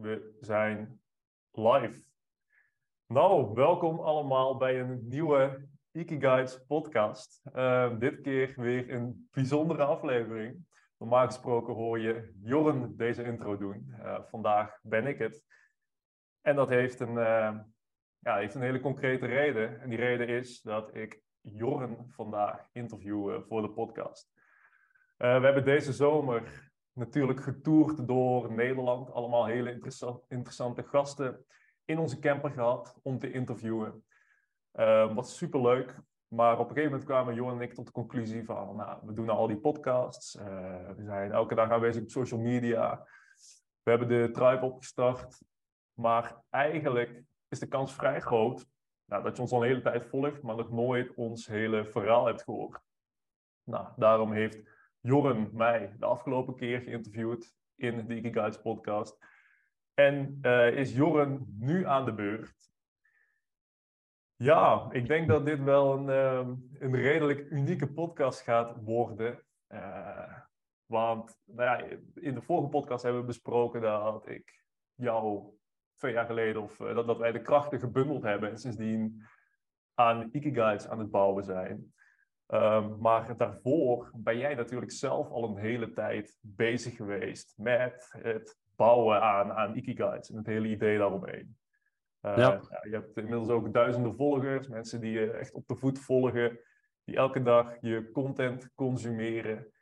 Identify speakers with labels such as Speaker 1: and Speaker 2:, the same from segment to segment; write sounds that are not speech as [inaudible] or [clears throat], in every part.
Speaker 1: We zijn live. Nou, welkom allemaal bij een nieuwe Ikigaits podcast. Uh, dit keer weer een bijzondere aflevering. Normaal gesproken hoor je Jorren deze intro doen. Uh, vandaag ben ik het. En dat heeft een, uh, ja, heeft een hele concrete reden. En die reden is dat ik Jorren vandaag interview voor de podcast. we hebben deze zomer natuurlijk getoerd door Nederland. Allemaal hele interessante gasten in onze camper gehad om te interviewen. Uh, was superleuk. Maar op een gegeven moment kwamen Johan en ik tot de conclusie van, nou, we doen al die podcasts. Uh, we zijn elke dag aanwezig op social media. We hebben de tribe opgestart. Maar eigenlijk is de kans vrij groot nou, dat je ons al een hele tijd volgt, maar nog nooit ons hele verhaal hebt gehoord. Nou, daarom heeft Jorren mij de afgelopen keer geïnterviewd in de Guides podcast. En uh, is Jorren nu aan de beurt? Ja, ik denk dat dit wel een, uh, een redelijk unieke podcast gaat worden. Uh, want nou ja, in de vorige podcast hebben we besproken dat ik jou twee jaar geleden, of dat, dat wij de krachten gebundeld hebben en sindsdien aan Ikigaits aan het bouwen zijn. Um, maar daarvoor ben jij natuurlijk zelf al een hele tijd bezig geweest met het bouwen aan, aan Ikigai's en het hele idee daaromheen. Uh, ja. ja. je hebt inmiddels ook duizenden volgers, mensen die je echt op de voet volgen, die elke dag je content consumeren.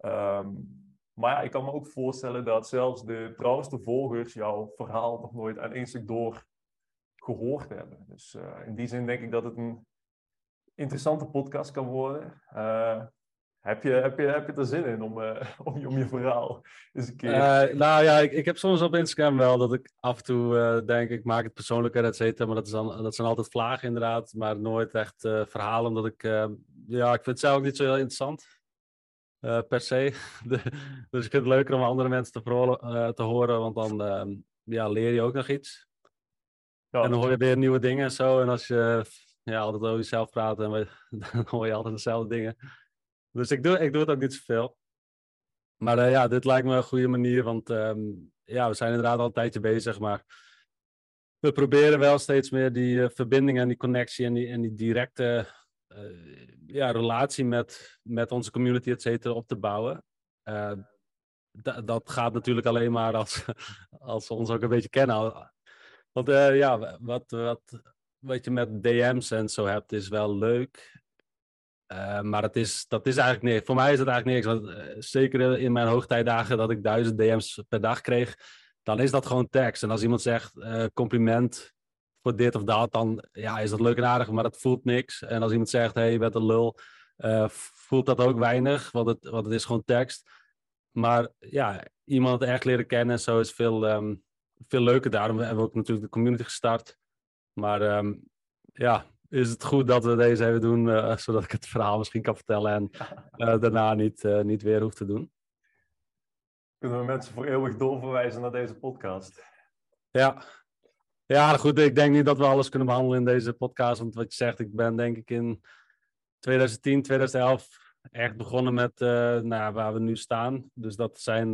Speaker 1: Um, maar ja, ik kan me ook voorstellen dat zelfs de trouwste volgers jouw verhaal nog nooit aan één stuk door gehoord hebben. Dus uh, in die zin denk ik dat het een interessante podcast kan worden. Uh, heb, je, heb, je, heb je er zin in om, uh, [laughs] om, om je verhaal eens een keer...
Speaker 2: Uh, nou ja, ik, ik heb soms op Instagram wel dat ik af en toe denk, ik maak het persoonlijker, et cetera. Maar dat, is dan, dat zijn altijd vlagen inderdaad, maar nooit echt verhalen. Omdat ik, ja, ik vind het zelf ook niet zo heel interessant. per se. [laughs] De, dus ik vind het leuker om andere mensen te, verholen, te horen, want dan ehm, ja, leer je ook nog iets. Ja. En dan hoor je weer nieuwe dingen en zo. En als je ja, altijd over jezelf praten en we, [laughs] dan hoor je altijd dezelfde dingen. Dus ik doe, ik doe het ook niet zoveel. Maar uh, ja, dit lijkt me een goede manier, want um, ja, we zijn inderdaad al een tijdje bezig, maar we proberen wel steeds meer die uh, verbinding en die connectie en die, en die directe uh, ja, relatie met, met onze community, et cetera, op te bouwen. dat gaat natuurlijk alleen maar als, [laughs] als we ons ook een beetje kennen. Want ja, wat, wat, wat je met DM's en zo hebt, is wel leuk. Uh, maar het is, dat is eigenlijk niks. Voor mij is het eigenlijk niks. Want, uh, zeker in mijn hoogtijdagen dat ik duizend DM's per dag kreeg, dan is dat gewoon tekst. En als iemand zegt uh, compliment voor dit of dat, dan ja, is dat leuk en aardig, maar dat voelt niks. En als iemand zegt, hey, je bent een lul, voelt dat ook weinig, want het, want het is gewoon tekst. Maar ja, iemand echt leren kennen en zo is veel, um, veel leuker. Daarom hebben we ook natuurlijk de community gestart. Maar um, ja, is het goed dat we deze even doen, uh, [laughs] zodat ik het verhaal misschien kan vertellen en uh, [laughs] daarna niet, uh, niet weer hoef te doen.
Speaker 1: Kunnen we mensen voor eeuwig doorverwijzen naar deze podcast?
Speaker 2: Ja. Ja, goed. Ik denk niet dat we alles kunnen behandelen in deze podcast. Want wat je zegt, ik ben denk ik in 2010, 2011 echt begonnen met nou, waar we nu staan. Dus dat zijn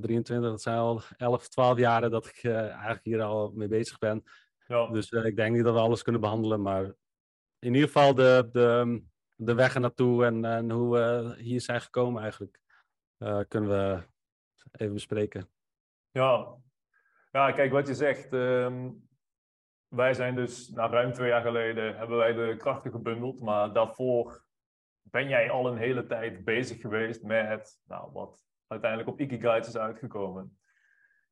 Speaker 2: 23, dat zijn al 11, 12 jaren dat ik eigenlijk hier al mee bezig ben. Ja. Dus uh, ik denk niet dat we alles kunnen behandelen, maar in ieder geval de, de, de weg ernaartoe en, en hoe we hier zijn gekomen eigenlijk, uh, kunnen we even bespreken.
Speaker 1: Ja, ja kijk wat je zegt. Um, wij zijn dus, nou, ruim twee jaar geleden hebben wij de krachten gebundeld, maar daarvoor ben jij al een hele tijd bezig geweest met nou, wat uiteindelijk op Ikigai is uitgekomen.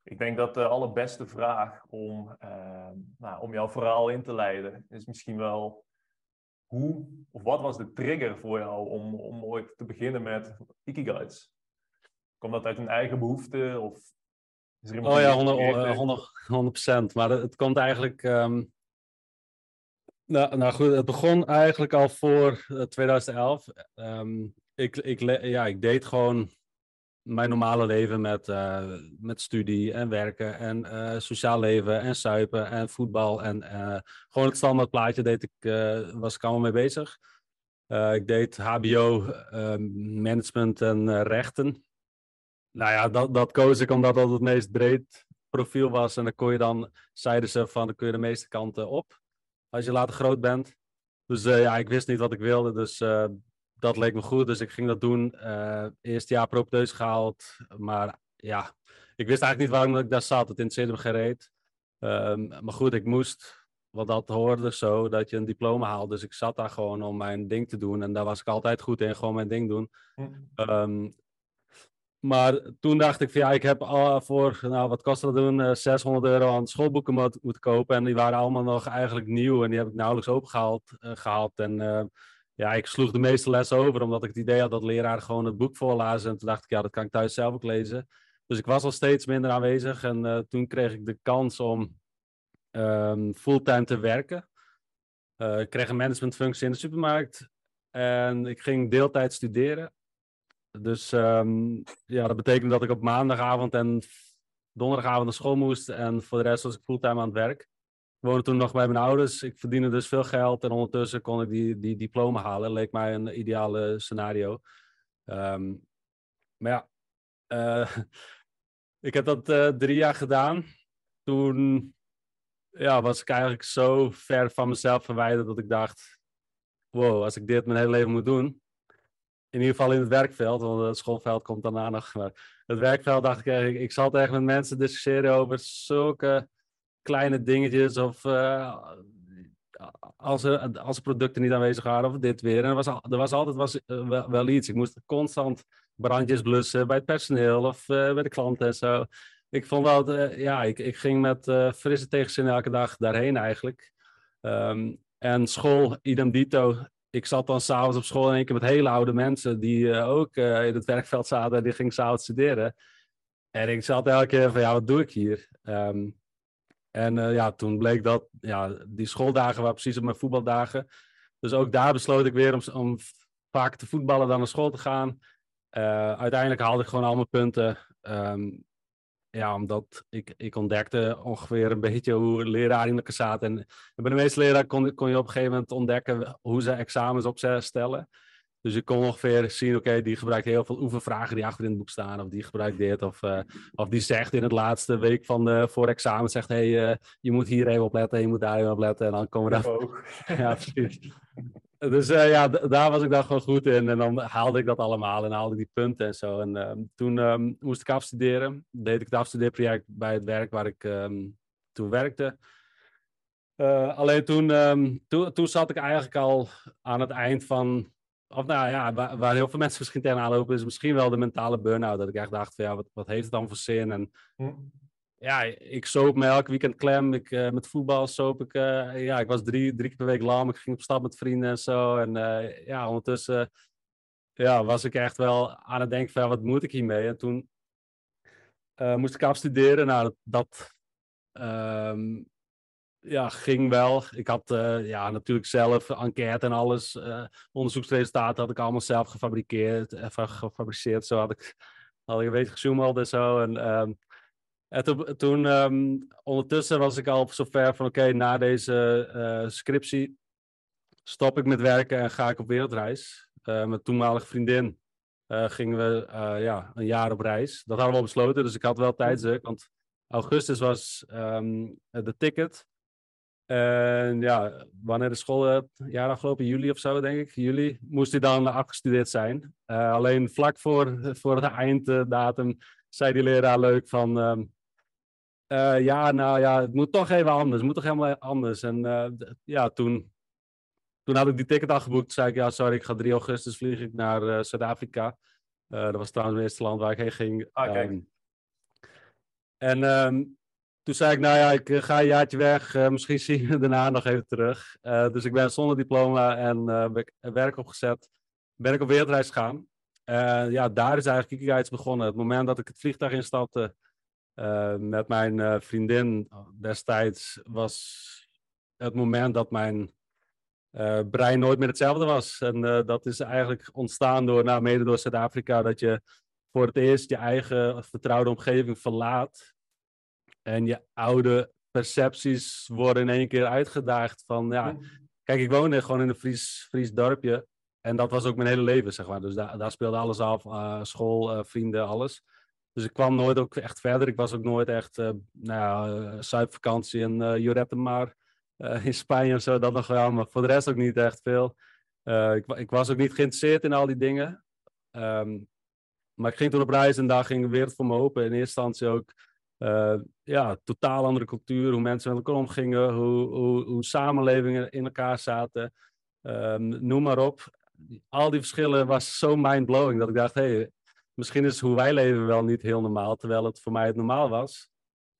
Speaker 1: Ik denk dat de allerbeste vraag om, uh, nou, om jouw verhaal in te leiden is misschien wel hoe of wat was de trigger voor jou om, om ooit te beginnen met Ikigai's? Komt dat uit een eigen behoefte of
Speaker 2: is er Oh ja, 100, 100, 100%. Maar het komt eigenlijk. Um... Nou, nou, goed, het begon eigenlijk al voor 2011. Um, ehm, ik, ik, ja, ik deed gewoon mijn normale leven met, uh, met studie en werken en uh, sociaal leven en suipen en voetbal. En uh, gewoon het standaard plaatje deed ik, was ik allemaal mee bezig. ik deed HBO, management en rechten. Nou ja, dat, dat koos ik omdat dat het meest breed profiel was. En dan kon je dan, zeiden ze van, dan kun je de meeste kanten op. Als je later groot bent. Dus ja, ik wist niet wat ik wilde. Dus dat leek me goed. Dus ik ging dat doen. eerste jaar propedeus gehaald. Maar ja, ik wist eigenlijk niet waarom ik daar zat. Het interesseerde me gereed. Um, maar goed, ik moest, want dat hoorde zo, dat je een diploma haalt. Dus ik zat daar gewoon om mijn ding te doen. En daar was ik altijd goed in, gewoon mijn ding doen. Um, maar toen dacht ik van ja, ik heb al voor, nou wat kost dat doen, uh, eh, 600 euro aan schoolboeken moeten moet kopen. En die waren allemaal nog eigenlijk nieuw en die heb ik nauwelijks opengehaald. Uh, gehaald. En uh, ja, ik sloeg de meeste lessen over, omdat ik het idee had dat leraren gewoon het boek voorlazen. En toen dacht ik, ja, dat kan ik thuis zelf ook lezen. Dus ik was al steeds minder aanwezig en uh, toen kreeg ik de kans om um, fulltime te werken. Uh, ik kreeg een managementfunctie in de supermarkt en ik ging deeltijd studeren. Dus um, ja, dat betekende dat ik op maandagavond en donderdagavond naar school moest en voor de rest was ik fulltime aan het werk. Ik woonde toen nog bij mijn ouders. Ik verdiende dus veel geld en ondertussen kon ik die, die diploma halen. Leek mij een ideale scenario. Um, maar ja, uh, [laughs] ik heb dat uh, drie jaar gedaan. Toen ja, was ik eigenlijk zo ver van mezelf verwijderd dat ik dacht: wow, als ik dit mijn hele leven moet doen. In ieder geval in het werkveld, want het schoolveld komt daarna nog. Maar het werkveld dacht ik, ik zal tegen met mensen discussiëren over zulke kleine dingetjes. Of uh, als, er, als producten niet aanwezig waren, of dit weer. En er was, er was altijd was, uh, wel, iets. Ik moest constant brandjes blussen bij het personeel of uh, bij de klanten en zo. Ik vond wel, ja, ik, ik ging met frisse tegenzin elke dag daarheen eigenlijk. Um, en school, idem dito. Ik zat dan s'avonds op school in één keer met hele oude mensen die ook in het werkveld zaten en die gingen s'avonds studeren. En ik zat elke keer van, ja, wat doe ik hier? Um, en ja, toen bleek dat, ja, die schooldagen waren precies op mijn voetbaldagen. Dus ook daar besloot ik weer om, om vaker te voetballen dan naar school te gaan. Uh, uiteindelijk haalde ik gewoon al mijn punten. Um, ja, omdat ik, ik ontdekte ongeveer een beetje hoe leraren in elkaar zaten. En, bij de meeste leraren kon, kon je op een gegeven moment ontdekken hoe ze examens opstellen. Dus je kon ongeveer zien, oké, die gebruikt heel veel oefenvragen die achter in het boek staan. Of die gebruikt dit. Of, uh, of die zegt in het laatste week van de, voor examen, zegt, hé, hey, uh, je moet hier even op letten, je moet daar even op letten. En dan komen we daar... [laughs] ja, precies. Dus uh, ja, daar was ik dan gewoon goed in. En dan haalde ik dat allemaal en haalde ik die punten en zo. En uh, toen um, moest ik afstuderen. Deed ik het afstudeerproject bij het werk waar ik um, toen werkte. Alleen toen, um, toen, toen zat ik eigenlijk al aan het eind van... Of nou ja, waar, waar heel veel mensen misschien tegenaan lopen... is misschien wel de mentale burn-out. Dat ik echt dacht van ja, wat, wat heeft het dan voor zin? En hm ja, ik soop me elk weekend klem. Ik, uh, met voetbal soop ik. Uh, ja, ik was drie, drie keer per week lam. Ik ging op stap met vrienden en zo. En uh, ja, ondertussen ja, was ik echt wel aan het denken van wat moet ik hiermee? En toen moest ik afstuderen. Nou, dat, dat um, ja, ging wel. Ik had ja, natuurlijk zelf enquête en alles. onderzoeksresultaten had ik allemaal zelf gefabriceerd. gefabriceerd. Zo had ik, had ik een beetje gesjoemeld en zo. En um, en toen, toen um, ondertussen was ik al zover van oké, na deze uh, scriptie stop ik met werken en ga ik op wereldreis. Met toenmalige vriendin gingen we ja, een jaar op reis. Dat hadden we al besloten, dus ik had wel tijdsdruk, want augustus was um, de ticket. En ja, wanneer de school het jaar afgelopen, juli of zo, denk ik, juli, moest hij dan afgestudeerd zijn. alleen vlak voor, voor de einddatum zei die leraar leuk van, um, uh, ja, nou ja, het moet toch even anders. Het moet toch helemaal anders. En uh, ja, toen, toen had ik die ticket al geboekt. Zei ik, ja, sorry, ik ga 3 augustus vlieg ik naar Zuid-Afrika. dat was trouwens het eerste land waar ik heen ging.
Speaker 1: Ah,
Speaker 2: um, en um, toen zei ik, nou ja, ik ga een jaartje weg. misschien zie je daarna nog even terug. dus ik ben zonder diploma en werk opgezet. Ben ik op wereldreis gegaan. ja, daar is eigenlijk Kikigaits begonnen. Het moment dat ik het vliegtuig instapte met mijn vriendin destijds was het moment dat mijn brein nooit meer hetzelfde was. En dat is eigenlijk ontstaan door, nou, mede door Zuid-Afrika, dat je voor het eerst je eigen vertrouwde omgeving verlaat. En je oude percepties worden in één keer uitgedaagd van, ja, kijk, ik woonde gewoon in een Fries, Fries dorpje. En dat was ook mijn hele leven, zeg maar. Dus daar, daar speelde alles af, school, vrienden, alles. Dus ik kwam nooit ook echt verder. Ik was ook nooit echt, uh, nou ja, Zuidvakantie in uh, Jorette maar in Spanje of zo, dat nog wel. Maar voor de rest ook niet echt veel. ik, ik, was ook niet geïnteresseerd in al die dingen. Ehm, maar ik ging toen op reis en daar ging de wereld voor me open. In eerste instantie ook uh, ja, totaal andere cultuur, hoe mensen met elkaar omgingen, hoe, hoe, hoe samenlevingen in elkaar zaten. Um, noem maar op. Al die verschillen was zo mindblowing dat ik dacht, hey, misschien is hoe wij leven wel niet heel normaal, terwijl het voor mij het normaal was.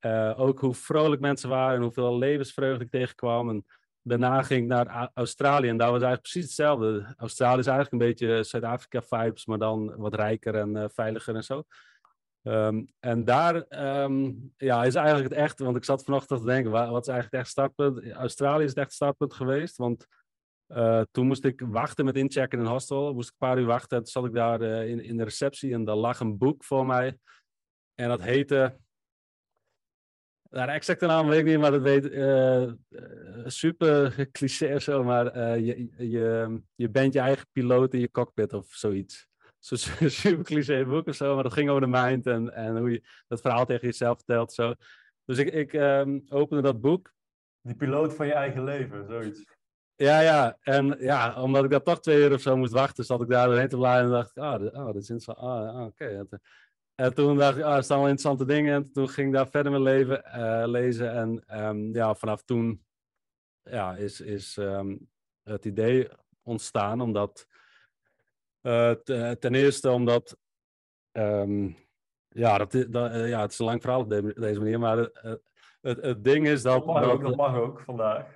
Speaker 2: Uh, ook hoe vrolijk mensen waren en hoeveel levensvreugde ik tegenkwam. En daarna ging ik naar Australië en daar was eigenlijk precies hetzelfde. Australië is eigenlijk een beetje Zuid-Afrika-vibes, maar dan wat rijker en uh, veiliger en zo. Um, en daar um, ja, is eigenlijk het echt, want ik zat vanochtend te denken, wat is eigenlijk het echt startpunt? Australië is het echt startpunt geweest, want uh, toen moest ik wachten met inchecken in een hostel, moest ik een paar uur wachten. Toen zat ik daar uh, in, in de receptie en daar lag een boek voor mij. En dat heette, nou, de exacte naam weet ik niet, maar dat weet uh, super cliché of zo, maar je, je bent je eigen piloot in je cockpit of zoiets zo'n [laughs] super cliché boek of zo, maar dat ging over de mind en, en hoe je dat verhaal tegen jezelf vertelt. Zo. Dus ik, ik um, opende dat boek.
Speaker 1: Die piloot van je eigen leven, zoiets.
Speaker 2: Ja, ja. En ja, omdat ik daar toch twee uur of zo moest wachten, zat ik daar doorheen te bladeren en dacht ik, ah, dit, oh, dit is interessant. Ah, ah oké. En toen dacht ik, ah, er staan wel interessante dingen. En toen ging ik daar verder mijn leven uh, lezen. En um, ja, vanaf toen ja, is, is um, het idee ontstaan, omdat uh, ten eerste omdat, um, ja, dat, dat uh, ja, het is een lang verhaal op de, deze manier, maar uh, het, het, ding is dat...
Speaker 1: Dat mag, ook, dat mag ook vandaag.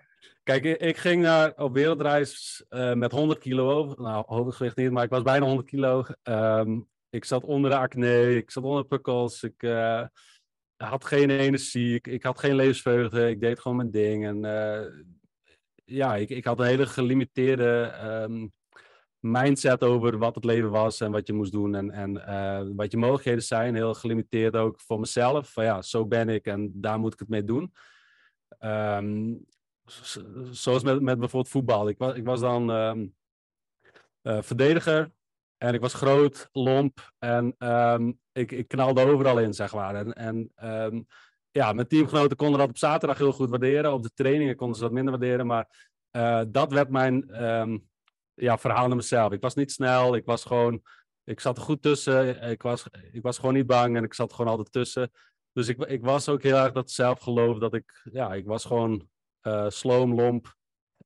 Speaker 2: Kijk, ik, ging naar, op wereldreis met 100 kilo, nou hoofdgewicht niet, maar ik was bijna 100 kilo. Um, ik zat onder de acne, ik zat onder pukkels, ik had geen energie, ik, ik, had geen levensvreugde, ik deed gewoon mijn ding. En ja, ik, ik had een hele gelimiteerde um, mindset over wat het leven was en wat je moest doen en, en uh, wat je mogelijkheden zijn. Heel gelimiteerd ook voor mezelf. Van ja, zo ben ik en daar moet ik het mee doen. Um, zoals met, met bijvoorbeeld voetbal. Ik was, ik was dan um, uh, verdediger en ik was groot, lomp en um, ik, ik knalde overal in, zeg maar. En, en ja, mijn teamgenoten konden dat op zaterdag heel goed waarderen. Op de trainingen konden ze dat minder waarderen, maar uh, dat werd mijn ja, verhaal naar mezelf. Ik was niet snel, ik was gewoon, ik zat er goed tussen. Ik was, ik was gewoon niet bang en ik zat gewoon altijd tussen. Dus ik, ik was ook heel erg dat zelfgeloof dat ik, ja, ik was gewoon uh, sloom, lomp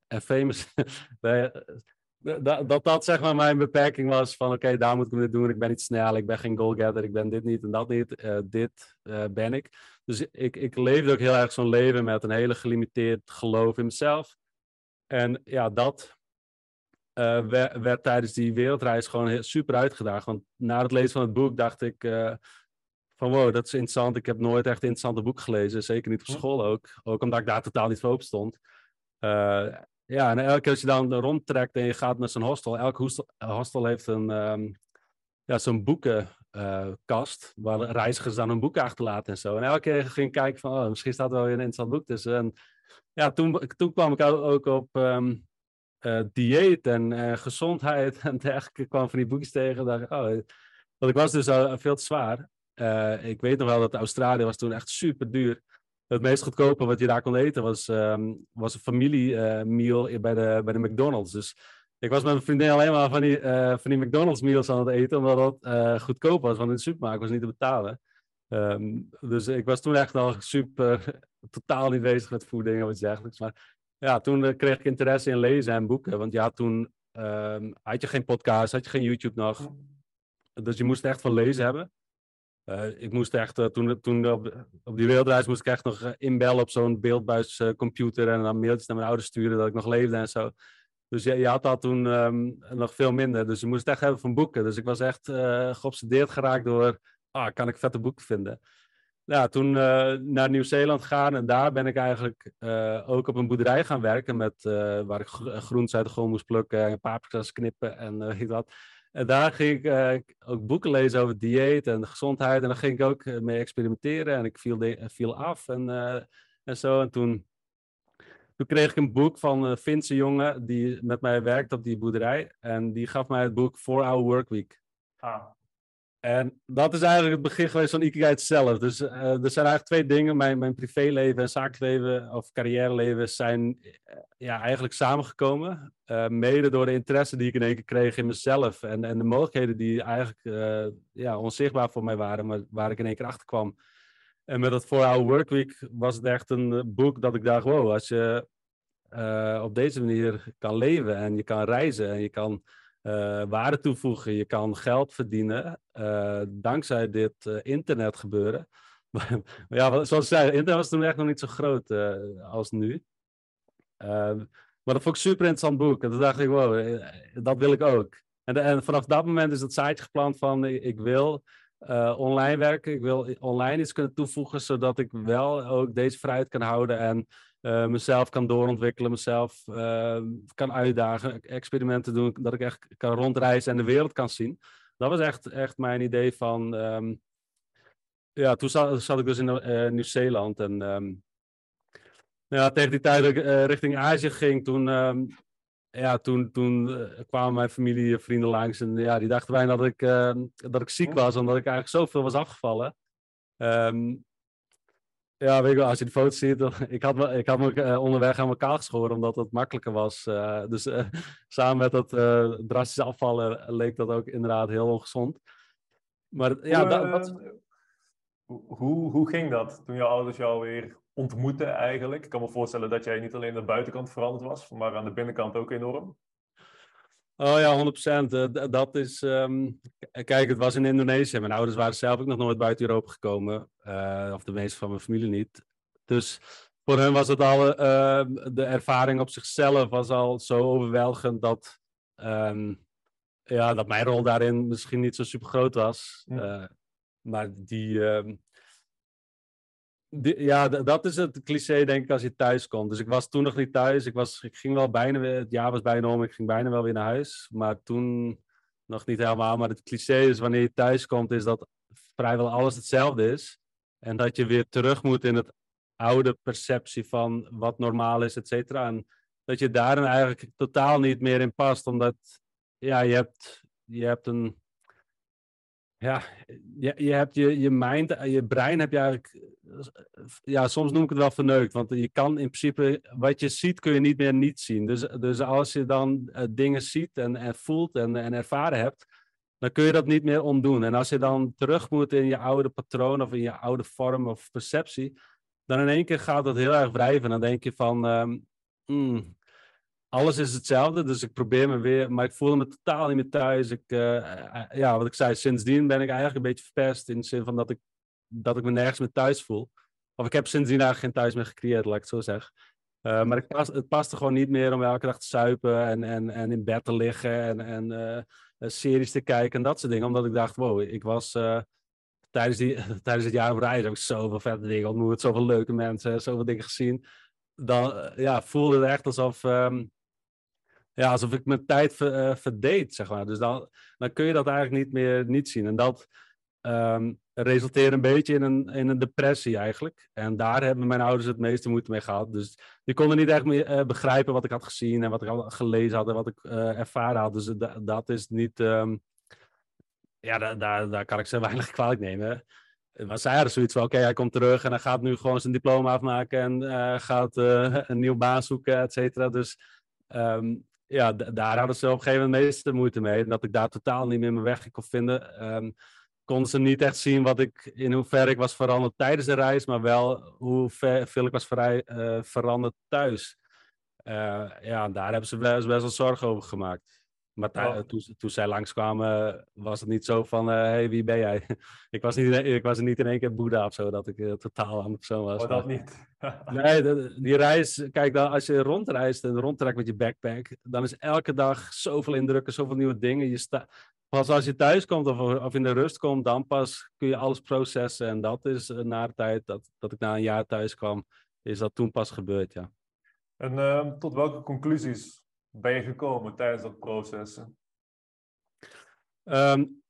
Speaker 2: en famous. [laughs] dat, dat dat zeg maar mijn beperking was van oké, daar moet ik dit doen. Ik ben niet snel, ik ben geen goalgetter, ik ben dit niet en dat niet. Uh, dit ben ik. Dus ik, ik leefde ook heel erg zo'n leven met een hele gelimiteerd geloof in mezelf. En ja, dat uh, werd, tijdens die wereldreis gewoon super uitgedaagd. Want na het lezen van het boek dacht ik uh, van wow, dat is interessant. Ik heb nooit echt interessante boek gelezen. Zeker niet op school ook. Ook omdat ik daar totaal niet voor op stond. Uh, ja, en elke keer als je dan rondtrekt en je gaat naar zo'n hostel. Elk hostel, hostel heeft een, um, ja, zo'n boekenkast. waar reizigers dan hun boeken achterlaten en zo. En elke keer ging ik kijken van oh, misschien staat er wel weer een interessant boek tussen. En ja, toen, toen kwam ik ook op... Um, uh, dieet en uh, gezondheid [laughs] en dergelijke. Kwam van die boekjes tegen. Dacht, oh, want ik was dus al veel te zwaar. Uh, ik weet nog wel dat Australië was toen echt super duur. Het meest goedkope wat je daar kon eten was, um, was een familiemeal bij, de, bij de McDonald's. Dus ik was met mijn vriendin alleen maar van die, van die McDonald's meals aan het eten, omdat dat goedkoop was. Want in de supermarkt was niet te betalen. Um, dus ik was toen echt al super, [laughs] totaal niet bezig met voeding of iets dergelijks. Maar ja, toen eh, kreeg ik interesse in lezen en boeken. Want ja, toen um, had je geen podcast, had je geen YouTube nog. Dus je moest echt van lezen hebben. Uh, ik moest echt, uh, toen, toen op, op, die wereldreis moest ik echt nog inbellen op zo'n beeldbuiscomputer en dan mailtjes naar mijn ouders sturen dat ik nog leefde en zo. Dus je, je had dat toen um, nog veel minder. Dus je moest echt hebben van boeken. Dus ik was echt geobsedeerd geraakt door, ah, kan ik vette boeken vinden ja, toen uh, naar Nieuw-Zeeland gaan en daar ben ik eigenlijk uh, ook op een boerderij gaan werken met, uh, waar ik groenten uit de grond moest plukken en paprika's knippen en dat. En daar ging ik ook boeken lezen over dieet en gezondheid en daar ging ik ook mee experimenteren en ik viel af en, en zo. En toen, toen kreeg ik een boek van een Finse jongen die met mij werkt op die boerderij en die gaf mij het boek 4 Hour Workweek. Ah. En dat is eigenlijk het begin geweest van Ikigai zelf. Dus uh, er zijn eigenlijk twee dingen. Mijn, mijn privéleven en zakenleven of carrièreleven zijn uh, ja, eigenlijk samengekomen. Uh, mede door de interesse die ik in één keer kreeg in mezelf. En, en de mogelijkheden die eigenlijk ja, onzichtbaar voor mij waren, maar waar ik in één keer achter kwam. En met dat 4-Hour Workweek was het echt een boek dat ik dacht, wow, als je op deze manier kan leven en je kan reizen en je kan uh, waarde toevoegen, je kan geld verdienen uh, dankzij dit uh, internet gebeuren. [laughs] ja, zoals ik zei, internet was toen echt nog niet zo groot als nu. Ehm, maar dat vond ik super interessant boek. En toen dacht ik, wow, dat wil ik ook. En, vanaf dat moment is het site gepland van, ik wil online werken, ik wil online iets kunnen toevoegen, zodat ik wel ook deze vrijheid kan houden en uh, mezelf kan doorontwikkelen, mezelf uh, kan uitdagen, experimenten doen, dat ik echt kan rondreizen en de wereld kan zien. Dat was echt, echt mijn idee van. Um, ja, toen zat, zat, ik dus in uh, Nieuw-Zeeland en. Um, ja, tegen die tijd dat ik richting Azië ging, toen, um, ja, toen, toen kwamen mijn familie en vrienden langs en ja, die dachten bijna dat ik, dat ik ziek was, omdat ik eigenlijk zoveel was afgevallen. Um, ja, weet je wel, als je de foto ziet, ik had me, ik had me uh, onderweg aan elkaar geschoren omdat het makkelijker was. Uh, dus uh, [laughs] samen met dat drastische afvallen leek dat ook inderdaad heel ongezond. Maar ja,
Speaker 1: hoe,
Speaker 2: dat, dat...
Speaker 1: Hoe, hoe ging dat toen je ouders jou weer ontmoetten eigenlijk? Ik kan me voorstellen dat jij niet alleen aan de buitenkant veranderd was, maar aan de binnenkant ook enorm.
Speaker 2: Oh ja, 100%. dat is. Um, kijk, het was in Indonesië. Mijn ouders waren zelf ook nog nooit buiten Europa gekomen. Uh, of de meeste van mijn familie niet. Dus voor hen was het al. Uh, de ervaring op zichzelf was al zo overweldigend dat. Um, ja, dat mijn rol daarin misschien niet zo super groot was. Uh, maar die. Um, ja, dat is het cliché, denk ik, als je thuis komt. Dus ik was toen nog niet thuis. Ik, was, ik ging wel bijna weer, het jaar was bijna om, ik ging bijna wel weer naar huis. Maar toen nog niet helemaal. Maar het cliché is, wanneer je thuis komt, is dat vrijwel alles hetzelfde is. En dat je weer terug moet in het oude perceptie van wat normaal is, et cetera. En dat je daarin eigenlijk totaal niet meer in past, omdat ja, je, hebt, je hebt een ja, je, je hebt je, je mind, je brein heb je eigenlijk, ja, soms noem ik het wel verneukt, want je kan in principe, wat je ziet kun je niet meer niet zien. Dus, dus als je dan uh, dingen ziet en, en voelt en, en ervaren hebt, dan kun je dat niet meer ontdoen. En als je dan terug moet in je oude patroon of in je oude vorm of perceptie, dan in één keer gaat dat heel erg wrijven. Dan denk je van, um, mm, alles is hetzelfde, dus ik probeer me weer, maar ik voelde me totaal niet meer thuis. Ik, uh, ja, wat ik zei, sindsdien ben ik eigenlijk een beetje verpest in de zin van dat ik, dat ik me nergens meer thuis voel. Of ik heb sindsdien eigenlijk geen thuis meer gecreëerd, laat ik het zo zeggen. Uh, maar ik pas, het paste gewoon niet meer om elke dag te suipen en, en, en in bed te liggen en, en uh, series te kijken en dat soort dingen. Omdat ik dacht, wow, ik was tijdens, die, [laughs] tijdens het jaar op reis heb ik zoveel vette dingen ontmoet, zoveel leuke mensen, zoveel dingen gezien. Dan ja, voelde het echt alsof, um, ja, alsof ik mijn tijd ver, verdeed, zeg maar. Dus dan, dan kun je dat eigenlijk niet meer niet zien. En dat um, resulteert een beetje in een, in een depressie eigenlijk. En daar hebben mijn ouders het meeste moeite mee gehad. Dus die konden niet echt meer uh, begrijpen wat ik had gezien en wat ik had gelezen had en wat ik uh, ervaren had. Dus dat is niet... Um, ja, daar, daar, daar kan ik ze [laughs] weinig kwalijk nemen. Maar zij hadden zoiets van, oké, hij komt terug en hij gaat nu gewoon zijn diploma afmaken en uh, gaat een nieuwe baan zoeken, et cetera. Dus um, ja, daar hadden ze op een gegeven moment meeste moeite mee. Dat ik daar totaal niet meer mijn weg kon vinden. Um, konden ze niet echt zien wat ik, in hoeverre ik was veranderd tijdens de reis, maar wel hoeveel ik was vrij, uh, veranderd thuis. Uh, ja, daar hebben ze best, best wel zorgen over gemaakt. Maar oh. toen, toen zij langskwamen, was het niet zo van: hé, hey, wie ben jij? [laughs] ik, was niet, ik was niet in één keer Boeddha of zo, dat ik totaal andere persoon was.
Speaker 1: Oh, dat niet. [laughs]
Speaker 2: nee, die reis, kijk, dan, als je rondreist en rondtrekt met je backpack, dan is elke dag zoveel indrukken, zoveel nieuwe dingen. Je sta, pas als je thuis komt of, of in de rust komt, dan pas kun je alles processen. En dat is na de tijd dat, dat ik na een jaar thuis kwam, is dat toen pas gebeurd, ja.
Speaker 1: En uh, tot welke conclusies ben je gekomen tijdens dat proces?
Speaker 2: Um,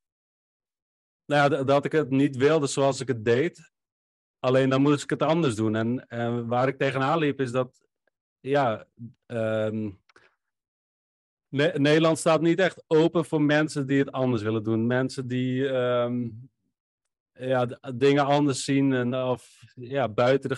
Speaker 2: nou ja, dat ik het niet wilde zoals ik het deed. Alleen dan moest ik het anders doen. En, en waar ik tegenaan liep is dat, ja, um, Nederland staat niet echt open voor mensen die het anders willen doen. Mensen die ehm, ja, dingen anders zien en of ja, buiten, de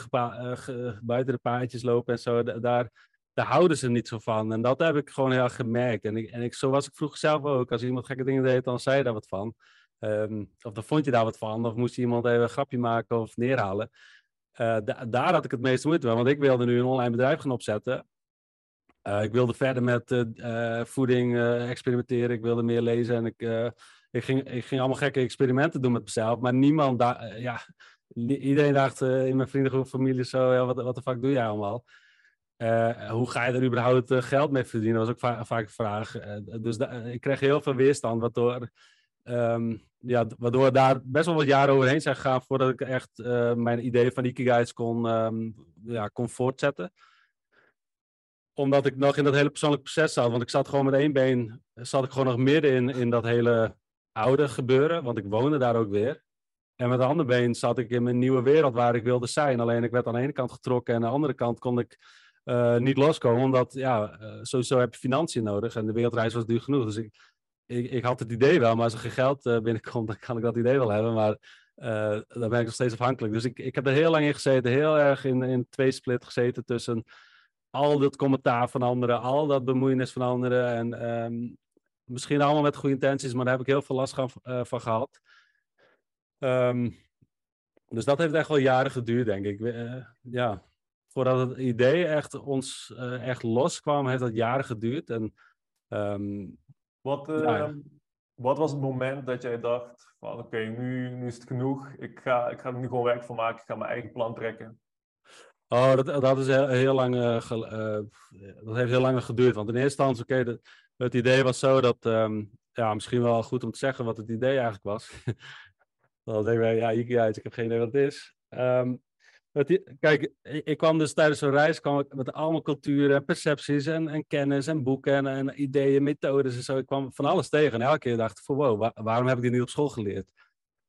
Speaker 2: uh, buiten de paadjes lopen en zo. Daar, daar houden ze niet zo van. En dat heb ik gewoon heel erg gemerkt. En, ik, en ik, zo was ik vroeger zelf ook. Als iemand gekke dingen deed, dan zei je daar wat van. Um, of dan vond je daar wat van. Of moest je iemand even een grapje maken of neerhalen. Uh, daar had ik het meeste moeite mee. Want ik wilde nu een online bedrijf gaan opzetten. Uh, ik wilde verder met uh, voeding experimenteren. Ik wilde meer lezen. En ik, ik, ging, ik ging allemaal gekke experimenten doen met mezelf. Maar niemand daar... ja, iedereen dacht in mijn vriendengroep, familie zo... Ja, wat, de fuck doe jij allemaal? Hoe ga je er überhaupt geld mee verdienen? Dat was ook va vaak een vraag. Dus ik kreeg heel veel weerstand, waardoor, um, ja, waardoor daar best wel wat jaren overheen zijn gegaan voordat ik echt mijn idee van Ikigai kon, um, ja, kon voortzetten. Omdat ik nog in dat hele persoonlijke proces zat. Want ik zat gewoon met één been, zat ik gewoon nog midden in, in dat hele oude gebeuren. Want ik woonde daar ook weer. En met de andere been zat ik in mijn nieuwe wereld waar ik wilde zijn. Alleen ik werd aan de ene kant getrokken en aan de andere kant kon ik uh, niet loskomen. Omdat, ja, uh, sowieso heb je financiën nodig. En de wereldreis was duur genoeg. Dus ik, ik, ik had het idee wel. Maar als er geen geld binnenkomt, [laughs] dan kan ik dat idee wel hebben. Maar dan ben ik nog steeds afhankelijk. Dus ik, ik heb er heel lang in gezeten. Heel erg in, in tweesplit gezeten tussen al dat commentaar van anderen. Al dat bemoeienis van anderen. En um, misschien allemaal met goede intenties. Maar daar heb ik heel veel last van, van gehad. Um, dus dat heeft echt wel jaren geduurd, denk ik. ja, voordat het idee echt ons uh, echt loskwam, heeft dat jaren geduurd. En, um,
Speaker 1: wat, ja. wat was het moment dat jij dacht van oké, okay, nu, nu is het genoeg. Ik ga, ik ga er nu gewoon werk van maken. Ik ga mijn eigen plan trekken.
Speaker 2: Oh, dat, dat is heel, lang, uh, dat heeft heel lang geduurd. Want in eerste instantie, oké, het idee was zo dat, um, ja, misschien wel goed om te zeggen wat het idee eigenlijk was. dan denken wij, ja, ik heb geen idee wat het is. Um, Kijk, ik kwam dus tijdens zo'n reis kwam ik met allemaal culturen en percepties en, en kennis en boeken en, en, ideeën, methodes en zo. Ik kwam van alles tegen. En elke keer dacht ik van wow, waarom heb ik dit niet op school geleerd?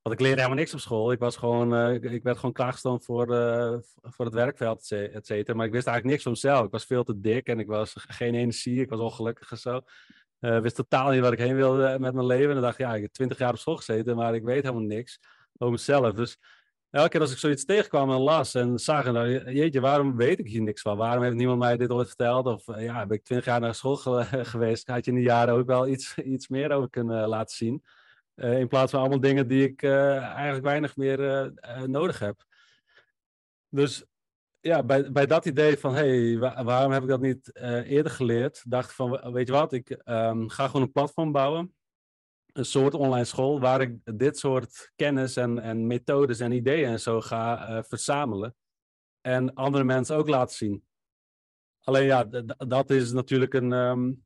Speaker 2: Want ik leerde helemaal niks op school. Ik, was gewoon, uh, ik, werd gewoon klaargestoomd voor, uh, voor het werkveld, et cetera. Maar ik wist eigenlijk niks van mezelf. Ik was veel te dik en ik was [laughs] geen energie. Ik was ongelukkig en zo. Uh, wist totaal niet waar ik heen wilde met mijn leven. En dan dacht ik, ja, ik heb twintig jaar op school gezeten, maar ik weet helemaal niks over mezelf. Dus elke keer als ik zoiets tegenkwam en las en zag, en dan, jeetje, waarom weet ik hier niks van? Waarom heeft niemand mij dit ooit verteld? Of ja, ben ik twintig jaar naar school [laughs] geweest? Had je in die jaren ook wel iets, iets meer over kunnen laten zien? Uh, in plaats van allemaal dingen die ik uh, eigenlijk weinig meer nodig heb. Dus ja, bij, bij dat idee van, hey, waarom heb ik dat niet eerder geleerd? Dacht van, weet je wat, ik um, ga gewoon een platform bouwen een soort online school waar ik dit soort kennis en, en methodes en ideeën en zo ga verzamelen. En andere mensen ook laten zien. Alleen ja, dat is natuurlijk een, um,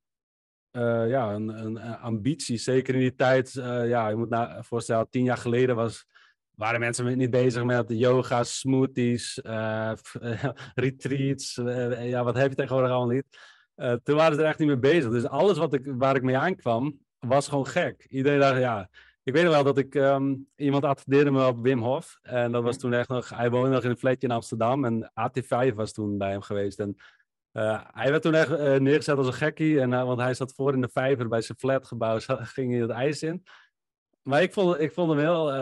Speaker 2: uh, ja, een, een, ambitie. Zeker in die tijd, uh, ja, je moet nou voorstellen, tien jaar geleden was, waren mensen niet bezig met yoga, smoothies, [laughs] retreats. ja, wat heb je tegenwoordig allemaal niet? toen waren ze er echt niet mee bezig. Dus alles wat ik, waar ik mee aankwam, was gewoon gek. Iedereen dacht, ja. Ik weet nog wel dat ik um, iemand attendeerde me op Wim Hof. En dat was toen echt nog, hij woonde nog in een flatje in Amsterdam. En AT5 was toen bij hem geweest. En uh, hij werd toen echt uh, neergezet als een gekkie. En, uh, want hij zat voor in de vijver bij zijn flatgebouw. [laughs] ging hij het ijs in. Maar ik vond, ik vond hem heel...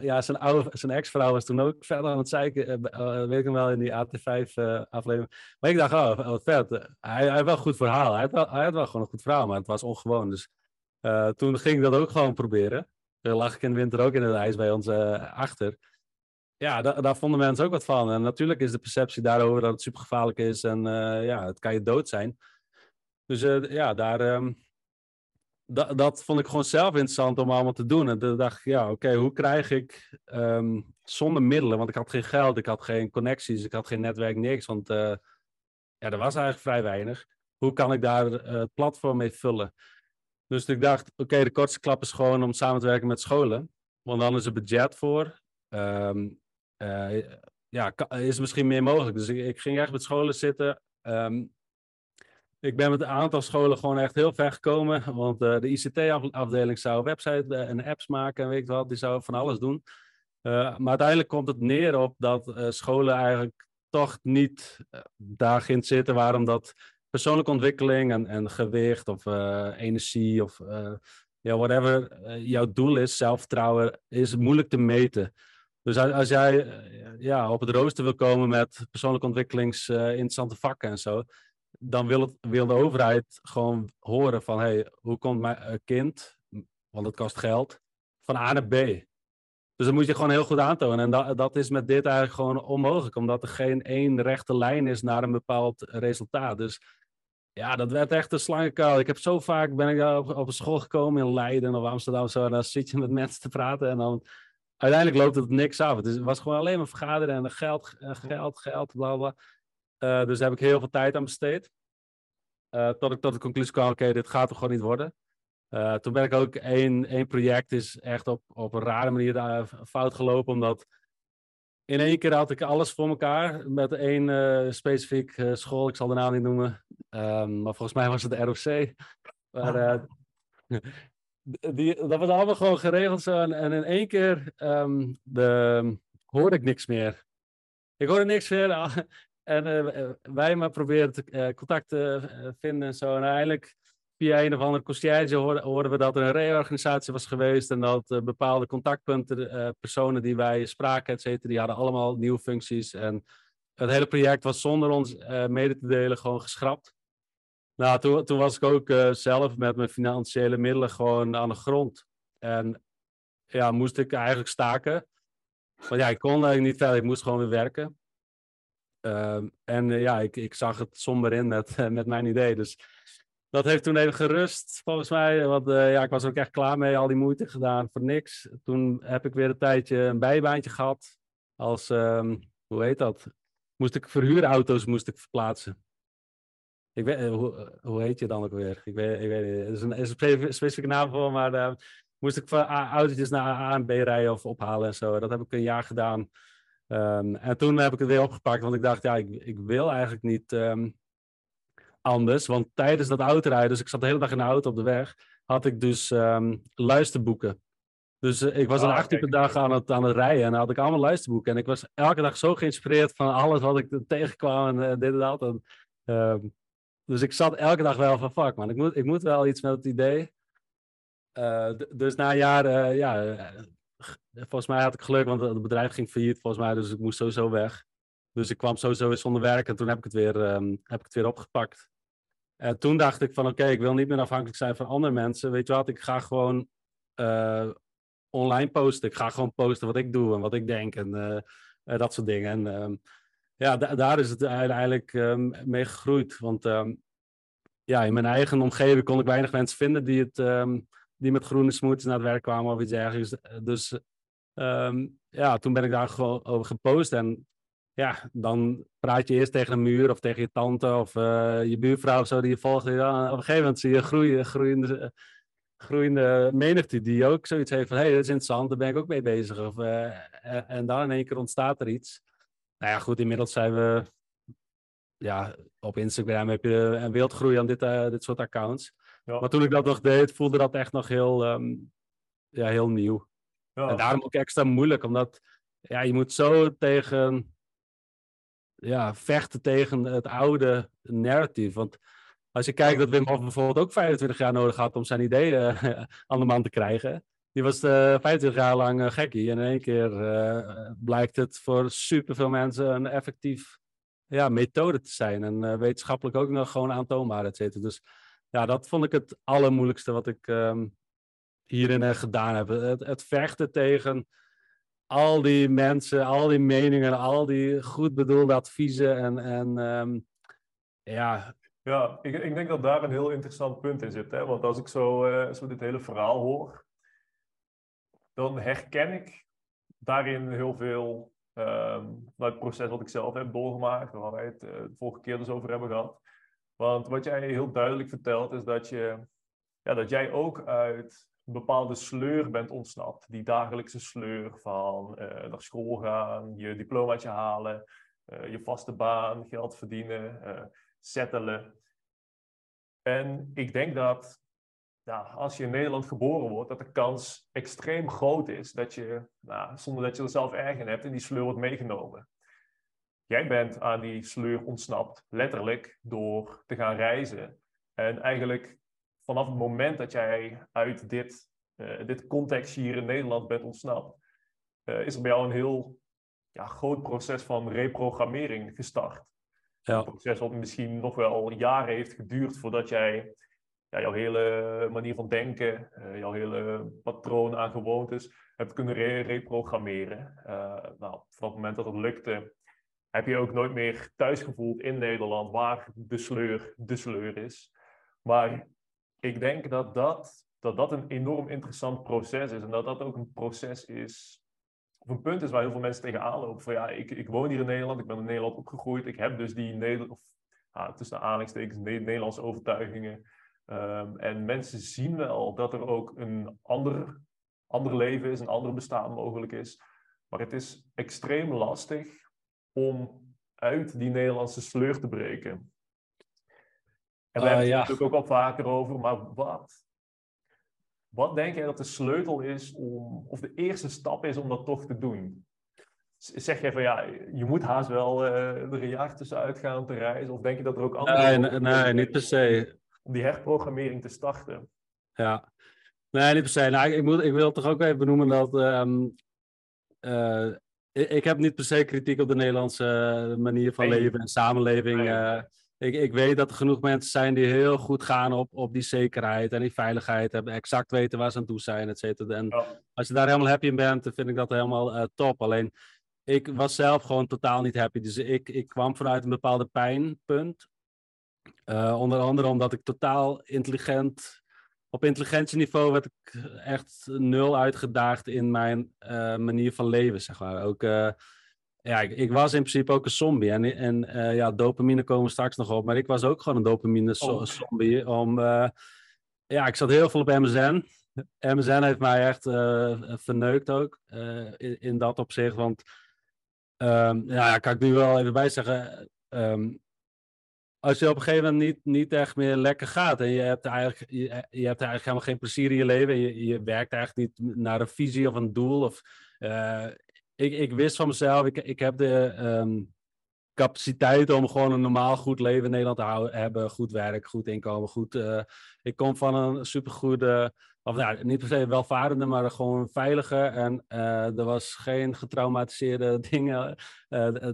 Speaker 2: ja, zijn, oude, zijn ex-vrouw was toen ook verder aan het zeiken. weet ik hem wel in die AT5-aflevering. maar ik dacht, oh, wat vet. Hij, hij had wel een goed verhaal. Hij had, wel, hij had wel gewoon een goed verhaal, maar het was ongewoon. Dus toen ging ik dat ook gewoon proberen. Toen lag ik in de winter ook in het ijs bij ons achter. Ja, daar, vonden mensen ook wat van. En natuurlijk is de perceptie daarover dat het super gevaarlijk is. En ja, het kan je dood zijn. Dus ja, daar... Um, dat, vond ik gewoon zelf interessant om allemaal te doen. En toen dacht ik, ja, oké, hoe krijg ik um, zonder middelen, want ik had geen geld, ik had geen connecties, ik had geen netwerk, niks, want uh, ja, er was eigenlijk vrij weinig. Hoe kan ik daar het platform mee vullen? Dus ik dacht, oké, de kortste klap is gewoon om samen te werken met scholen, want dan is er budget voor. Um, ja, is misschien meer mogelijk. Dus ik, ging echt met scholen zitten. Um, ik ben met een aantal scholen gewoon echt heel ver gekomen. Want uh, de ICT-afdeling zou website uh, en apps maken en weet ik wat. Die zou van alles doen. Maar uiteindelijk komt het neer op dat scholen eigenlijk toch niet daar zitten waren. Omdat persoonlijke ontwikkeling en, en gewicht of energie of ja, whatever jouw doel is, zelfvertrouwen, is moeilijk te meten. Dus als, jij ja, op het rooster wil komen met persoonlijke ontwikkelings interessante vakken en zo, dan wil, het, wil de overheid gewoon horen van, hey, hoe komt mijn kind, want het kost geld, van A naar B. Dus dat moet je gewoon heel goed aantonen. En dat, dat is met dit eigenlijk gewoon onmogelijk, omdat er geen één rechte lijn is naar een bepaald resultaat. Dus ja, dat werd echt een slangenkuil. Ik heb zo vaak ben ik op, op een school gekomen in Leiden of Amsterdam zo, en dan zit je met [laughs] mensen te praten en dan uiteindelijk loopt het niks af. Het was gewoon alleen maar vergaderen en geld, geld, geld, bla bla. Uh, dus daar heb ik heel veel tijd aan besteed. Uh, tot ik tot de conclusie kwam, oké, dit gaat er gewoon niet worden. Uh, toen ben ik ook één, één project is echt op, op een rare manier fout gelopen, omdat in één keer had ik alles voor elkaar met één uh, specifiek uh, school, ik zal de naam niet noemen, um, maar volgens mij was het de ROC. Maar, [laughs] die, dat was allemaal gewoon geregeld en, en in één keer um, de, hoorde ik niks meer. Ik hoorde niks meer [laughs] en wij maar probeerden contact te vinden en zo en uiteindelijk via een of andere conciërge hoorden, we dat er een reorganisatie was geweest en dat bepaalde contactpunten, personen die wij spraken, et cetera, die hadden allemaal nieuwe functies. En het hele project was zonder ons mede te delen gewoon geschrapt. Nou, toen, toen was ik ook zelf met mijn financiële middelen gewoon aan de grond. En ja, moest ik eigenlijk staken. Want ja, ik kon eigenlijk niet verder, ik moest gewoon weer werken. Ehm, en ja, ik, ik zag het somber in met, [laughs] met mijn idee. Dus dat heeft toen even gerust, volgens mij. Want uh, ja, ik was ook echt klaar mee, al die moeite gedaan voor niks. Toen heb ik weer een tijdje een bijbaantje gehad. Als, um, hoe heet dat? Moest ik verhuurauto's moest ik verplaatsen. Ik weet, uh, hoe, eh, hoe heet je dan ook weer? Ik weet, ik weet niet. Er is een, is een specifieke naam voor, maar uh, moest ik van autootjes naar A en B rijden of ophalen en zo. Dat heb ik een jaar gedaan. Um, en toen heb ik het weer opgepakt, want ik dacht, ja, ik, ik wil eigenlijk niet um, anders. Want tijdens dat autorijden, dus ik zat de hele dag in de auto op de weg, had ik dus um, luisterboeken. Dus uh, ik was dan ah, acht uur per dag aan het, aan het rijden en dan had ik allemaal luisterboeken. En ik was elke dag zo geïnspireerd van alles wat ik tegenkwam en uh, dit en dat. En, dus ik zat elke dag wel van, fuck man, ik moet, ik moet wel iets met het idee. Uh, dus na een jaar, ja, volgens mij had ik geluk, want het bedrijf ging failliet volgens mij, dus ik moest sowieso weg. Dus ik kwam sowieso weer zonder werk en toen heb ik het weer, um, heb ik het weer opgepakt. En toen dacht ik van oké, ik wil niet meer afhankelijk zijn van andere mensen. Weet je wat, ik ga gewoon online posten. Ik ga gewoon posten wat ik doe en wat ik denk en dat soort dingen. En um, ja, daar is het eigenlijk um, mee gegroeid. Want ja, in mijn eigen omgeving kon ik weinig mensen vinden die, het, die met groene smoothies naar het werk kwamen of iets dergelijks. Dus ja, toen ben ik daar gewoon over gepost en ja, dan praat je eerst tegen een muur of tegen je tante of uh, je buurvrouw of zo die je volgt. En op een gegeven moment zie je groeien, groeiende, groeiende menigte die ook zoiets heeft van hé, hey, dat is interessant, daar ben ik ook mee bezig. Of, uh, en dan in één keer ontstaat er iets. Nou ja, goed, inmiddels zijn we ja, op Instagram heb je een wildgroei aan dit, uh, dit soort accounts. Ja. Maar toen ik dat nog deed, voelde dat echt nog heel, um, ja, heel nieuw. Ja. En daarom ook extra moeilijk, omdat ja, je moet zo tegen ja, vechten tegen het oude narrative. Want als je kijkt dat Wim Hof bijvoorbeeld ook 25 jaar nodig had om zijn ideeën aan de man te krijgen. Die was uh, 25 jaar lang uh, gekkie. En in één keer uh, blijkt het voor superveel mensen een effectief ja, methode te zijn. En wetenschappelijk ook nog gewoon aantoonbaar, et cetera. Dus ja, dat vond ik het allermoeilijkste wat ik um, hierin gedaan heb. Het, het vechten tegen al die mensen, al die meningen, al die goed bedoelde adviezen. En, en um, ja.
Speaker 1: Ja, ik, ik denk dat daar een heel interessant punt in zit. Hè? Want als ik zo, zo dit hele verhaal hoor, dan herken ik daarin heel veel um, het proces wat ik zelf heb doorgemaakt, waar wij het uh, de vorige keer dus over hebben gehad. Want wat jij heel duidelijk vertelt, is dat, je, ja, dat jij ook uit bepaalde sleur bent ontsnapt. Die dagelijkse sleur van uh, naar school gaan, je diplomaatje halen, uh, je vaste baan, geld verdienen, settelen. En ik denk dat als je in Nederland geboren wordt, dat de kans extreem groot is dat je, nou, zonder dat je er zelf erg in hebt, in die sleur wordt meegenomen. jij bent aan die sleur ontsnapt, letterlijk, door te gaan reizen. En eigenlijk vanaf het moment dat jij uit dit, uh, dit context hier in Nederland bent ontsnapt, uh, is er bij jou een heel ja, groot proces van reprogrammering gestart. Ja. Een proces wat misschien nog wel jaren heeft geduurd voordat jij ja, jouw hele manier van denken, uh, jouw hele patroon aan gewoontes hebt kunnen re reprogrammeren. nou, vanaf het moment dat het lukte, heb je ook nooit meer thuis gevoeld in Nederland waar de sleur de sleur is. Maar ik denk dat dat, dat dat een enorm interessant proces is. En dat dat ook een proces is, of een punt is waar heel veel mensen tegenaan lopen. Van ja, ik, ik woon hier in Nederland, ik ben in Nederland opgegroeid. Ik heb dus die Nederland, of, tussen aanhalingstekens Nederlandse overtuigingen. Um, en mensen zien wel dat er ook een ander, ander leven is, een ander bestaan mogelijk is. Maar het is extreem lastig om uit die Nederlandse sleur te breken. En we uh, hebben het ja. natuurlijk ook al vaker over, maar wat? Wat denk jij dat de sleutel is om, of de eerste stap is om dat toch te doen? Zeg jij van ja, je moet haast wel uh, er een jaar tussenuit gaan te reizen? Of denk je dat er ook andere...
Speaker 2: Nee, nee, nee niet per se.
Speaker 1: Om die herprogrammering te starten?
Speaker 2: Ja, nee, niet per se. Nou, ik, moet, ik wil toch ook even benoemen dat... Um, uh, ik heb niet per se kritiek op de Nederlandse manier van leven en samenleving. Nee. Ik, ik weet dat er genoeg mensen zijn die heel goed gaan op, op die zekerheid en die veiligheid. Hebben exact weten waar ze aan toe zijn, et cetera. En als je daar helemaal happy in bent, dan vind ik dat helemaal uh, top. Alleen, ik was zelf gewoon totaal niet happy. Dus ik, ik kwam vanuit een bepaalde pijnpunt. Uh, onder andere omdat ik totaal intelligent... Op intelligentieniveau werd ik echt nul uitgedaagd in mijn uh, manier van leven, zeg maar. Ook ja, ik, ik, was in principe ook een zombie. En, en ja, dopamine komen we straks nog op. Maar ik was ook gewoon een dopamine-zombie. Oh. Om, ja, ik zat heel veel op MSN. MSN heeft mij echt verneukt ook. In, in, dat opzicht. Want um, ja, kan ik nu wel even bij zeggen. Um, als je op een gegeven moment niet, niet echt meer lekker gaat. En je hebt eigenlijk, je, hebt eigenlijk helemaal geen plezier in je leven. Je, je werkt eigenlijk niet naar een visie of een doel. Of, ik, ik wist van mezelf, ik, ik heb de um, capaciteit om gewoon een normaal goed leven in Nederland te houden, hebben. Goed werk, goed inkomen, goed. Uh, ik kom van een supergoede, of nou, niet per se welvarende, maar gewoon veilige. En uh, er was geen getraumatiseerde [laughs] dingen.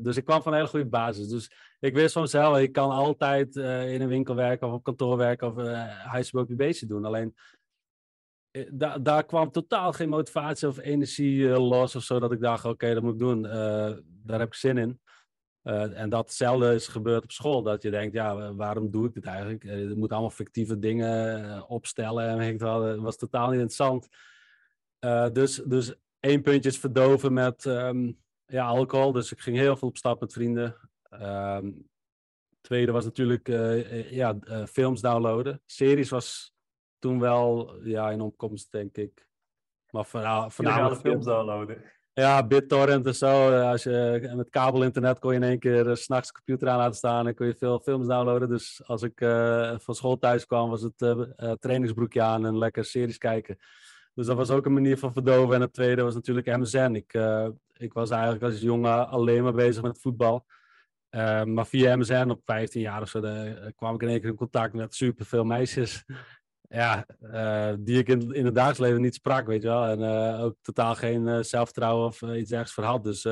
Speaker 2: Dus ik kwam van een hele goede basis. Dus ik wist van mezelf, ik kan altijd in een winkel werken of op kantoor werken of uh, huisje bezig doen. Alleen eh, daar, kwam totaal geen motivatie of energie los of zo. Dat ik dacht, oké, dat moet ik doen. Daar heb ik zin in. En datzelfde is gebeurd op school. Dat je denkt, ja, waarom doe ik dit eigenlijk? je moet allemaal fictieve dingen opstellen. En ik dat was totaal niet interessant. dus, dus één puntje is verdoven met um, ja, alcohol. Dus ik ging heel veel op stap met vrienden. Um, tweede was natuurlijk ja, films downloaden. Series was toen wel ja, in opkomst, denk ik. Maar
Speaker 1: voornamelijk films downloaden.
Speaker 2: Ja, BitTorrent en zo. Als je, met kabelinternet kon je in één keer uh, s'nachts computer aan laten staan en kon je veel films downloaden. Dus als ik van school thuis kwam, was het trainingsbroekje aan en lekker series kijken. Dus dat was ook een manier van verdoven. En het tweede was natuurlijk MSN. Ik, ik was eigenlijk als jongen alleen maar bezig met voetbal. Maar via MSN op 15 jaar of zo kwam ik in één keer in contact met superveel meisjes ja, uh, die ik in, in het dagelijks leven niet sprak, weet je wel. En uh, ook totaal geen zelfvertrouwen of iets ergens voor had. Dus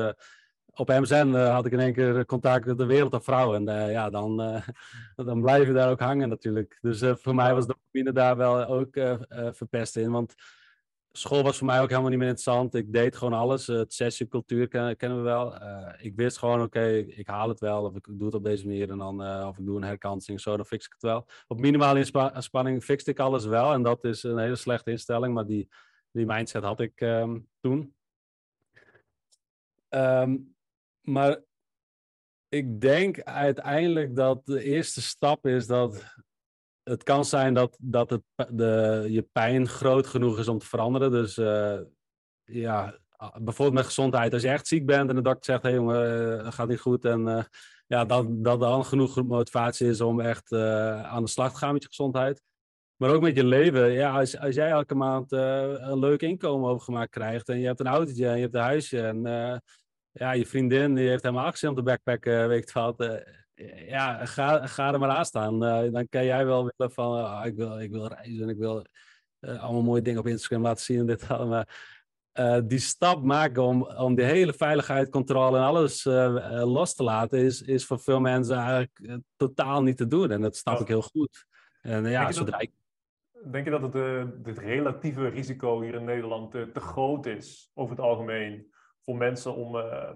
Speaker 2: op MSN had ik in één keer contact met de wereld van vrouwen. En ja, dan, [laughs] dan blijf je daar ook hangen natuurlijk. Dus voor mij was de dopamine daar wel ook verpest in. Want school was voor mij ook helemaal niet meer interessant. Ik deed gewoon alles. het sessiecultuur ken, kennen we wel. ik wist gewoon, oké, ik, haal het wel. Of ik doe het op deze manier. En dan, of ik doe een herkansing. Zo, dan fix ik het wel. Op minimale inspanning fixte ik alles wel. En dat is een hele slechte instelling. Maar die, die mindset had ik um, toen. Um, maar ik denk uiteindelijk dat de eerste stap is dat het kan zijn dat, dat het, de, je pijn groot genoeg is om te veranderen. Dus uh, ja, bijvoorbeeld met gezondheid. Als je echt ziek bent en de dokter zegt: hé hey jongen, dat gaat niet goed. En uh, ja, dat, dat dan genoeg motivatie is om echt aan de slag te gaan met je gezondheid. Maar ook met je leven. Ja, als, als jij elke maand een leuk inkomen overgemaakt krijgt. En je hebt een autootje en je hebt een huisje. En ja, je vriendin die heeft helemaal actie om de backpack, uh, weet ik uh, ja, ga, ga er maar aan staan. Uh, dan kan jij wel willen van, oh, ik, wil, ik wil reizen en ik wil allemaal mooie dingen op Instagram laten zien en dit allemaal. die stap maken om, om die hele veiligheid, controle en alles los te laten, is, is voor veel mensen eigenlijk totaal niet te doen. En dat snap ik heel goed. En ja, zodra ik
Speaker 1: Denk je dat het, uh, het relatieve risico hier in Nederland te groot is, over het algemeen, voor mensen om, uh,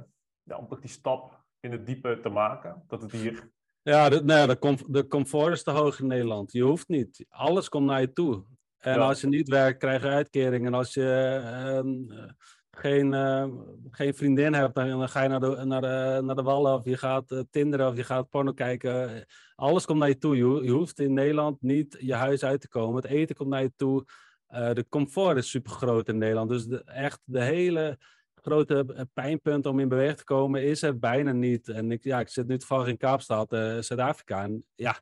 Speaker 1: ja, om die stap in het diepe te maken? Dat het hier...
Speaker 2: Ja, de, nee, de, de comfort is te hoog in Nederland. Je hoeft niet. Alles komt naar je toe. En als je niet werkt, krijg je uitkeringen. Als je uh, geen, uh, geen vriendin hebt, dan, ga je naar de, naar, de, naar de wallen of je gaat uh, tinderen of je gaat porno kijken. Alles komt naar je toe. Je, je, hoeft in Nederland niet je huis uit te komen. Het eten komt naar je toe. De comfort is super groot in Nederland. Dus de, echt de hele grote pijnpunt om in beweging te komen is er bijna niet. En ik, ja, ik zit nu toevallig in Kaapstad, Zuid-Afrika. En ja,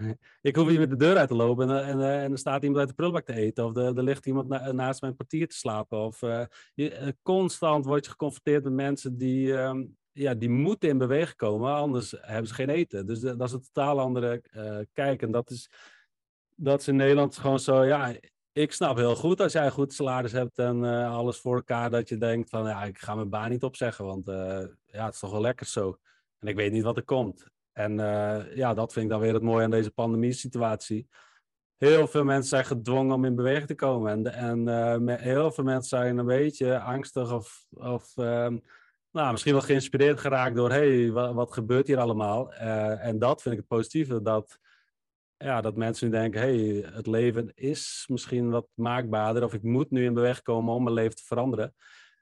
Speaker 2: [laughs] ik hoef niet met de deur uit te lopen en, en, en er staat iemand uit de prullenbak te eten. Of er, ligt iemand naast mijn portier te slapen. Of uh, je, constant word je geconfronteerd met mensen die, um, ja, die moeten in beweging komen, anders hebben ze geen eten. Dus dat is een totaal andere uh, kijk. En dat is, dat is in Nederland gewoon zo, ja, ik snap heel goed als jij goed salaris hebt en uh, alles voor elkaar, dat je denkt van, ja, ik ga mijn baan niet opzeggen, want ja, het is toch wel lekker zo. En ik weet niet wat er komt. En uh, ja, dat vind ik dan weer het mooie aan deze pandemie-situatie. Heel veel mensen zijn gedwongen om in beweging te komen. En, en heel veel mensen zijn een beetje angstig of, of uh, nou, misschien wel geïnspireerd geraakt door... hey, wat, wat gebeurt hier allemaal? En dat vind ik het positieve, dat, ja, dat mensen nu denken... hey, het leven is misschien wat maakbaarder... of ik moet nu in beweging komen om mijn leven te veranderen.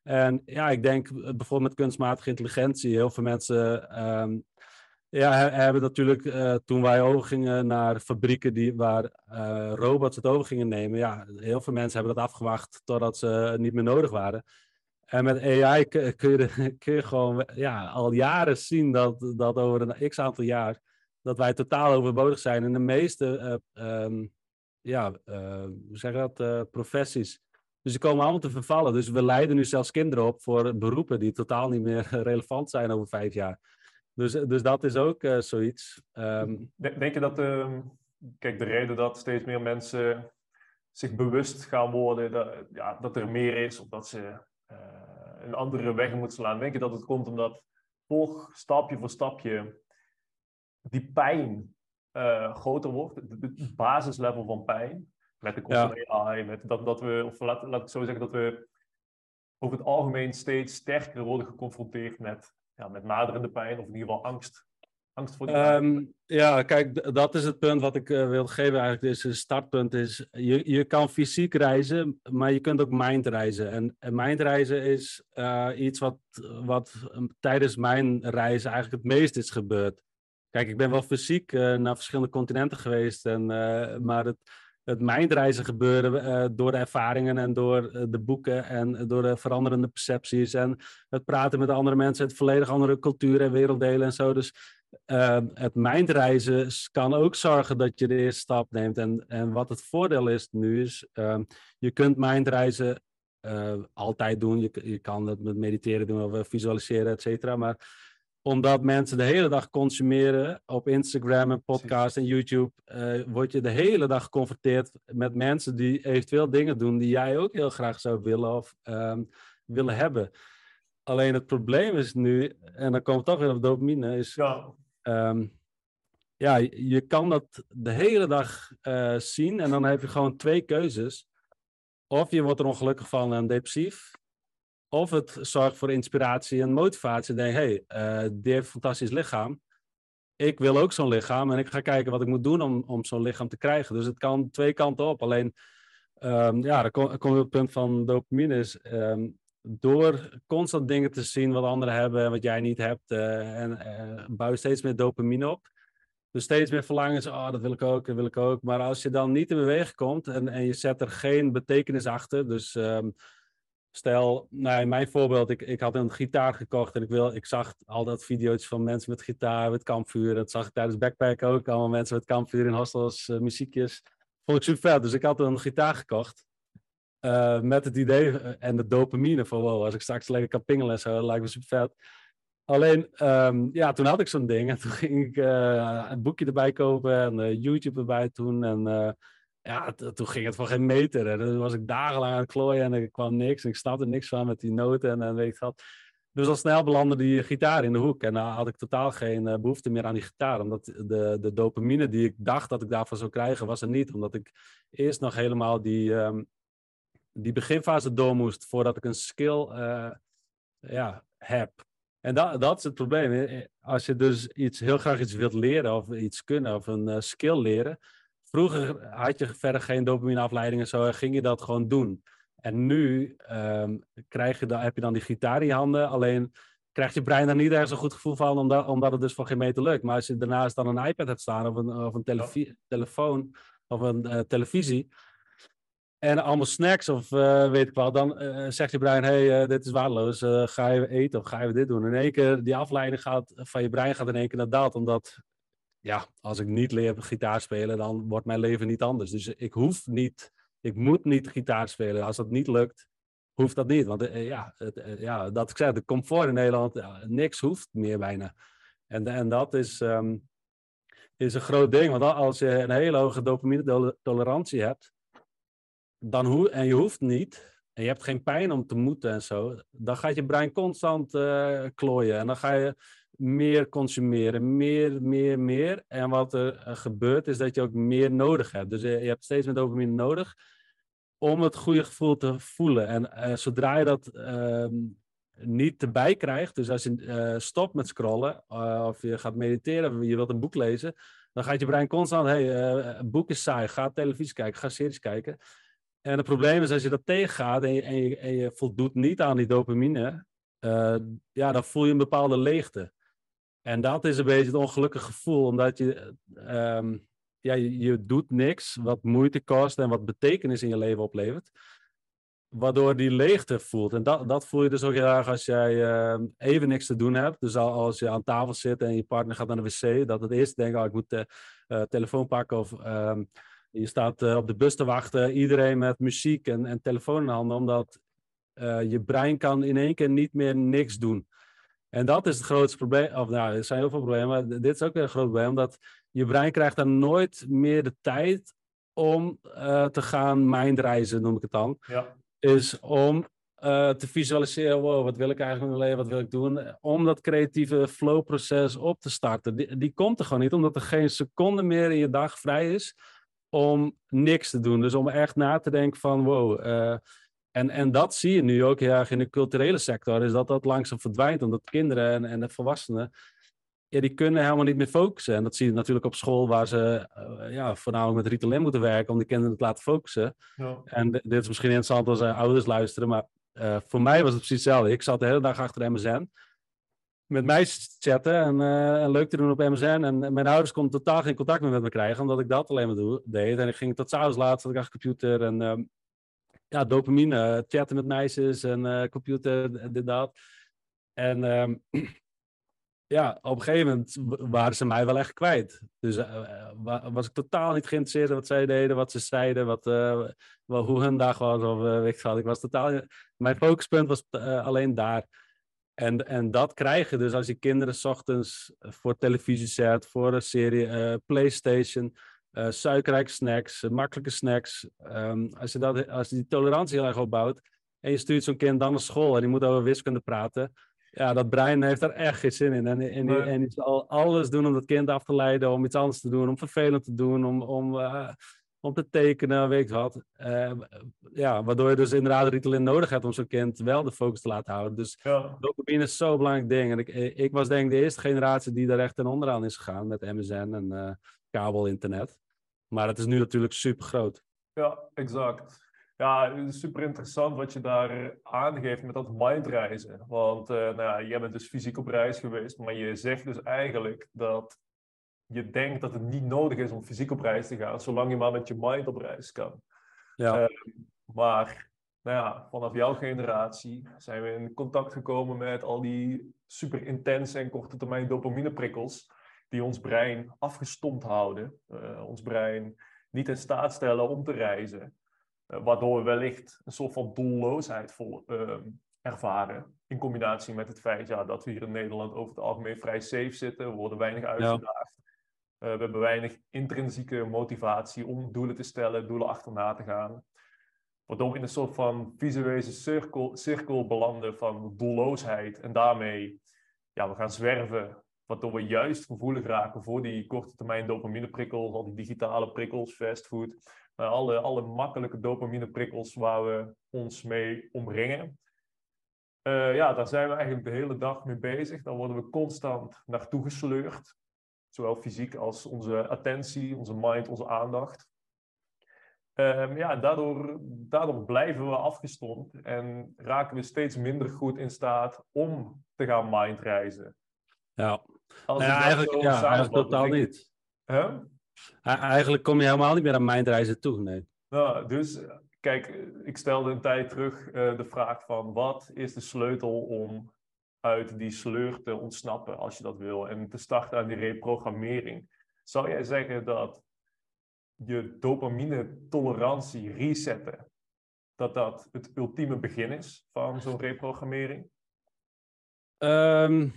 Speaker 2: En ja, ik denk bijvoorbeeld met kunstmatige intelligentie... heel veel mensen ehm, ja, hebben natuurlijk uh, toen wij overgingen naar fabrieken die, waar uh, robots het over gingen nemen. Ja, heel veel mensen hebben dat afgewacht totdat ze niet meer nodig waren. En met AI kun je, [laughs] kun je gewoon ja, al jaren zien dat, dat over een x aantal jaar dat wij totaal overbodig zijn. En de meeste uh, ja, hoe zeg je dat, professies. Dus die komen allemaal te vervallen. Dus we leiden nu zelfs kinderen op voor beroepen die totaal niet meer [laughs] relevant zijn over vijf jaar. Dus, dus dat is ook zoiets. Um...
Speaker 1: Denk je dat, uh, kijk, de reden dat steeds meer mensen zich bewust gaan worden dat, ja, dat er meer is, of dat ze een andere weg moeten slaan, denk je dat het komt omdat voor stapje voor stapje die pijn uh, groter wordt, het basislevel van pijn, met de komst van AI, met dat, dat we, of laat, laat ik zo zeggen, dat we over het algemeen steeds sterker worden geconfronteerd met ja, met naderende pijn of in ieder geval angst? Angst voor die
Speaker 2: um, ja, kijk, dat is het punt wat ik uh, wil geven eigenlijk. Dus het startpunt is, je, je kan fysiek reizen, maar je kunt ook mindreizen. En, en mindreizen is uh, iets wat, wat tijdens mijn reizen eigenlijk het meest is gebeurd. Kijk, ik ben wel fysiek uh, naar verschillende continenten geweest, en, maar het, het mindreizen gebeuren uh, door de ervaringen en door de boeken en door de veranderende percepties en het praten met andere mensen uit volledig andere culturen en werelddelen en zo. Dus uh, het mindreizen kan ook zorgen dat je de eerste stap neemt. En, en wat het voordeel is nu is, ehm, je kunt mindreizen altijd doen. Je, je kan het met mediteren doen of visualiseren, et cetera. Maar omdat mensen de hele dag consumeren op Instagram en podcast en YouTube, uh, word je de hele dag geconfronteerd met mensen die eventueel dingen doen die jij ook heel graag zou willen of um, willen hebben. Alleen het probleem is nu, en dan komt het toch weer op dopamine, is ja. Um, ja, je kan dat de hele dag uh, zien en dan heb je gewoon twee keuzes. Of je wordt er ongelukkig van en depressief, of het zorgt voor inspiratie en motivatie. Denk, hey, uh, die heeft een fantastisch lichaam. Ik wil ook zo'n lichaam en ik ga kijken wat ik moet doen om, om zo'n lichaam te krijgen. Dus het kan twee kanten op. Alleen, um, ja, dan kom het punt van dopamine is... Um, door constant dingen te zien wat anderen hebben en wat jij niet hebt, uh, en uh, bouw je steeds meer dopamine op. Dus steeds meer verlangens, oh, dat wil ik ook, dat wil ik ook. Maar als je dan niet in beweging komt en, en je zet er geen betekenis achter, dus um, Stel, nou in mijn voorbeeld, ik, ik had een gitaar gekocht en ik, wil, ik zag al dat video's van mensen met gitaar, met kampvuur. Dat zag ik tijdens backpack ook, allemaal mensen met kampvuur in hostels, uh, muziekjes. Vond ik super vet, dus ik had een gitaar gekocht. uh, met het idee en de dopamine van wow, als ik straks lekker kan pingelen en zo, lijkt me super vet. Alleen, um, ja, toen had ik zo'n ding en [laughs] toen ging ik een boekje erbij kopen en YouTube erbij doen. En ja, toen ging het voor geen meter. En was ik dagenlang aan het klooien en er kwam niks. En ik snapte niks van met die noten en, en weet ik wat. Dus al snel belandde die gitaar in de hoek. En dan had ik totaal geen behoefte meer aan die gitaar. Omdat de, de dopamine die ik dacht dat ik daarvan zou krijgen, was er niet. Omdat ik eerst nog helemaal die, um, die beginfase door moest voordat ik een skill ja, heb. En dat, dat is het probleem. Als je dus iets, heel graag iets wilt leren of iets kunnen of een uh, skill leren. Vroeger had je verder geen dopamineafleiding en zo en ging je dat gewoon doen. En nu um, krijg je dan, heb je dan die gitaar in je handen. Alleen krijgt je brein daar niet ergens een goed gevoel van, omdat, omdat het dus van geen meter lukt. Maar als je daarnaast dan een iPad hebt staan of een, of een telefoon of een uh, televisie en allemaal snacks of uh, weet ik wel, dan uh, zegt je brein, hey, uh, dit is waardeloos, ga je eten of ga je dit doen? In één keer, die afleiding gaat, van je brein gaat in één keer naar dat, omdat, ja, als ik niet leer gitaar spelen, dan wordt mijn leven niet anders. Dus ik hoef niet, ik moet niet gitaar spelen. Als dat niet lukt, hoeft dat niet. Want ja, het, ja, dat ik zeg, de comfort in Nederland, niks hoeft meer bijna. En, en dat is, um, is een groot ding, want als je een hele hoge dopamine tolerantie hebt, dan hoe, en je hoeft niet, en je hebt geen pijn om te moeten en zo, dan gaat je brein constant klooien. En dan ga je meer consumeren, meer, meer, meer. En wat er uh, gebeurt, is dat je ook meer nodig hebt. Dus uh, je hebt steeds meer dopamine nodig om het goede gevoel te voelen. En zodra je dat ehm, niet erbij krijgt, dus als je stopt met scrollen, of je gaat mediteren, of je wilt een boek lezen, dan gaat je brein constant, hey, een boek is saai, ga televisie kijken, ga series kijken. En het probleem is als je dat tegengaat en je, en je, en je voldoet niet aan die dopamine, uh, ja, dan voel je een bepaalde leegte. En dat is een beetje het ongelukkige gevoel, omdat je, um, ja, je, doet niks wat moeite kost en wat betekenis in je leven oplevert, waardoor die leegte voelt. En dat, dat voel je dus ook heel erg als jij uh, even niks te doen hebt. Dus als je aan tafel zit en je partner gaat naar de wc, dat het eerst denkt, oh, ik moet de uh, telefoon pakken of... Um, je staat uh, op de bus te wachten, iedereen met muziek en, en telefoon in handen, omdat je brein kan in één keer niet meer niks doen. En dat is het grootste probleem. Of nou, er zijn heel veel problemen, maar dit is ook een groot probleem, omdat je brein krijgt dan nooit meer de tijd om uh, te gaan mindreizen, noem ik het dan.
Speaker 1: Ja.
Speaker 2: Is om te visualiseren, wow, wat wil ik eigenlijk in mijn leven, wat wil ik doen? Om dat creatieve flow-proces op te starten. Die, die komt er gewoon niet, omdat er geen seconde meer in je dag vrij is om niks te doen. Dus om echt na te denken van wow. Uh, en, en dat zie je nu ook heel erg in de culturele sector, is dat dat langzaam verdwijnt. Omdat kinderen en, en de volwassenen, ja, die kunnen helemaal niet meer focussen. En dat zie je natuurlijk op school, waar ze uh, ja, voornamelijk met Ritalin moeten werken om die kinderen te laten focussen.
Speaker 1: Ja.
Speaker 2: En dit is misschien interessant als uh, ouders luisteren, maar voor mij was het precies hetzelfde. Ik zat de hele dag achter MSN met mij chatten en, uh, en, leuk te doen op MSN. En mijn ouders konden totaal geen contact meer met me krijgen, omdat ik dat alleen maar doe, deed. En ik ging tot s'avonds laat, zat ik achter computer en uh, ja, dopamine, chatten met meisjes en uh, computer, dit, dat. En ehm, [clears throat] ja, op een gegeven moment waren ze mij wel echt kwijt. Dus was ik totaal niet geïnteresseerd in wat zij deden, wat ze zeiden, wat, hoe hun dag was. Of, weet ik, ik was totaal... Mijn focuspunt was alleen daar. En, en dat krijg je dus als je kinderen s ochtends voor televisie zet, voor een serie, uh, PlayStation, uh, suikerrijke snacks, uh, makkelijke snacks. Um, als, je dat, als je die tolerantie heel erg opbouwt en je stuurt zo'n kind dan naar school en die moet over wiskunde praten. Ja, dat brein heeft daar echt geen zin in. En, en, en die zal alles doen om dat kind af te leiden, om iets anders te doen, om vervelend te doen, om, om om te tekenen, weet ik wat. Ja, waardoor je dus inderdaad Ritalin nodig hebt om zo'n kind wel de focus te laten houden. Dus
Speaker 1: ja.
Speaker 2: dopamine is zo'n belangrijk ding. En ik, ik was denk ik de eerste generatie die daar echt ten onderaan is gegaan met MSN en kabel-internet. Maar het is nu natuurlijk super groot.
Speaker 1: Ja, exact. Ja, het is super interessant wat je daar aangeeft met dat mindreizen. Want uh, nou ja, jij bent dus fysiek op reis geweest, maar je zegt dus eigenlijk dat je denkt dat het niet nodig is om fysiek op reis te gaan, zolang je maar met je mind op reis kan.
Speaker 2: Ja.
Speaker 1: Uh, maar nou ja, vanaf jouw generatie zijn we in contact gekomen met al die super intense en korte termijn dopamineprikkels die ons brein afgestompt houden, uh, ons brein niet in staat stellen om te reizen. waardoor we wellicht een soort van doelloosheid vol, ehm, ervaren. In combinatie met het feit ja, dat we hier in Nederland over het algemeen vrij safe zitten. We worden weinig uitgedaagd. we hebben weinig intrinsieke motivatie om doelen te stellen, doelen achterna te gaan. Waardoor we in een soort van visuele cirkel, cirkel belanden van doelloosheid. En daarmee, ja, we gaan zwerven. Waardoor we juist gevoelig raken voor die korte termijn dopamineprikkels, al die digitale prikkels, fastfood. alle, alle makkelijke dopamineprikkels waar we ons mee omringen. Uh, ja, daar zijn we eigenlijk de hele dag mee bezig. Daar worden we constant naartoe gesleurd. Zowel fysiek als onze attentie, onze mind, onze aandacht. Um, ja, daardoor, daardoor blijven we afgestompt en raken we steeds minder goed in staat om te gaan mindreizen.
Speaker 2: Ja, nou ja eigenlijk, ja, eigenlijk totaal niet. Huh? Eigenlijk kom je helemaal niet meer aan mindreizen toe, nee.
Speaker 1: Nou, dus kijk, ik stelde een tijd terug uh, de vraag van wat is de sleutel om uit die sleur te ontsnappen, als je dat wil, en te starten aan die reprogrammering. Zou jij zeggen dat je dopamine-tolerantie resetten, dat dat het ultieme begin is van zo'n reprogrammering?
Speaker 2: Um,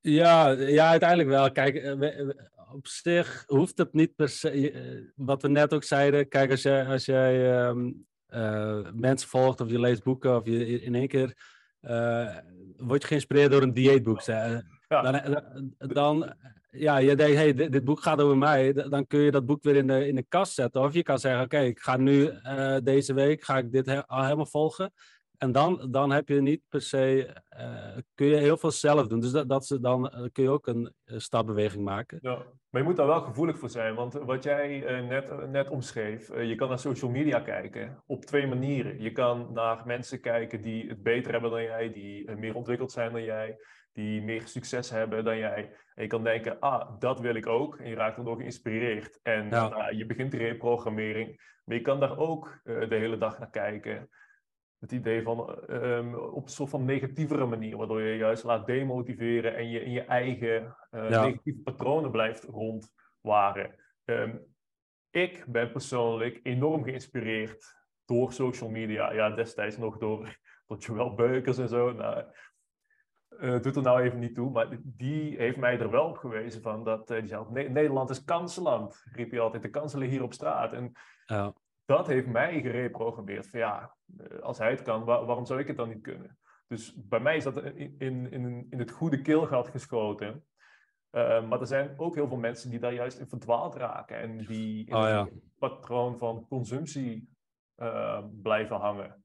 Speaker 2: ja, ja, uiteindelijk wel. Kijk, eh, op zich hoeft het niet per se. Eh, wat we net ook zeiden, kijk, als jij, als jij um, uh, mensen volgt of je leest boeken of je in één keer uh, word je geïnspireerd door een dieetboek. Ja. Dan, dan, ja, je denkt, hey, dit, boek gaat over mij, dan kun je dat boek weer in de, in de kast zetten. Of je kan zeggen, oké, ik ga nu uh, deze week, ga ik dit he al helemaal volgen. En dan, dan heb je niet per se, uh, kun je heel veel zelf doen. Dus dat, dat ze dan uh, kun je ook een stapbeweging maken.
Speaker 1: Ja, maar je moet daar wel gevoelig voor zijn. Want wat jij net, net omschreef, je kan naar social media kijken op twee manieren. Je kan naar mensen kijken die het beter hebben dan jij, die meer ontwikkeld zijn dan jij die meer succes hebben dan jij. En je kan denken, ah, dat wil ik ook. En je raakt dan ook geïnspireerd. En nou, je begint reprogrammering. Maar je kan daar ook uh, de hele dag naar kijken. Het idee van um, op een soort van negatievere manier, waardoor je juist laat demotiveren en je in je eigen uh, negatieve patronen blijft rondwaren. Um, ik ben persoonlijk enorm geïnspireerd door social media. Ja, destijds nog door, door Joël Beukers en zo. Nou, uh, doet er nou even niet toe, maar die heeft mij er wel op gewezen van dat, uh, die zei, Nederland is kansenland, riep hij altijd, de kanselen hier op straat. En ja. Dat heeft mij gereprogrammeerd van ja, eh, als hij het kan, waarom zou ik het dan niet kunnen? Dus bij mij is dat in, in, in het goede keelgat geschoten. maar er zijn ook heel veel mensen die daar juist in verdwaald raken en die in oh, ja. een patroon van consumptie blijven hangen.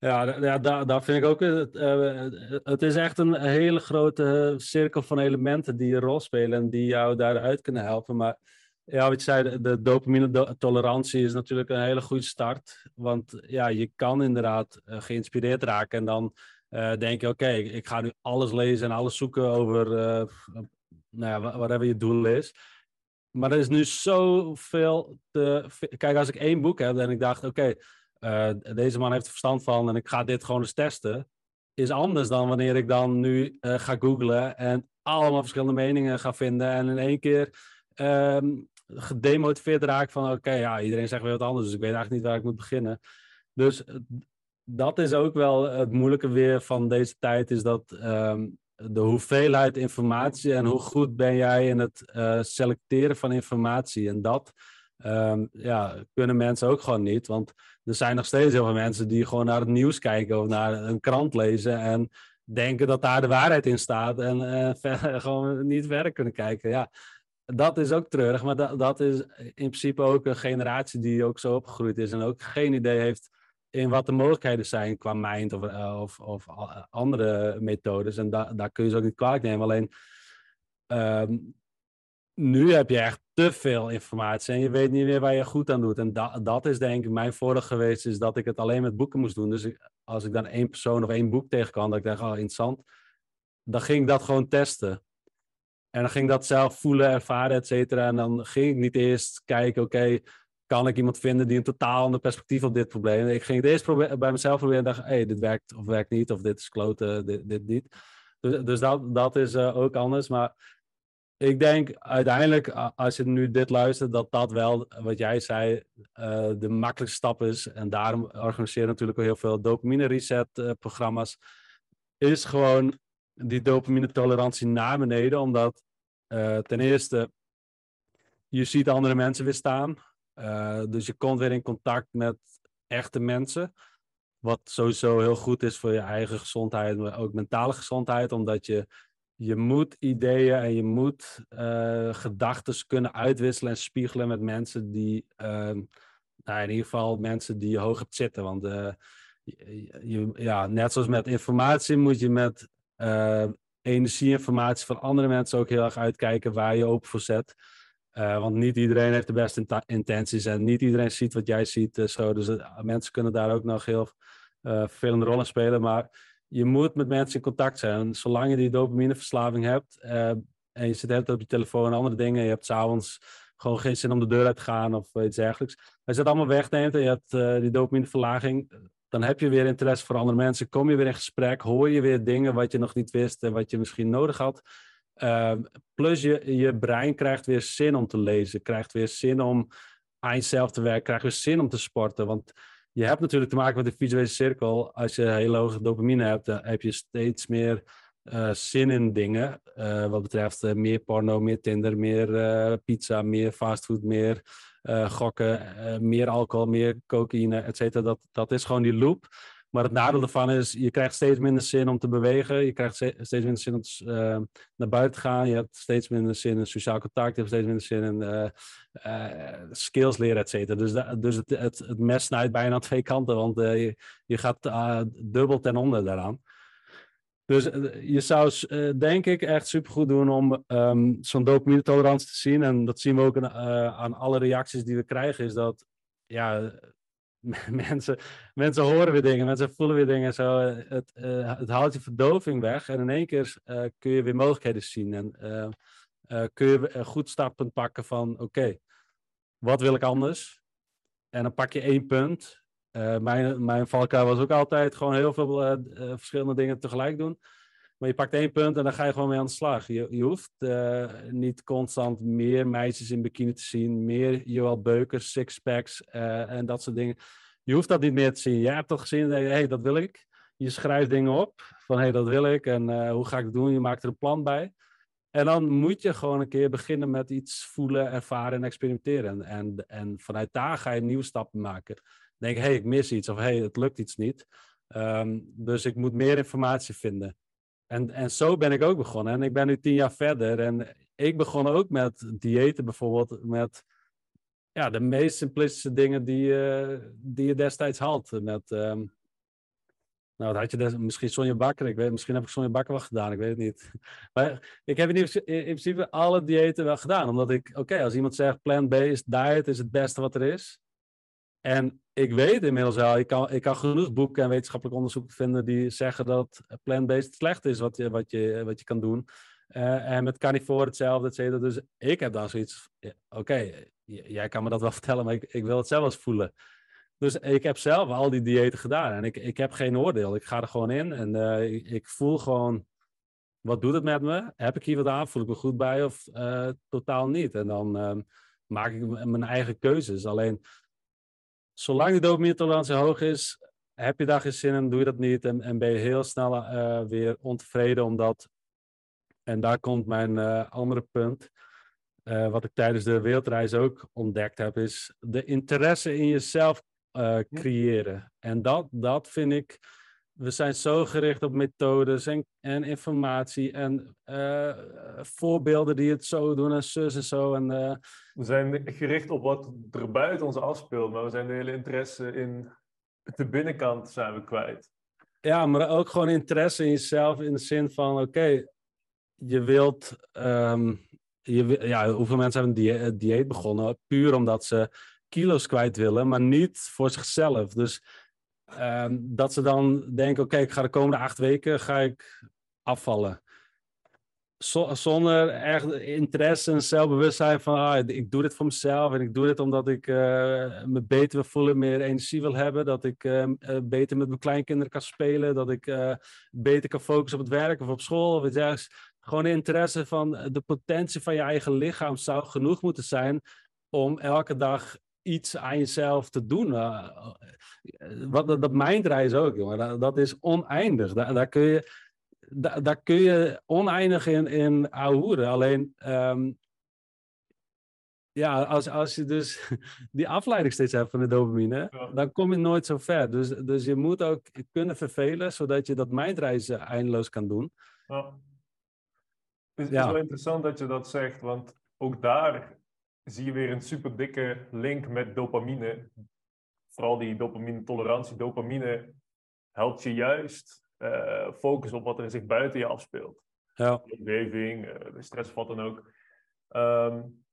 Speaker 2: Ja, ja daar, daar vind ik ook. Het, uh, het is echt een hele grote cirkel van elementen die een rol spelen en die jou daaruit kunnen helpen. Maar ja, wat je zei, de, dopamine-tolerantie is natuurlijk een hele goede start. Want ja, je kan inderdaad uh, geïnspireerd raken en dan uh, denk je: oké, ik ga nu alles lezen en alles zoeken over nou ja, whatever je doel is. Maar er is nu zoveel te. Kijk, als ik één boek heb en ik dacht: oké. Uh, deze man heeft er verstand van en ik ga dit gewoon eens testen. Is anders dan wanneer ik dan nu uh, ga googlen en allemaal verschillende meningen ga vinden. En in één keer um, gedemotiveerd raak van oké, ja, iedereen zegt weer wat anders. Dus ik weet eigenlijk niet waar ik moet beginnen. Dus dat is ook wel het moeilijke weer van deze tijd. Is dat um, de hoeveelheid informatie en hoe goed ben jij in het uh, selecteren van informatie. En dat um, ja, kunnen mensen ook gewoon niet. Want er zijn nog steeds heel veel mensen die gewoon naar het nieuws kijken of naar een krant lezen en denken dat daar de waarheid in staat en [laughs] uh, gewoon niet verder kunnen kijken. Ja, dat is ook treurig, maar dat, dat is in principe ook een generatie die ook zo opgegroeid is en ook geen idee heeft in wat de mogelijkheden zijn qua mind of, uh, of, of andere methodes. En da daar kun je ze ook niet kwalijk nemen. Alleen um, nu heb je echt te veel informatie en je weet niet meer waar je goed aan doet. En da dat is denk ik mijn voordeel geweest, is dat ik het alleen met boeken moest doen. Dus als ik dan één persoon of één boek tegenkwam, dat ik dacht, oh interessant, dan ging ik dat gewoon testen. En dan ging ik dat zelf voelen, ervaren, et cetera. En dan ging ik niet eerst kijken, oké, kan ik iemand vinden die een totaal ander perspectief op dit probleem. Ik ging het eerst bij mezelf proberen en dacht, hé, hey, dit werkt of werkt niet, of dit is kloten, dit, dit niet. Dus, dus dat, dat is uh, ook anders. Maar ik denk uiteindelijk, als je nu dit luistert, dat dat wel, wat jij zei, uh, de makkelijkste stap is. En daarom organiseren natuurlijk ook heel veel dopamine reset programma's. Is gewoon die dopamine tolerantie naar beneden. Omdat uh, ten eerste, je ziet andere mensen weer staan. dus je komt weer in contact met echte mensen. Wat sowieso heel goed is voor je eigen gezondheid, maar ook mentale gezondheid. Omdat je je moet ideeën en je moet uh, gedachten kunnen uitwisselen en spiegelen met mensen die, uh, nou in ieder geval mensen die je hoog hebt zitten. Want je, ja, net zoals met informatie moet je met energieinformatie van andere mensen ook heel erg uitkijken waar je open voor zet. want niet iedereen heeft de beste intenties en niet iedereen ziet wat jij ziet. zo. Dus mensen kunnen daar ook nog heel vervelende rollen spelen. Maar je moet met mensen in contact zijn. zolang je die dopamineverslaving hebt en je zit net op je telefoon en andere dingen, je hebt s'avonds gewoon geen zin om de deur uit te gaan of iets dergelijks. Als je dat allemaal wegneemt en je hebt die dopamineverlaging, dan heb je weer interesse voor andere mensen. Kom je weer in gesprek, hoor je weer dingen wat je nog niet wist en wat je misschien nodig had. Uh, plus je, je brein krijgt weer zin om te lezen, krijgt weer zin om aan jezelf te werken, krijgt weer zin om te sporten. Want je hebt natuurlijk te maken met de visuele cirkel. Als je heel hoge dopamine hebt, dan heb je steeds meer uh, zin in dingen. Uh, wat betreft uh, meer porno, meer Tinder, meer pizza, meer fastfood, meer gokken, meer alcohol, meer cocaïne, et cetera. Dat, dat is gewoon die loop. Maar het nadeel ervan is, je krijgt steeds minder zin om te bewegen. Je krijgt steeds minder zin om uh, naar buiten te gaan. Je hebt steeds minder zin in sociaal contact. Je hebt steeds minder zin in skills leren, et cetera. Dus, dus het, het, het, mes snijdt bijna aan twee kanten. Want je, je gaat dubbel ten onder daaraan. Dus je zou, denk ik, echt supergoed doen om um, zo'n dopamine tolerantie te zien. En dat zien we ook aan, aan alle reacties die we krijgen. Is dat ja, [laughs] mensen, mensen horen weer dingen, mensen voelen weer dingen. Zo, eh, het, uh, het haalt je verdoving weg en in één keer kun je weer mogelijkheden zien. En kun je een goed startpunt pakken van oké, wat wil ik anders? En dan pak je één punt. Mijn, mijn valkuil was ook altijd gewoon heel veel verschillende dingen tegelijk doen. Maar je pakt één punt en dan ga je gewoon mee aan de slag. Je, je hoeft niet constant meer meisjes in bikini te zien, meer Joel Beukers, sixpacks en dat soort dingen. Je hoeft dat niet meer te zien. Jij hebt toch gezien, hé, hey, dat wil ik. Je schrijft dingen op van hé, hey, dat wil ik en hoe ga ik het doen? Je maakt er een plan bij. En dan moet je gewoon een keer beginnen met iets voelen, ervaren en experimenteren. En, en vanuit daar ga je nieuwe stappen maken. Denk, hé, hey, ik mis iets of hé, hey, het lukt iets niet. Um, dus ik moet meer informatie vinden. En, en zo ben ik ook begonnen. En ik ben nu tien jaar verder. En ik begon ook met diëten bijvoorbeeld. Met ja, de meest simplistische dingen die, uh, die je destijds had. Met, um, nou, had je misschien Sonja Bakker. Ik weet, misschien heb ik Sonja Bakker wel gedaan. Ik weet het niet. [laughs] Maar ik heb in, in principe alle diëten wel gedaan. Omdat ik, oké, als iemand zegt plant-based diet is het beste wat er is. En ik weet inmiddels wel, ik kan, ik kan genoeg boeken en wetenschappelijk onderzoek vinden die zeggen dat plant-based slecht is wat je, wat je, wat je kan doen. Uh, en met carnivore hetzelfde, et cetera. Dus ik heb dan zoiets, oké, jij kan me dat wel [laughs] vertellen, maar ik, ik wil het zelf eens voelen. Dus ik heb zelf al die diëten gedaan en ik, ik heb geen oordeel. Ik ga er gewoon in en uh, ik, voel gewoon, wat doet het met me? Heb ik hier wat aan? Voel ik me goed bij of uh, totaal niet? En dan uh, maak ik mijn eigen keuzes. Alleen zolang de dopamine-tolerantie hoog is, heb je daar geen zin in, doe je dat niet en, en ben je heel snel uh, weer ontevreden omdat, en daar komt mijn uh, andere punt, uh, wat ik tijdens de wereldreis ook ontdekt heb, is de interesse in jezelf creëren. En dat, dat vind ik we zijn zo gericht op methodes en, en informatie en uh, voorbeelden die het zo doen en zus en zo. En, uh...
Speaker 1: We zijn gericht op wat er buiten ons afspeelt, maar we zijn de hele interesse in de binnenkant zijn we kwijt.
Speaker 2: Ja, maar ook gewoon interesse in jezelf in de zin van, oké, okay, je wilt... Um, je, ja, hoeveel mensen hebben een dieet, dieet begonnen puur omdat ze kilo's kwijt willen, maar niet voor zichzelf. Dus Um, dat ze dan denken, oké, ik ga de komende acht weken ga ik afvallen. zonder echt interesse en zelfbewustzijn van, ah, ik doe dit voor mezelf en ik doe dit omdat ik uh, me beter wil voelen, meer energie wil hebben, dat ik uh, beter met mijn kleinkinderen kan spelen, dat ik beter kan focussen op het werk of op school of iets dergelijks. gewoon interesse van de potentie van je eigen lichaam zou genoeg moeten zijn om elke dag iets aan jezelf te doen. Uh, wat, dat, dat mijndreis ook, jongen. Dat, dat is oneindig. Daar, daar kun je, daar, daar, kun je oneindig in, in ahoeren. Alleen, um, ja, als, als je dus [laughs] die afleiding steeds hebt van de dopamine, dan kom je nooit zo ver. Dus, dus je moet ook kunnen vervelen, zodat je dat mijndreizen eindeloos kan doen. Ja.
Speaker 1: Het is, ja. wel interessant dat je dat zegt, want ook daar zie je weer een super dikke link met dopamine. Vooral die dopamine-tolerantie. Dopamine helpt je juist uh, focus op wat er zich buiten je afspeelt. Ja. De omgeving, uh, de stress, wat dan ook. Um,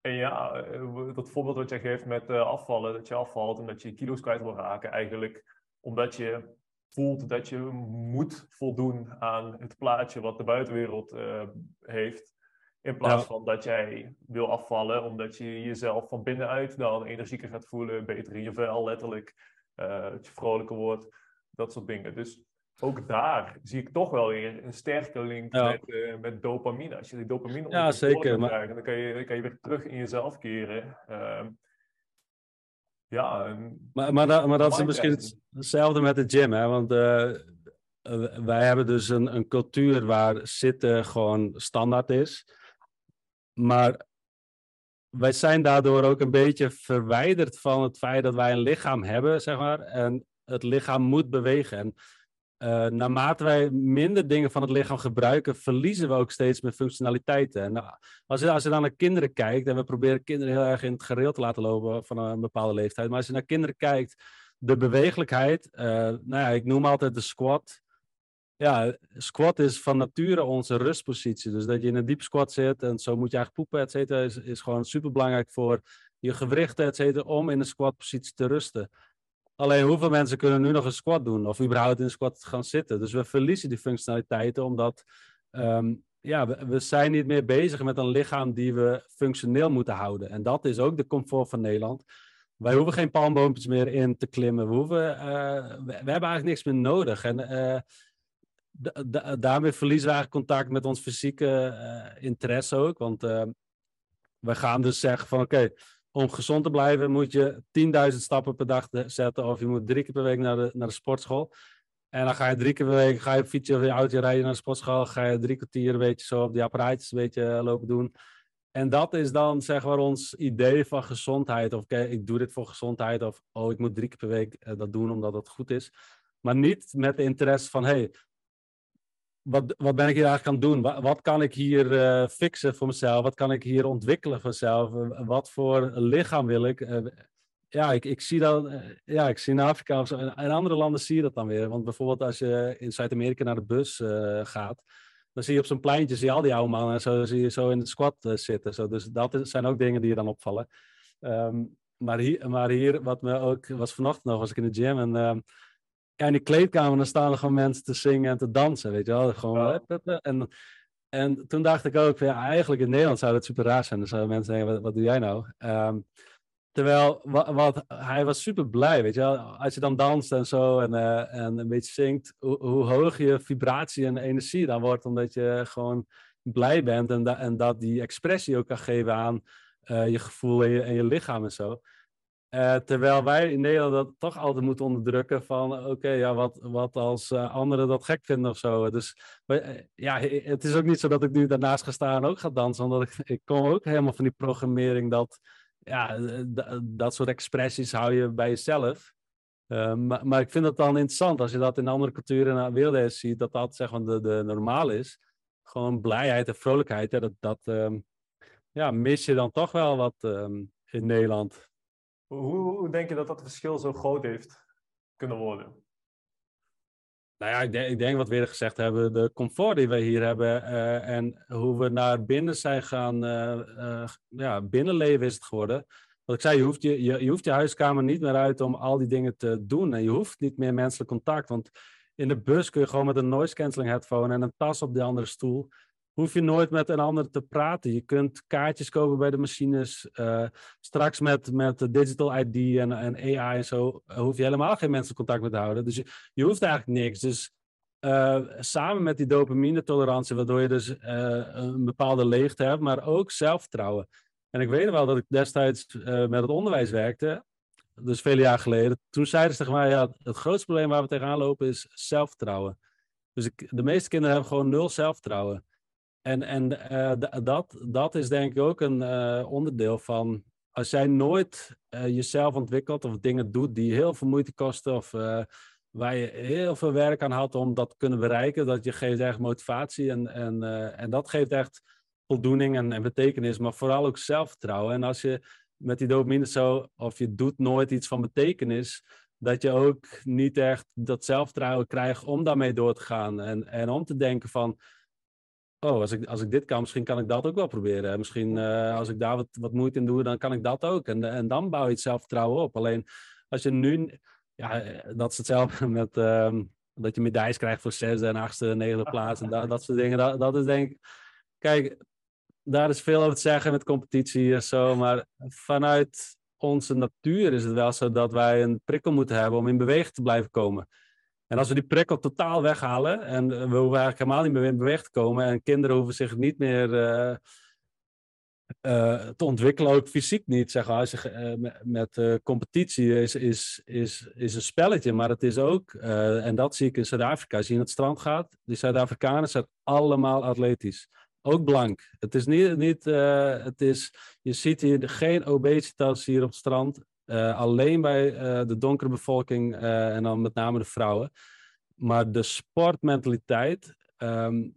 Speaker 1: en ja, eh, dat voorbeeld wat jij geeft met afvallen, dat je afvalt en dat je kilo's kwijt wil raken, eigenlijk omdat je voelt dat je moet voldoen aan het plaatje wat de buitenwereld heeft. In plaats van dat jij wil afvallen, omdat je jezelf van binnenuit dan energieker gaat voelen, beter in je vel, letterlijk. Uh, dat je vrolijker wordt, dat soort dingen. Dus ook daar zie ik toch wel weer een sterke link met, uh, met dopamine. Als je die dopamine
Speaker 2: ja, zeker, maar...
Speaker 1: dan, kan je, dan kan je weer terug in jezelf keren. Uh, ja,
Speaker 2: maar, maar, dat, maar dat is misschien hetzelfde met de gym, hè? Want uh, wij hebben dus een, een cultuur waar zitten gewoon standaard is. Maar wij zijn daardoor ook een beetje verwijderd van het feit dat wij een lichaam hebben, zeg maar. En het lichaam moet bewegen. En uh, naarmate wij minder dingen van het lichaam gebruiken, verliezen we ook steeds meer functionaliteiten. En nou, als, je, als je dan naar kinderen kijkt, en we proberen kinderen heel erg in het gereel te laten lopen van een bepaalde leeftijd, maar als je naar kinderen kijkt, de bewegelijkheid, uh, nou ja, ik noem altijd de squat. Ja, squat is van nature onze rustpositie. Dus dat je in een diep squat zit en zo moet je eigenlijk poepen, et cetera, is, is gewoon super belangrijk voor je gewrichten, et cetera, om in een squatpositie te rusten. Alleen hoeveel mensen kunnen nu nog een squat doen of überhaupt in een squat gaan zitten? Dus we verliezen die functionaliteiten omdat um, ja, we, zijn niet meer bezig met een lichaam die we functioneel moeten houden. En dat is ook de comfort van Nederland. Wij hoeven geen palmboompjes meer in te klimmen. We, hoeven, uh, we, hebben eigenlijk niks meer nodig. En uh, daarmee verliezen we eigenlijk contact met ons fysieke uh, interesse ook. Want we gaan dus zeggen van oké, om gezond te blijven moet je 10.000 stappen per dag zetten. Of je moet drie keer per week naar de, naar de sportschool. En dan ga je drie keer per week ga je fietsen of je auto rijden naar de sportschool. Ga je drie kwartier een beetje zo op die apparaatjes een beetje eh, lopen doen. En dat is dan zeg maar ons idee van gezondheid. Of oké, ik doe dit voor gezondheid. Of oh, ik moet drie keer per week uh, dat doen omdat het goed is. Maar niet met de interesse van hey, wat, wat ben ik hier eigenlijk aan het doen? Wat, wat kan ik hier uh, fixen voor mezelf? Wat kan ik hier ontwikkelen voor mezelf? wat voor lichaam wil ik? Uh, ja, ik, ik zie dat, ja, ik zie in Afrika of zo. In, in, andere landen zie je dat dan weer. Want bijvoorbeeld als je in Zuid-Amerika naar de bus gaat, dan zie je op zo'n pleintje, zie je al die oude mannen en zo, zie je zo in het squat zitten. Zo. Dus dat zijn ook dingen die je dan opvallen. Um, maar, hier, maar hier, wat me ook was vanochtend nog, was ik in de gym en ehm, ja, in de kleedkamer dan staan er gewoon mensen te zingen en te dansen, weet je wel. Gewoon, en, en toen dacht ik ook, ja, eigenlijk in Nederland zou dat super raar zijn. Dan zouden mensen denken, wat, wat doe jij nou? Um, terwijl, wat, wat, hij was super blij, weet je wel. Als je dan danst en zo en, uh, en een beetje zingt, hoe, hoe hoog je vibratie en energie dan wordt, omdat je gewoon blij bent en, da en dat die expressie ook kan geven aan uh, je gevoel en je, en je lichaam en zo. Uh, terwijl wij in Nederland dat toch altijd moeten onderdrukken van oké, ja, wat, wat als uh, anderen dat gek vinden of zo. Dus uh, ja, het is ook niet zo dat ik nu daarnaast ga staan en ook ga dansen, omdat ik, ik kom ook helemaal van die programmering dat ja, dat soort expressies hou je bij jezelf. Maar, maar, ik vind het dan interessant als je dat in andere culturen en werelden ziet, dat dat zeg maar de, de normaal is. Gewoon blijheid en vrolijkheid, dat, dat um, ja, mis je dan toch wel wat um, in Nederland.
Speaker 1: Hoe, denk je dat dat verschil zo groot heeft kunnen worden?
Speaker 2: Nou ja, ik denk, wat we eerder gezegd hebben, de comfort die we hier hebben uh, en hoe we naar binnen zijn gaan, uh, uh, ja, binnenleven is het geworden. Wat ik zei, je hoeft je, je, je, hoeft je huiskamer niet meer uit om al die dingen te doen en je hoeft niet meer menselijk contact, want in de bus kun je gewoon met een noise cancelling headphone en een tas op de andere stoel hoef je nooit met een ander te praten. Je kunt kaartjes kopen bij de machines. Uh, straks met, met digital ID en, en AI en zo uh, hoef je helemaal geen mensen contact met te houden. Dus je, je hoeft eigenlijk niks. Dus uh, samen met die dopamine-tolerantie, waardoor je dus een bepaalde leegte hebt, maar ook zelfvertrouwen. En ik weet wel dat ik destijds met het onderwijs werkte, dus vele jaar geleden. Toen zeiden ze tegen mij, ja, het grootste probleem waar we tegenaan lopen is zelfvertrouwen. Dus de meeste kinderen hebben gewoon nul zelfvertrouwen. En, en dat, dat is denk ik ook een onderdeel van, als jij nooit jezelf ontwikkelt of dingen doet die heel veel moeite kosten of waar je heel veel werk aan had om dat te kunnen bereiken. Dat je geeft echt motivatie en, en, en dat geeft echt voldoening en, en, betekenis, maar vooral ook zelfvertrouwen. En als je met die dopamine zo, of je doet nooit iets van betekenis, dat je ook niet echt dat zelfvertrouwen krijgt om daarmee door te gaan. En, en om te denken van, oh, als ik, als ik dit kan, misschien kan ik dat ook wel proberen. Misschien uh, als ik daar wat, wat moeite in doe, dan kan ik dat ook. En, en dan bouw je het zelfvertrouwen op. Alleen als je nu ja, eh, dat is hetzelfde [laughs] met um, dat je medailles krijgt voor zesde en achtste, negende [laughs] plaats en dat, dat soort dingen. Dat, dat is denk ik, kijk, daar is veel over te zeggen met competitie en zo, maar vanuit onze natuur is het wel zo dat wij een prikkel moeten hebben om in beweging te blijven komen. En als we die prikkel totaal weghalen en we hoeven eigenlijk helemaal niet meer in beweging te komen en kinderen hoeven zich niet meer uh, uh, te ontwikkelen, ook fysiek niet. Zeg maar. Met competitie is, is, is, is een spelletje, maar het is ook, en dat zie ik in Zuid-Afrika, als je in het strand gaat, die Zuid-Afrikanen zijn allemaal atletisch. Ook blank. Het is niet, niet het is, je ziet hier geen obesitas hier op het strand, alleen bij de donkere bevolking en dan met name de vrouwen. Maar de sportmentaliteit um,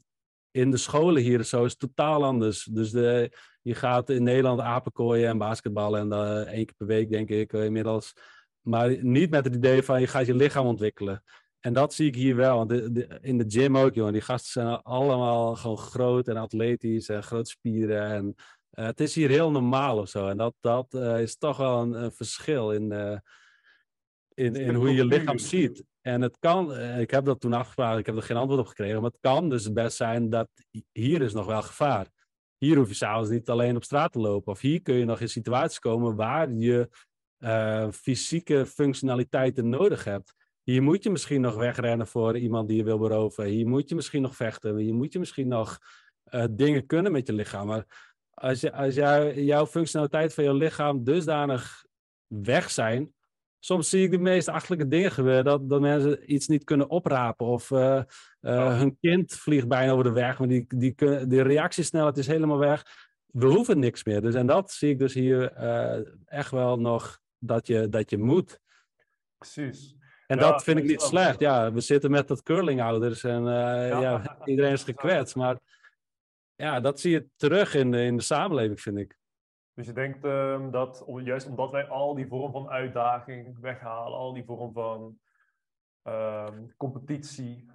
Speaker 2: in de scholen hier zo is totaal anders. Dus de, je gaat in Nederland apenkooien en basketballen en uh, één keer per week, denk ik, inmiddels. Maar niet met het idee van je gaat je lichaam ontwikkelen. En dat zie ik hier wel. Want in de gym ook, joh. Die gasten zijn allemaal gewoon groot en atletisch en grote spieren. En uh, het is hier heel normaal of zo. En dat, dat is toch wel een, een verschil in, in, in hoe je je lichaam ziet. En het kan, ik heb dat toen afgevraagd, ik heb er geen antwoord op gekregen. Maar het kan dus best zijn dat hier is nog wel gevaar. Hier hoef je s'avonds niet alleen op straat te lopen. Of hier kun je nog in situaties komen waar je fysieke functionaliteiten nodig hebt. Hier moet je misschien nog wegrennen voor iemand die je wil beroven. Hier moet je misschien nog vechten. Hier moet je misschien nog dingen kunnen met je lichaam. Maar als, je, als jouw functionaliteit van je lichaam dusdanig weg zijn, soms zie ik de meest achtelijke dingen gebeuren. Dat, dat mensen iets niet kunnen oprapen. Of uh, uh, hun kind vliegt bijna over de weg. Maar die, die, die reactiesnelheid is helemaal weg. We hoeven niks meer. Dus, en dat zie ik dus hier uh, echt wel nog dat je, dat je moet.
Speaker 1: Precies.
Speaker 2: En ja, dat vind ik niet slecht. Ja, we zitten met dat curlingouders en ja. ja. iedereen is [laughs] gekwetst. Maar ja, dat zie je terug in, in de samenleving, vind ik.
Speaker 1: Dus je denkt um, dat juist omdat wij al die vorm van uitdaging weghalen, al die vorm van um, competitie,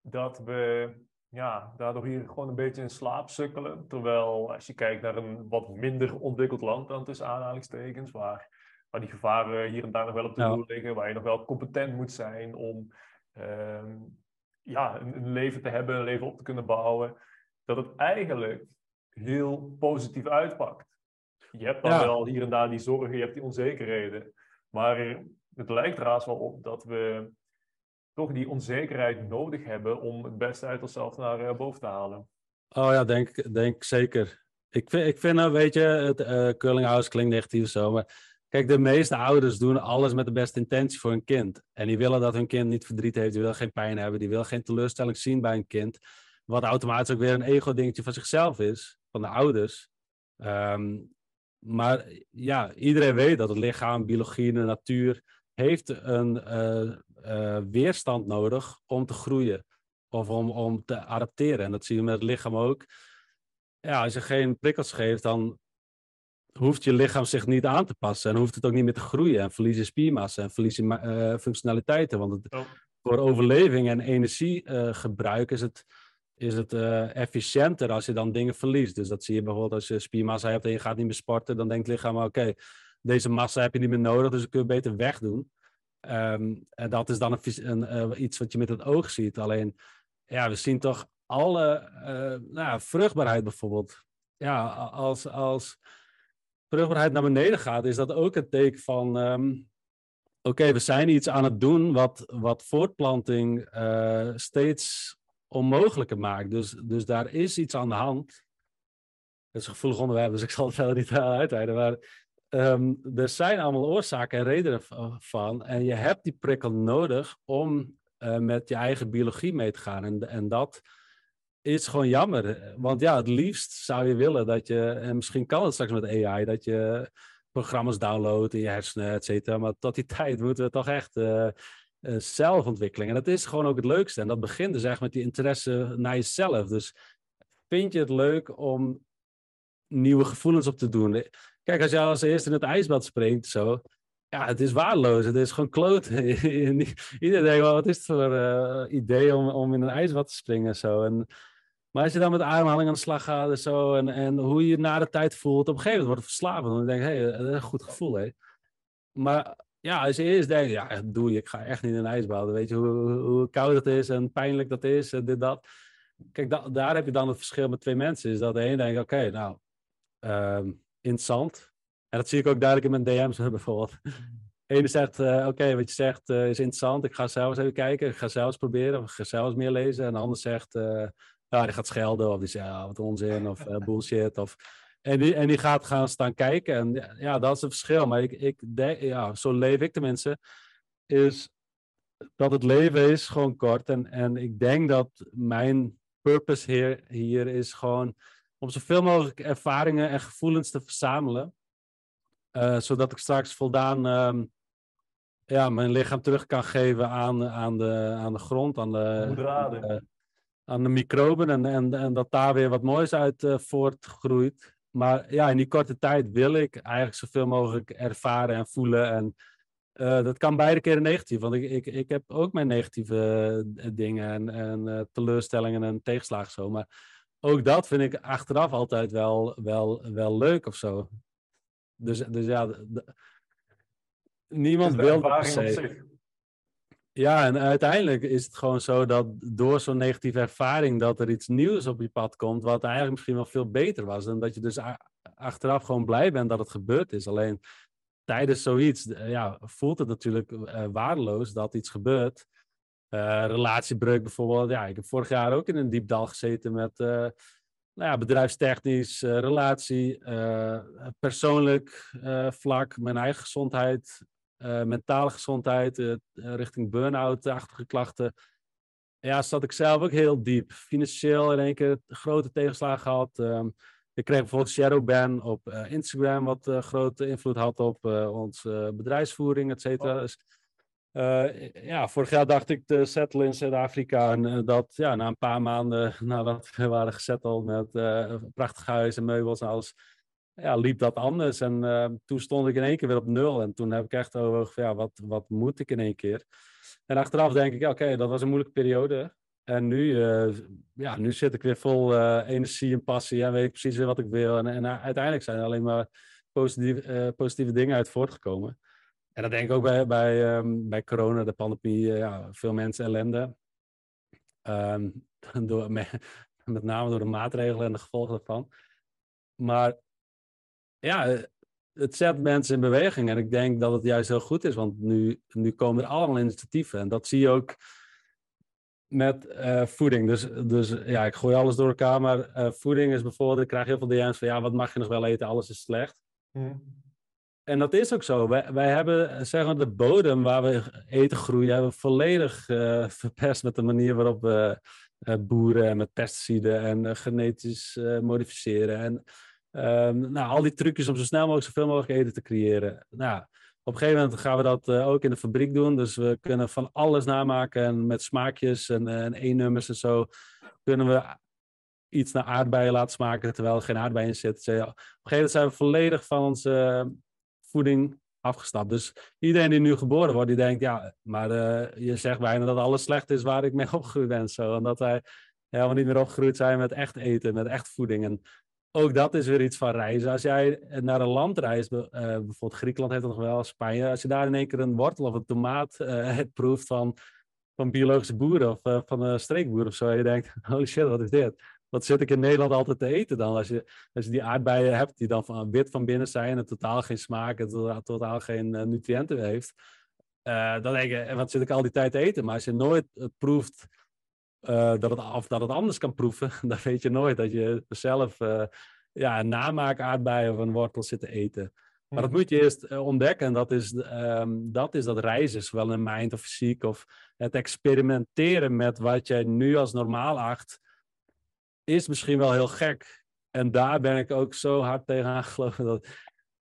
Speaker 1: dat we ja, daardoor hier gewoon een beetje in slaap sukkelen. Terwijl als je kijkt naar een wat minder ontwikkeld land dan tussen aanhalingstekens, waar, waar die gevaren hier en daar nog wel op de ja. liggen, waar je nog wel competent moet zijn om um, ja, een, een leven te hebben, een leven op te kunnen bouwen, dat het eigenlijk heel positief uitpakt. Je hebt dan ja. wel hier en daar die zorgen, je hebt die onzekerheden. Maar het lijkt er haast wel op dat we toch die onzekerheid nodig hebben om het beste uit onszelf naar uh, boven te halen.
Speaker 2: Oh ja, denk, denk zeker. Ik vind, ik vind nou, weet je, het uh, curlinghouse klinkt negatief zo, maar kijk, de meeste ouders doen alles met de beste intentie voor hun kind. En die willen dat hun kind niet verdriet heeft, die willen geen pijn hebben, die willen geen teleurstelling zien bij een kind. Wat automatisch ook weer een ego-dingetje van zichzelf is van de ouders. Um, maar ja, iedereen weet dat het lichaam, biologie, de natuur heeft een uh, uh, weerstand nodig om te groeien of om, om te adapteren. En dat zie je met het lichaam ook. Ja, als je geen prikkels geeft, dan hoeft je lichaam zich niet aan te passen en hoeft het ook niet meer te groeien en verlies je spiermassa en verlies je uh, functionaliteiten. Want het, oh. voor overleving en energiegebruik is het is het uh, efficiënter als je dan dingen verliest. Dus dat zie je bijvoorbeeld als je spiermassa hebt en je gaat niet meer sporten, dan denkt het lichaam, oké, deze massa heb je niet meer nodig, dus dat kun je beter wegdoen. Um, en dat is dan een, een, iets wat je met het oog ziet. Alleen, ja, we zien toch alle, nou, vruchtbaarheid bijvoorbeeld. Ja, als, als vruchtbaarheid naar beneden gaat, is dat ook een teken van, um, oké, we zijn iets aan het doen wat, wat voortplanting eh, steeds onmogelijker maakt. Dus, dus daar is iets aan de hand. Het is een gevoelig onderwerp, dus ik zal het verder niet uitweiden. Maar um, er zijn allemaal oorzaken en redenen van. En je hebt die prikkel nodig om uh, met je eigen biologie mee te gaan. En, en dat is gewoon jammer. Want ja, het liefst zou je willen dat je, en misschien kan het straks met AI, dat je programma's downloadt in je hersenen, et cetera. Maar tot die [laughs] tijd moeten we toch echt uh, zelfontwikkeling. En dat is gewoon ook het leukste. En dat begint dus echt met die interesse naar jezelf. Dus vind je het leuk om nieuwe gevoelens op te doen? Kijk, als je als eerste in het ijsbad springt, zo. Ja, het is waardeloos. Het is gewoon kloot. [laughs] Iedereen denkt, wat is het voor idee om, om in een ijsbad te springen? Zo. En maar als je dan met ademhaling aan de slag gaat en zo, en, en hoe je je na de tijd voelt, op een gegeven moment wordt het verslavend. Dan denk je, hé, hey, dat is een goed gevoel, hè. Maar ja, als je eerst denkt, ja, doe je, ik ga echt niet in een. Weet je hoe, hoe koud het is en pijnlijk dat is en dit, dat. Kijk, da daar heb je dan het verschil met twee mensen. Is dat de een denkt, oké, nou, um, interessant. En dat zie ik ook duidelijk in mijn DM's [laughs] bijvoorbeeld. De ene zegt, uh, oké, wat je zegt uh, is interessant. Ik ga zelf eens even kijken. Ik ga zelf eens proberen. Of ik ga zelf eens meer lezen. En de ander zegt, uh, ja, die gaat schelden of die zegt ja, wat onzin of uh, bullshit. Of, en, die, en die gaat gaan staan kijken. En ja, dat is een verschil. Maar ik, ik denk, ja, zo leef ik tenminste, is dat het leven is gewoon kort. En, en ik denk dat mijn purpose hier, hier is gewoon om zoveel mogelijk ervaringen en gevoelens te verzamelen. Uh, zodat ik straks voldaan um, ja, mijn lichaam terug kan geven aan, aan, de, aan de grond, aan de, aan de microben en, en, en dat daar weer wat moois uit uh, voortgroeit. Maar ja, in die korte tijd wil ik eigenlijk zoveel mogelijk ervaren en voelen. En uh, dat kan beide keren negatief, want ik, ik, ik heb ook mijn negatieve uh, dingen en, en teleurstellingen en tegenslagen zo. Maar ook dat vind ik achteraf altijd wel, wel, wel leuk of zo. Dus, dus ja, niemand wil dat per se. Ja, en uiteindelijk is het gewoon zo dat door zo'n negatieve ervaring dat er iets nieuws op je pad komt, wat eigenlijk misschien wel veel beter was. En dat je dus achteraf gewoon blij bent dat het gebeurd is. Alleen tijdens zoiets ja, voelt het natuurlijk uh, waardeloos dat iets gebeurt. Uh, relatiebreuk bijvoorbeeld. Ja, ik heb vorig jaar ook in een diep dal gezeten met uh, nou ja, bedrijfstechnisch, relatie, persoonlijk vlak, mijn eigen gezondheid, mentale gezondheid, uh, richting burn-out-achtige klachten. Ja, zat ik zelf ook heel diep. Financieel in één keer grote tegenslagen gehad. Um, ik kreeg bijvoorbeeld shadowban op uh, Instagram, wat grote invloed had op onze bedrijfsvoering, et cetera. Oh. Dus, ja, vorig jaar dacht ik te settelen in Zuid-Afrika. En dat ja, na een paar maanden [laughs] nadat we waren gesetteld met een prachtig huis en meubels en alles, ja, liep dat anders. En uh, toen stond ik in één keer weer op nul. En toen heb ik echt over, ja, wat, wat moet ik in één keer? En achteraf denk ik, oké, dat was een moeilijke periode. En nu, uh, ja, nu zit ik weer vol uh, energie en passie en weet ik precies weer wat ik wil. En, en uiteindelijk zijn er alleen maar positieve, positieve dingen uit voortgekomen. En dat denk ik ook bij, bij, um, bij corona, de pandemie, ja, veel mensen ellende. Um, [laughs] door, met, met name door de maatregelen en de gevolgen daarvan. Maar ja, eh, het zet mensen in beweging. En ik denk dat het juist heel goed is, want nu, nu komen er allemaal initiatieven. En dat zie je ook met uh, voeding. Dus, dus ja, ik gooi alles door elkaar. Maar uh, voeding is bijvoorbeeld, ik krijg heel veel DM's van ja, wat mag je nog wel eten? Alles is slecht. Hmm. En dat is ook zo. Wij, wij hebben zeg maar, de bodem waar we eten groeien, hebben we volledig uh, [laughs] verpest met de manier waarop we boeren met pesticiden en genetisch modificeren. En Um, nou, al die trucjes om zo snel mogelijk zoveel mogelijk eten te creëren. Nou, op een gegeven moment gaan we dat uh, ook in de fabriek doen. Dus we kunnen van alles namaken en met smaakjes en, uh, en E-nummers en zo kunnen we iets naar aardbeien laten smaken terwijl er geen aardbeien in zit. Op een gegeven moment zijn we volledig van onze uh, voeding afgestapt. Dus iedereen die nu geboren wordt, die denkt, ja, maar je zegt bijna dat alles slecht is waar ik mee [laughs] opgegroeid ben. Zo. En dat wij helemaal niet meer opgegroeid zijn met echt eten, met echt voeding. En ook dat is weer iets van reizen. Als jij naar een land reist, uh, bijvoorbeeld Griekenland heeft het nog wel, Spanje, als je daar in één keer een wortel of een tomaat [laughs] uh, proeft van, van biologische boeren of uh, van een streekboer of zo, en je denkt, [laughs] holy shit, wat is dit? Wat zit ik in Nederland altijd te eten dan? Als je, als je die aardbeien hebt die dan wit van binnen zijn en totaal geen smaak en totaal, geen nutriënten heeft. Uh, dan denk je, wat zit ik al die tijd te eten? Maar als je nooit proeft uh, dat, het, of dat het anders kan proeven, [laughs] dan weet je nooit dat je zelf uh, ja, een namaak aardbei of een wortel zit te eten. Maar dat moet je eerst ontdekken. En dat is, um, dat is dat reizen, zowel in mind of fysiek. Of het experimenteren met wat jij nu als normaal acht, is misschien wel heel gek. En daar ben ik ook zo hard tegen aangelopen [laughs] dat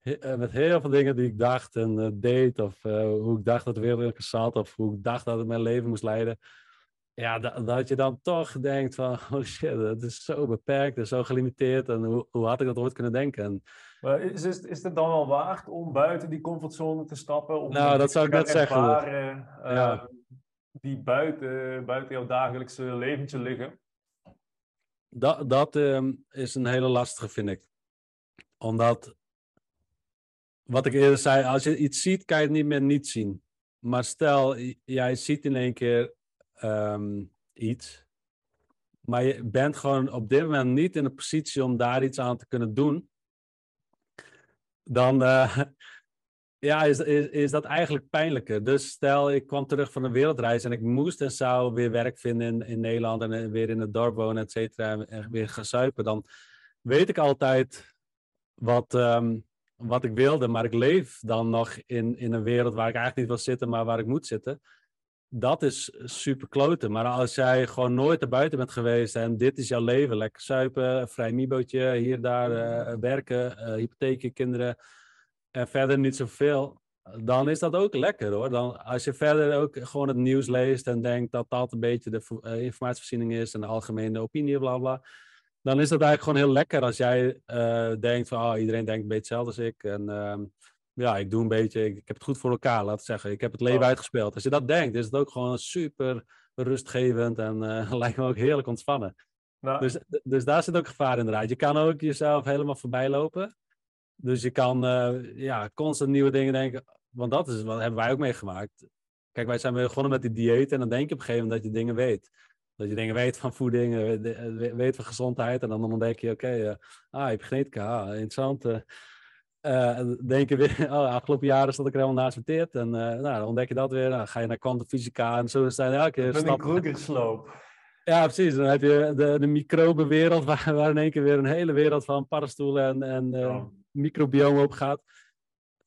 Speaker 2: eh, met heel veel dingen die ik dacht en uh, deed, of uh, hoe ik dacht dat de wereld zat, of hoe ik dacht dat het mijn leven moest leiden. Ja, dat, dat je dan toch denkt van, [laughs] oh shit, het is zo beperkt en zo gelimiteerd. En hoe, hoe had ik dat ooit kunnen denken? En,
Speaker 1: maar is, is, is het dan wel waard om buiten die comfortzone te stappen? Om
Speaker 2: nou, dat zou ik net zeggen.
Speaker 1: ja. Die buiten, buiten jouw dagelijkse leventje liggen?
Speaker 2: Dat, dat um, is een hele lastige, vind ik. Omdat wat ik eerder zei, als je iets ziet, kan je het niet meer niet zien. Maar stel, jij ziet in één keer um, iets, maar je bent gewoon op dit moment niet in de positie om daar iets aan te kunnen doen, dan uh, [laughs] ja, is, is, is dat eigenlijk pijnlijker. Dus stel, ik kwam terug van een wereldreis en ik moest en zou weer werk vinden in, in Nederland en weer in het dorp wonen, et cetera, en weer gaan zuipen, dan weet ik altijd wat, um, wat ik wilde, maar ik leef dan nog in, in een wereld waar ik eigenlijk niet wil zitten, maar waar ik moet zitten. Dat is super kloten. Maar als jij gewoon nooit erbuiten bent geweest en dit is jouw leven, lekker suipen, vrij mibootje, hier, daar uh, werken, uh, hypotheken, kinderen en verder niet zoveel, dan is dat ook lekker hoor. Dan, als je verder ook gewoon het nieuws leest en denkt dat dat een beetje de uh, informatievoorziening is en de algemene opinie, bla bla dan is dat eigenlijk gewoon heel lekker als jij denkt van oh, iedereen denkt een beetje hetzelfde als ik. En uh, ja, ik doe een beetje, ik, ik, heb het goed voor elkaar, laat ik zeggen. Ik heb het leven oh. uitgespeeld. Als je dat denkt, is het ook gewoon super rustgevend en uh, [laughs] lijkt me ook heerlijk ontspannen. Nou. Dus, dus daar zit ook gevaar in de Je kan ook jezelf helemaal voorbij lopen. Dus je kan uh, ja, constant nieuwe dingen denken. Want dat is wat hebben wij ook meegemaakt. Kijk, wij zijn begonnen met die dieet en dan denk je op een gegeven moment dat je dingen weet. Dat je dingen weet van voeding, eh, weet van gezondheid. En dan ontdek je, oké, okay, uh, ah, je hebt genetica, ah, interessant. Uh, denk je weer, [laughs] oh, afgelopen jaren stond ik er helemaal naast verteerd. En nou, dan ontdek je dat weer. Dan ga je naar kwantumfysica en zo zijn elke keer
Speaker 1: stap. Een Krugersloop.
Speaker 2: Ja, precies. Dan heb je de, de microbenwereld, [laughs] waar, waar in één keer weer een hele wereld van paddenstoelen en, en oh. microbiome op gaat.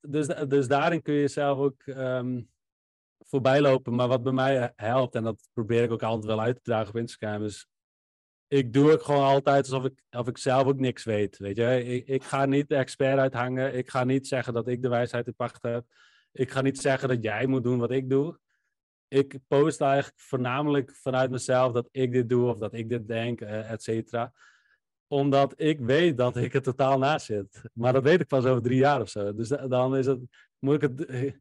Speaker 2: Dus, dus daarin kun je jezelf ook um, voorbij lopen. Maar wat bij mij helpt, en dat probeer ik ook altijd wel uit te dragen op Instagram, is ik doe het gewoon altijd alsof ik, of ik zelf ook niks weet. Weet je? Ik, ik ga niet de expert uithangen. Ik ga niet zeggen dat ik de wijsheid in pacht heb. Ik ga niet zeggen dat jij moet doen wat ik doe. Ik post eigenlijk voornamelijk vanuit mezelf dat ik dit doe of dat ik dit denk, uh, et cetera. Omdat ik weet dat ik er totaal naast zit. Maar dat weet ik pas over drie jaar of zo. Dus dan is het, moet ik het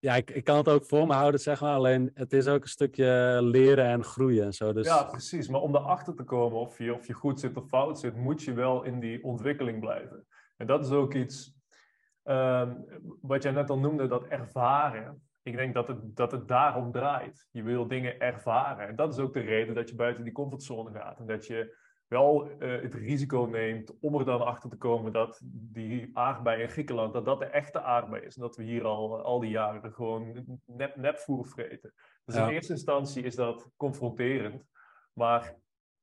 Speaker 2: ja, ik, ik kan het ook voor me houden, zeg maar. Alleen het is ook een stukje leren en groeien en zo. Dus...
Speaker 1: Ja, precies. Maar om erachter te komen of je, of je goed zit of fout zit, moet je wel in die ontwikkeling blijven. En dat is ook iets um, wat jij net al noemde, dat ervaren. Ik denk dat het, dat het daarom draait. Je wil dingen ervaren. En dat is ook de reden dat je buiten die comfortzone gaat. En dat je wel uh, het risico neemt om er dan achter te komen dat die aardbei in Griekenland, dat dat de echte aardbei is. En dat we hier al, al die jaren gewoon nep, nepvoer vreten. Dus in eerste instantie is dat confronterend. Maar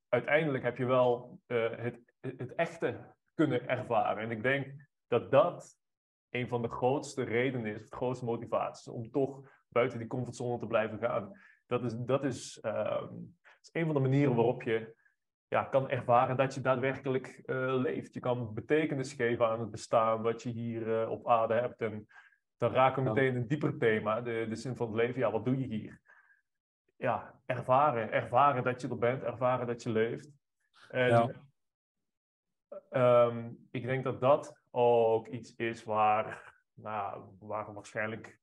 Speaker 1: uiteindelijk heb je wel uh, het, het echte kunnen ervaren. En ik denk dat dat een van de grootste redenen is, de grootste motivaties, om toch buiten die comfortzone te blijven gaan. Dat is, dat is, uh, is een van de manieren waarop je ja, kan ervaren dat je daadwerkelijk uh, leeft. Je kan betekenis geven aan het bestaan wat je hier uh, op aarde hebt. En dan raken we meteen een dieper thema, de, de zin van het leven. Ja, wat doe je hier? Ja, ervaren. Ervaren dat je er bent, ervaren dat je leeft. En ja. um, ik denk dat dat ook iets is waar, nou, waar waarschijnlijk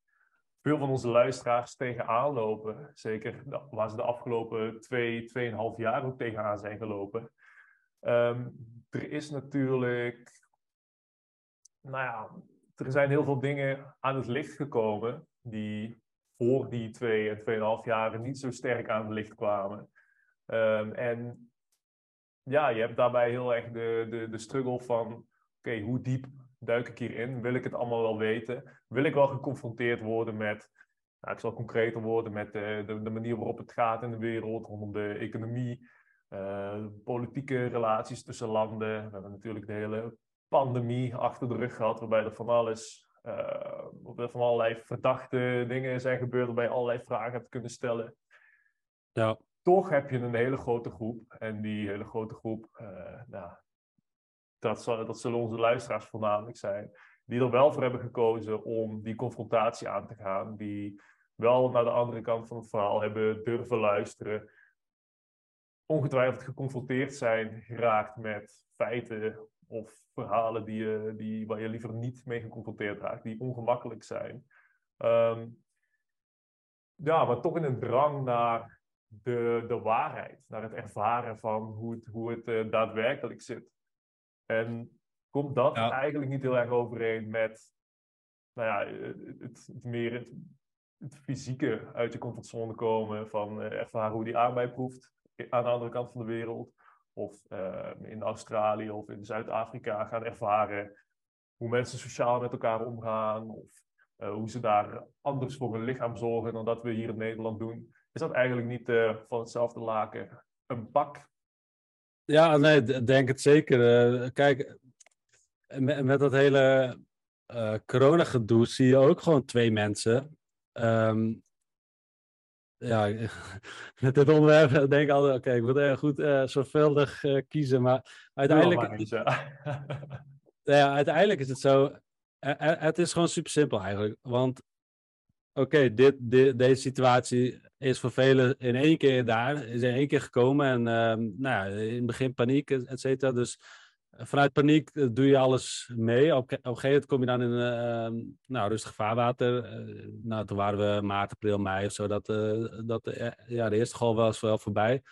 Speaker 1: veel van onze luisteraars tegenaan lopen. Zeker waar ze de afgelopen twee, tweeënhalf jaar ook tegenaan zijn gelopen. Um, er is natuurlijk, nou ja, er zijn heel veel dingen aan het licht gekomen die voor die twee en tweeënhalf jaar niet zo sterk aan het licht kwamen. Um, en ja, je hebt daarbij heel erg de, de, de struggle van, oké, hoe diep duik ik hierin? Wil ik het allemaal wel weten? Wil ik wel geconfronteerd worden met Nou, ik zal concreter worden met de, de, de, manier waarop het gaat in de wereld, rondom de economie, uh, politieke relaties tussen landen. We hebben natuurlijk de hele pandemie achter de rug gehad, waarbij er van alles, uh, van allerlei verdachte dingen zijn gebeurd, waarbij je allerlei vragen hebt kunnen stellen.
Speaker 2: Ja.
Speaker 1: Toch heb je een hele grote groep, en die hele grote groep, uh, nou, dat, dat zullen onze luisteraars voornamelijk zijn, die er wel voor hebben gekozen om die confrontatie aan te gaan, die wel naar de andere kant van het verhaal hebben durven luisteren, ongetwijfeld geconfronteerd zijn geraakt met feiten of verhalen die je, die, waar je liever niet mee geconfronteerd raakt, die ongemakkelijk zijn. Ehm, ja, maar toch in een drang naar de, de waarheid, naar het ervaren van hoe het, hoe het uh, daadwerkelijk zit. En komt dat eigenlijk niet heel erg overeen met nou ja, het, het meer het, het, fysieke uit je comfortzone komen, van uh, ervaren hoe die arbeid proeft aan de andere kant van de wereld, of uh, in Australië of in Zuid-Afrika gaan ervaren hoe mensen sociaal met elkaar omgaan, of uh, hoe ze daar anders voor hun lichaam zorgen dan dat we hier in Nederland doen. Is dat eigenlijk niet van hetzelfde laken een pak?
Speaker 2: Ja, nee, denk het zeker. kijk, met, met dat hele uh, corona-gedoe zie je ook gewoon twee mensen. Um, ja, [laughs] met dit onderwerp denk ik altijd, oké, ik moet erg goed uh, zorgvuldig kiezen, maar uiteindelijk... Ja, uiteindelijk is het zo, het is gewoon super simpel eigenlijk, want oké, dit, deze situatie is voor velen in één keer daar, is in één keer gekomen en uh, nou in het begin paniek, et cetera, dus vanuit paniek eh, doe je alles mee. Op, een gegeven moment kom je dan in uh, nou, rustig vaarwater. Uh, nou, toen waren we maart, april, mei of zo. Dat, dat, ja, de eerste golf was wel voorbij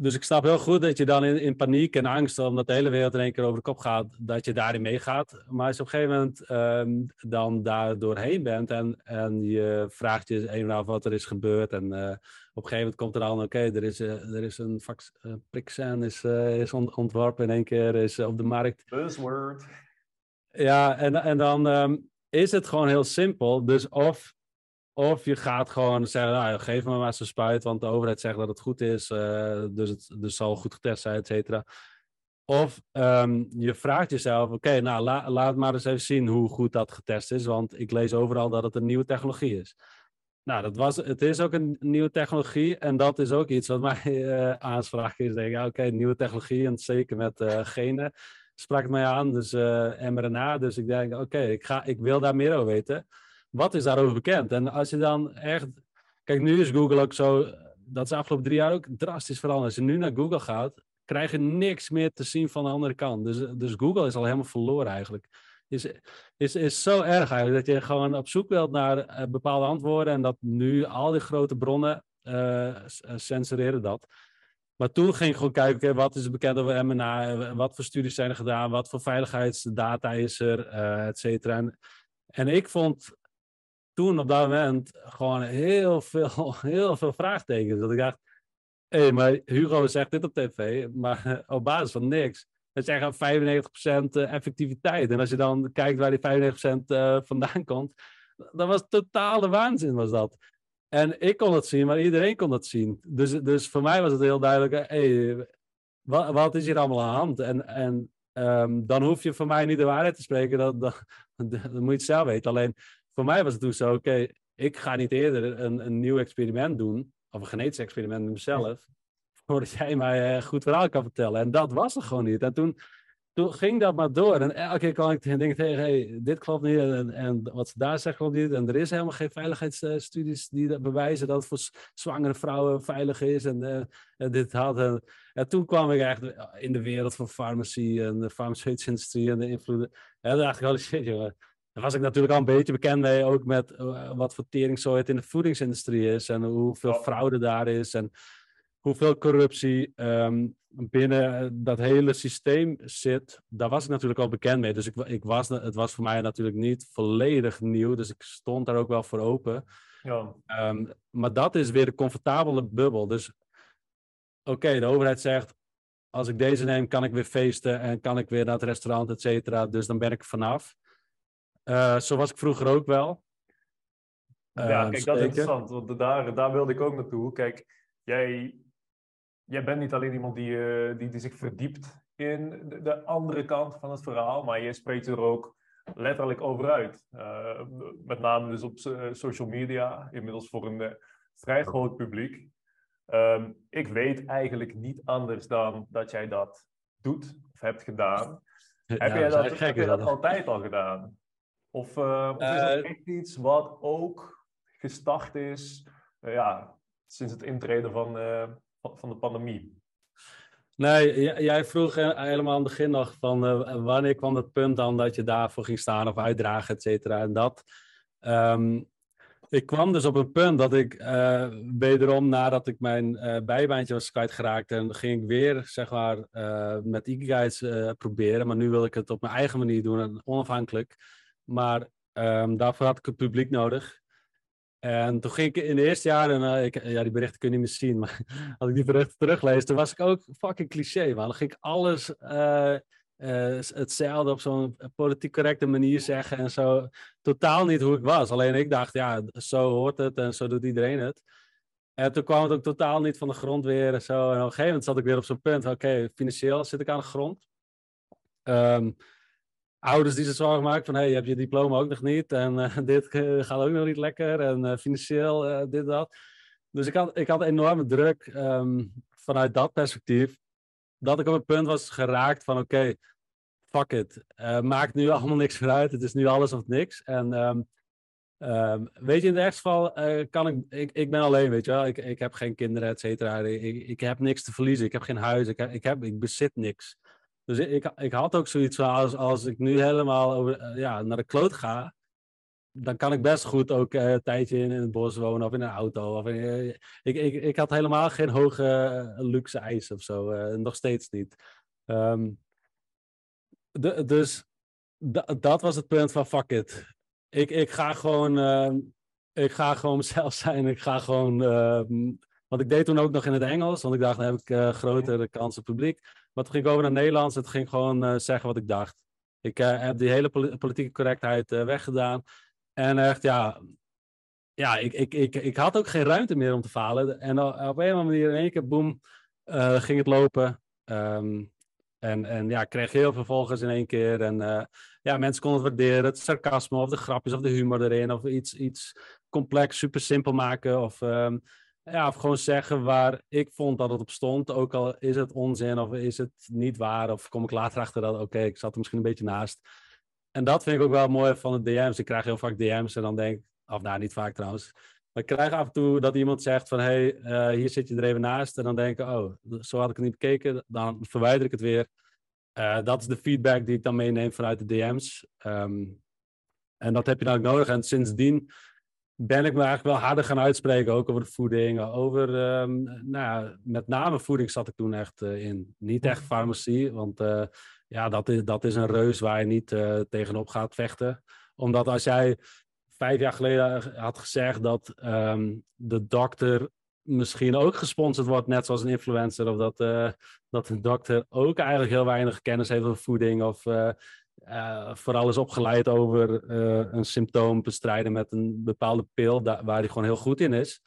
Speaker 2: dus ik snap heel goed dat je dan in, in paniek en angst, omdat de hele wereld in één keer over de kop gaat, dat je daarin meegaat. Maar als je op een gegeven moment um, dan daar doorheen bent en, en je vraagt je een af wat er is gebeurd. En uh, op een gegeven moment komt er dan, oké, er, is, uh, er is een uh, is, is ontworpen in één keer, is op de markt.
Speaker 1: Buzzword.
Speaker 2: Ja, en, en dan um, is het gewoon heel simpel. Dus of of je gaat gewoon zeggen, nou, geef me maar zo'n spuit, want de overheid zegt dat het goed is, uh, dus het dus zal goed getest zijn, et cetera. Of um, je vraagt jezelf, oké, nou la, laat maar eens even zien hoe goed dat getest is, want ik lees overal dat het een nieuwe technologie is. Nou, dat was, het is ook een nieuwe technologie en dat is ook iets wat [laughs] mij uh, aanspraak is. Denk, oké, nieuwe technologie en zeker met uh, genen sprak het mij aan, dus mRNA. Dus ik denk, oké, ik ik, ik wil daar meer over weten wat is daarover bekend? En als je dan echt. Kijk, nu is Google ook zo. Dat is de afgelopen drie jaar ook drastisch veranderd. Als je nu naar Google gaat, krijg je niks meer te zien van de andere kant. Dus, dus Google is al helemaal verloren eigenlijk. Is, is, is zo erg eigenlijk dat je gewoon op zoek wilt naar uh, bepaalde antwoorden en dat nu al die grote bronnen uh, censureren dat. Maar toen ging ik gewoon kijken, wat is bekend over MNA, wat voor studies zijn er gedaan, wat voor veiligheidsdata is er, uh, et cetera. En ik vond toen op dat moment gewoon heel veel, [laughs] heel veel vraagtekens. Dat ik dacht, hé, hey, maar Hugo zegt dit op tv, maar [laughs] op basis van niks. Het zeggen 95% eh, effectiviteit. En als je dan kijkt waar die 95% uh, vandaan komt, dat was totale waanzin was dat. En ik kon het zien, maar iedereen kon het zien. Dus, dus voor mij was het heel duidelijk, hey, wat, wat is hier allemaal aan de hand? En, en um, dan hoef je voor mij niet de waarheid te spreken, dat, dat, [laughs] dat, moet je het zelf weten. Alleen voor mij was het toen zo, oké, ik ga niet eerder een, een nieuw experiment doen, of een genetisch experiment met mezelf, voordat jij mij een goed verhaal kan vertellen. En dat was er gewoon niet. En toen, toen ging dat maar door. En elke keer kwam ik denk tegen, hey, dit klopt niet. En, en wat ze daar zeggen klopt niet. En er is helemaal geen veiligheidsstudies die dat bewijzen dat het voor zwangere vrouwen veilig is. En, en dit had. En, en, toen kwam ik echt in de wereld van farmacie en de farmaceutische industrie en de invloeden. En toen dacht ik, holy shit, jongen. Daar was ik natuurlijk al een beetje bekend mee, ook met uh, wat voor teringzooi het in de voedingsindustrie is en hoeveel fraude daar is en hoeveel corruptie um, binnen dat hele systeem zit. Daar was ik natuurlijk al bekend mee. Dus ik, ik was, het was voor mij natuurlijk niet volledig nieuw, dus ik stond daar ook wel voor open.
Speaker 1: Ja.
Speaker 2: Um, maar dat is weer de comfortabele bubbel. Dus oké, okay, de overheid zegt, als ik deze neem, kan ik weer feesten en kan ik weer naar het restaurant, et cetera. Dus dan ben ik vanaf. Uh, zo was ik vroeger ook wel.
Speaker 1: ja, kijk, dat is interessant, want daar, daar wilde ik ook naartoe. Kijk, jij, jij bent niet alleen iemand die, die, die zich verdiept in de, de, andere kant van het verhaal, maar je spreekt er ook letterlijk over uit. met name dus op social media, inmiddels voor een vrij groot publiek. Ehm, ik weet eigenlijk niet anders dan dat jij dat doet of hebt gedaan. [laughs] heb jij dat, heb dat altijd al gedaan? Of, uh, of is dat uh, echt iets wat ook gestart is uh, ja, sinds het intreden van, van de pandemie?
Speaker 2: Nee, jij vroeg helemaal aan het begin nog van wanneer kwam het punt dan dat je daarvoor ging staan of uitdragen, et cetera. En dat, um, ik kwam dus op een punt dat ik uh, wederom nadat ik mijn uh, bijbaantje was kwijtgeraakt en ging ik weer zeg maar uh, met Ikigaits proberen, maar nu wil ik het op mijn eigen manier doen, onafhankelijk. Maar um, daarvoor had ik het publiek nodig. En toen ging ik in het eerste jaar, en ik, ja, die berichten kun je niet meer zien, [laughs] maar als ik die berichten teruglees, toen was ik ook fucking cliché, man. Dan ging ik alles uh, hetzelfde op zo'n politiek correcte manier zeggen en zo. Totaal niet hoe ik was. Alleen ik dacht, ja, zo hoort het en zo doet iedereen het. En toen kwam het ook totaal niet van de grond weer en zo. En op een gegeven moment zat ik weer op zo'n punt. Oké, financieel zit ik aan de grond. Um, ouders die zich zorgen maken van, hey, je hebt je diploma ook nog niet. En uh, [laughs] dit uh, gaat ook nog niet lekker. En uh, financieel dit, dat. Dus ik had, ik had enorme druk um, vanuit dat perspectief dat ik op een punt was geraakt van oké, fuck it. Maakt nu [laughs] allemaal niks meer uit. Het is nu alles of niks. En um, um, weet je, in het ergste geval kan ik, ik... Ik ben alleen, weet je wel. Ik, ik heb geen kinderen, et cetera. Ik, ik heb niks te verliezen. Ik heb geen huis. Ik, ik, heb, ik bezit niks. Dus ik, ik had ook zoiets van als, als ik nu helemaal over, uh, ja, naar de kloot ga dan kan ik best goed ook uh, een tijdje in, in, het bos wonen of in een auto. Of in, uh, ik, ik, ik had helemaal geen hoge uh, luxe eisen of zo. nog steeds niet. Um, de, dus dat was het punt van fuck it. Ik, ik ga gewoon, ehm, ik ga gewoon mezelf [laughs] zijn. Ik ga gewoon, ehm, want ik deed toen ook nog in het Engels. Want ik dacht, dan heb ik grotere kans op publiek. Maar toen ging ik over naar Nederlands. Toen ging gewoon zeggen wat ik dacht. Ik heb die hele politieke correctheid weggedaan. En echt, ja, ja ik, ik, ik, ik had ook geen ruimte meer om te falen. En op een of andere manier in één keer, boem, ging het lopen. Um, en, en ja, ik kreeg heel veel volgers in één keer. En ja, mensen konden het waarderen. Het sarcasme of de grapjes of de humor erin. Of iets, iets complex, super simpel maken. Of, um, ja, of gewoon zeggen waar ik vond dat het op stond. Ook al is het onzin of is het niet waar. Of kom ik later achter dat, oké, ik zat er misschien een beetje naast en dat vind ik ook wel mooi van de DM's. Ik krijg heel vaak DM's en dan denk ik, of nou niet vaak trouwens. Maar ik krijg af en toe dat iemand zegt van hé, hey, uh, hier zit je er even naast. En dan denk ik, oh, zo had ik het niet bekeken. Dan verwijder ik het weer. Uh, dat is de feedback die ik dan meeneem vanuit de DM's. Ehm, en dat heb je dan ook nodig. En sindsdien ben ik me eigenlijk wel harder gaan uitspreken, ook over de voeding. Over, um, nou ja, met name voeding zat ik toen echt uh, in. Niet echt farmacie, want ja, dat is, dat is een reus waar je niet uh, tegenop gaat vechten. Omdat als jij vijf jaar geleden had gezegd dat um, de dokter misschien ook gesponsord wordt, net zoals een influencer, of dat, dat de dokter ook eigenlijk heel weinig kennis heeft over voeding, of uh, vooral is opgeleid over een symptoom bestrijden met een bepaalde pil, waar hij gewoon heel goed in is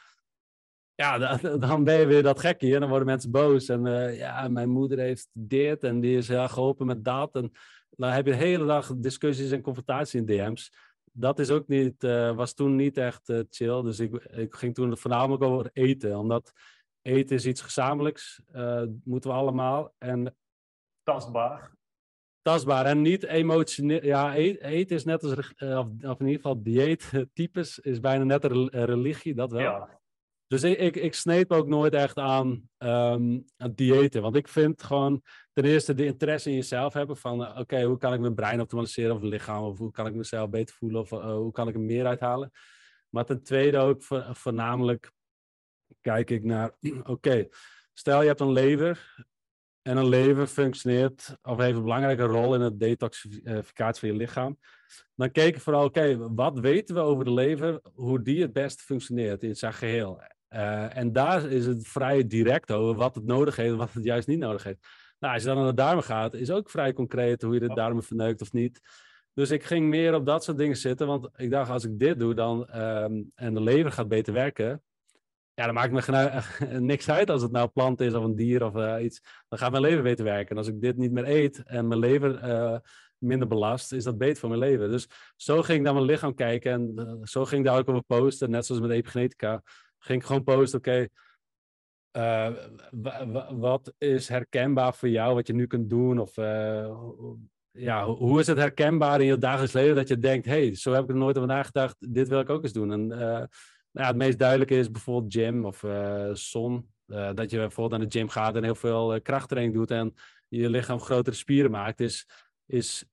Speaker 2: ja, [laughs] dan ben je weer dat gekje en dan worden mensen boos. En uh, ja, mijn moeder heeft dit en die is ja, geholpen met dat. En dan heb je de hele dag discussies en confrontatie in DM's. Dat is ook niet, was toen niet echt chill. Dus ik, ik ging toen voornamelijk over eten. Omdat eten is iets gezamenlijks, moeten we allemaal. En,
Speaker 1: tastbaar.
Speaker 2: Tastbaar en niet emotioneel. Ja, e-, eten is net als, of, of in ieder geval dieettypes, is bijna net een religie, dat wel. Ja. Dus ik, ik, ik sneed ook nooit echt aan, um, aan diëten. Want ik vind gewoon ten eerste de interesse in jezelf hebben van... Uh, oké, hoe kan ik mijn brein optimaliseren of lichaam? Of hoe kan ik mezelf beter voelen? Of uh, hoe kan ik er meer uithalen? Maar ten tweede ook voornamelijk kijk ik naar... [clears throat] Oké, stel je hebt een lever en een lever functioneert of heeft een belangrijke rol in het detoxificatie van je lichaam. Dan ik vooral, oké, wat weten we over de lever, hoe die het beste functioneert in zijn geheel. Uh, en daar is het vrij direct over wat het nodig heeft en wat het juist niet nodig heeft. Nou, als je dan naar de darmen gaat, is ook vrij concreet hoe je de darmen verneukt of niet. Dus ik ging meer op dat soort dingen zitten, want ik dacht, als ik dit doe dan, ehm, en de lever gaat beter werken, ja, dan maakt me [laughs] niks uit als het nou een plant is of een dier of uh, iets. Dan gaat mijn lever beter werken. En als ik dit niet meer eet en mijn lever uh, minder belast, is dat beter voor mijn leven. Dus zo ging ik naar mijn lichaam kijken en uh, zo ging ik daar ook over posten, net zoals met epigenetica. Ging ik gewoon posten, oké, wat is herkenbaar voor jou, wat je nu kunt doen? Of ja, hoe is het herkenbaar in je dagelijks leven dat je denkt, hey, zo heb ik er nooit over nagedacht, dit wil ik ook eens doen. En nou het meest duidelijke is bijvoorbeeld gym of zon. dat je bijvoorbeeld aan de gym gaat en heel veel krachttraining doet en je lichaam grotere spieren maakt, is, is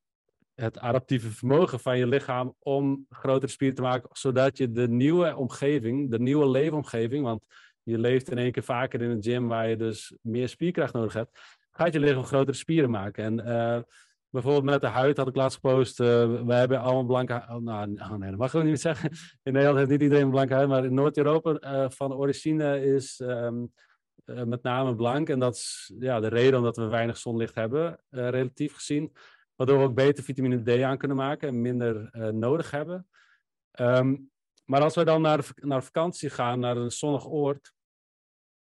Speaker 2: het adaptieve vermogen van je lichaam om grotere spieren te maken, zodat je de nieuwe omgeving, de nieuwe leefomgeving, want je leeft in één keer vaker in een gym waar je dus meer spierkracht nodig hebt, gaat je lichaam grotere spieren maken. En bijvoorbeeld met de huid had ik laatst gepost, uh, we hebben allemaal blanke huid. Oh, nou, oh, nee, dat mag ik ook niet zeggen. [laughs] In Nederland heeft niet iedereen een blanke huid, maar in Noord-Europa uh, van origine is um, met name blank. En dat is ja, de reden omdat we weinig zonlicht hebben, relatief gezien. Waardoor we ook beter vitamine D aan kunnen maken en minder nodig hebben. Um, maar als we dan naar, naar vakantie gaan, naar een zonnig oord,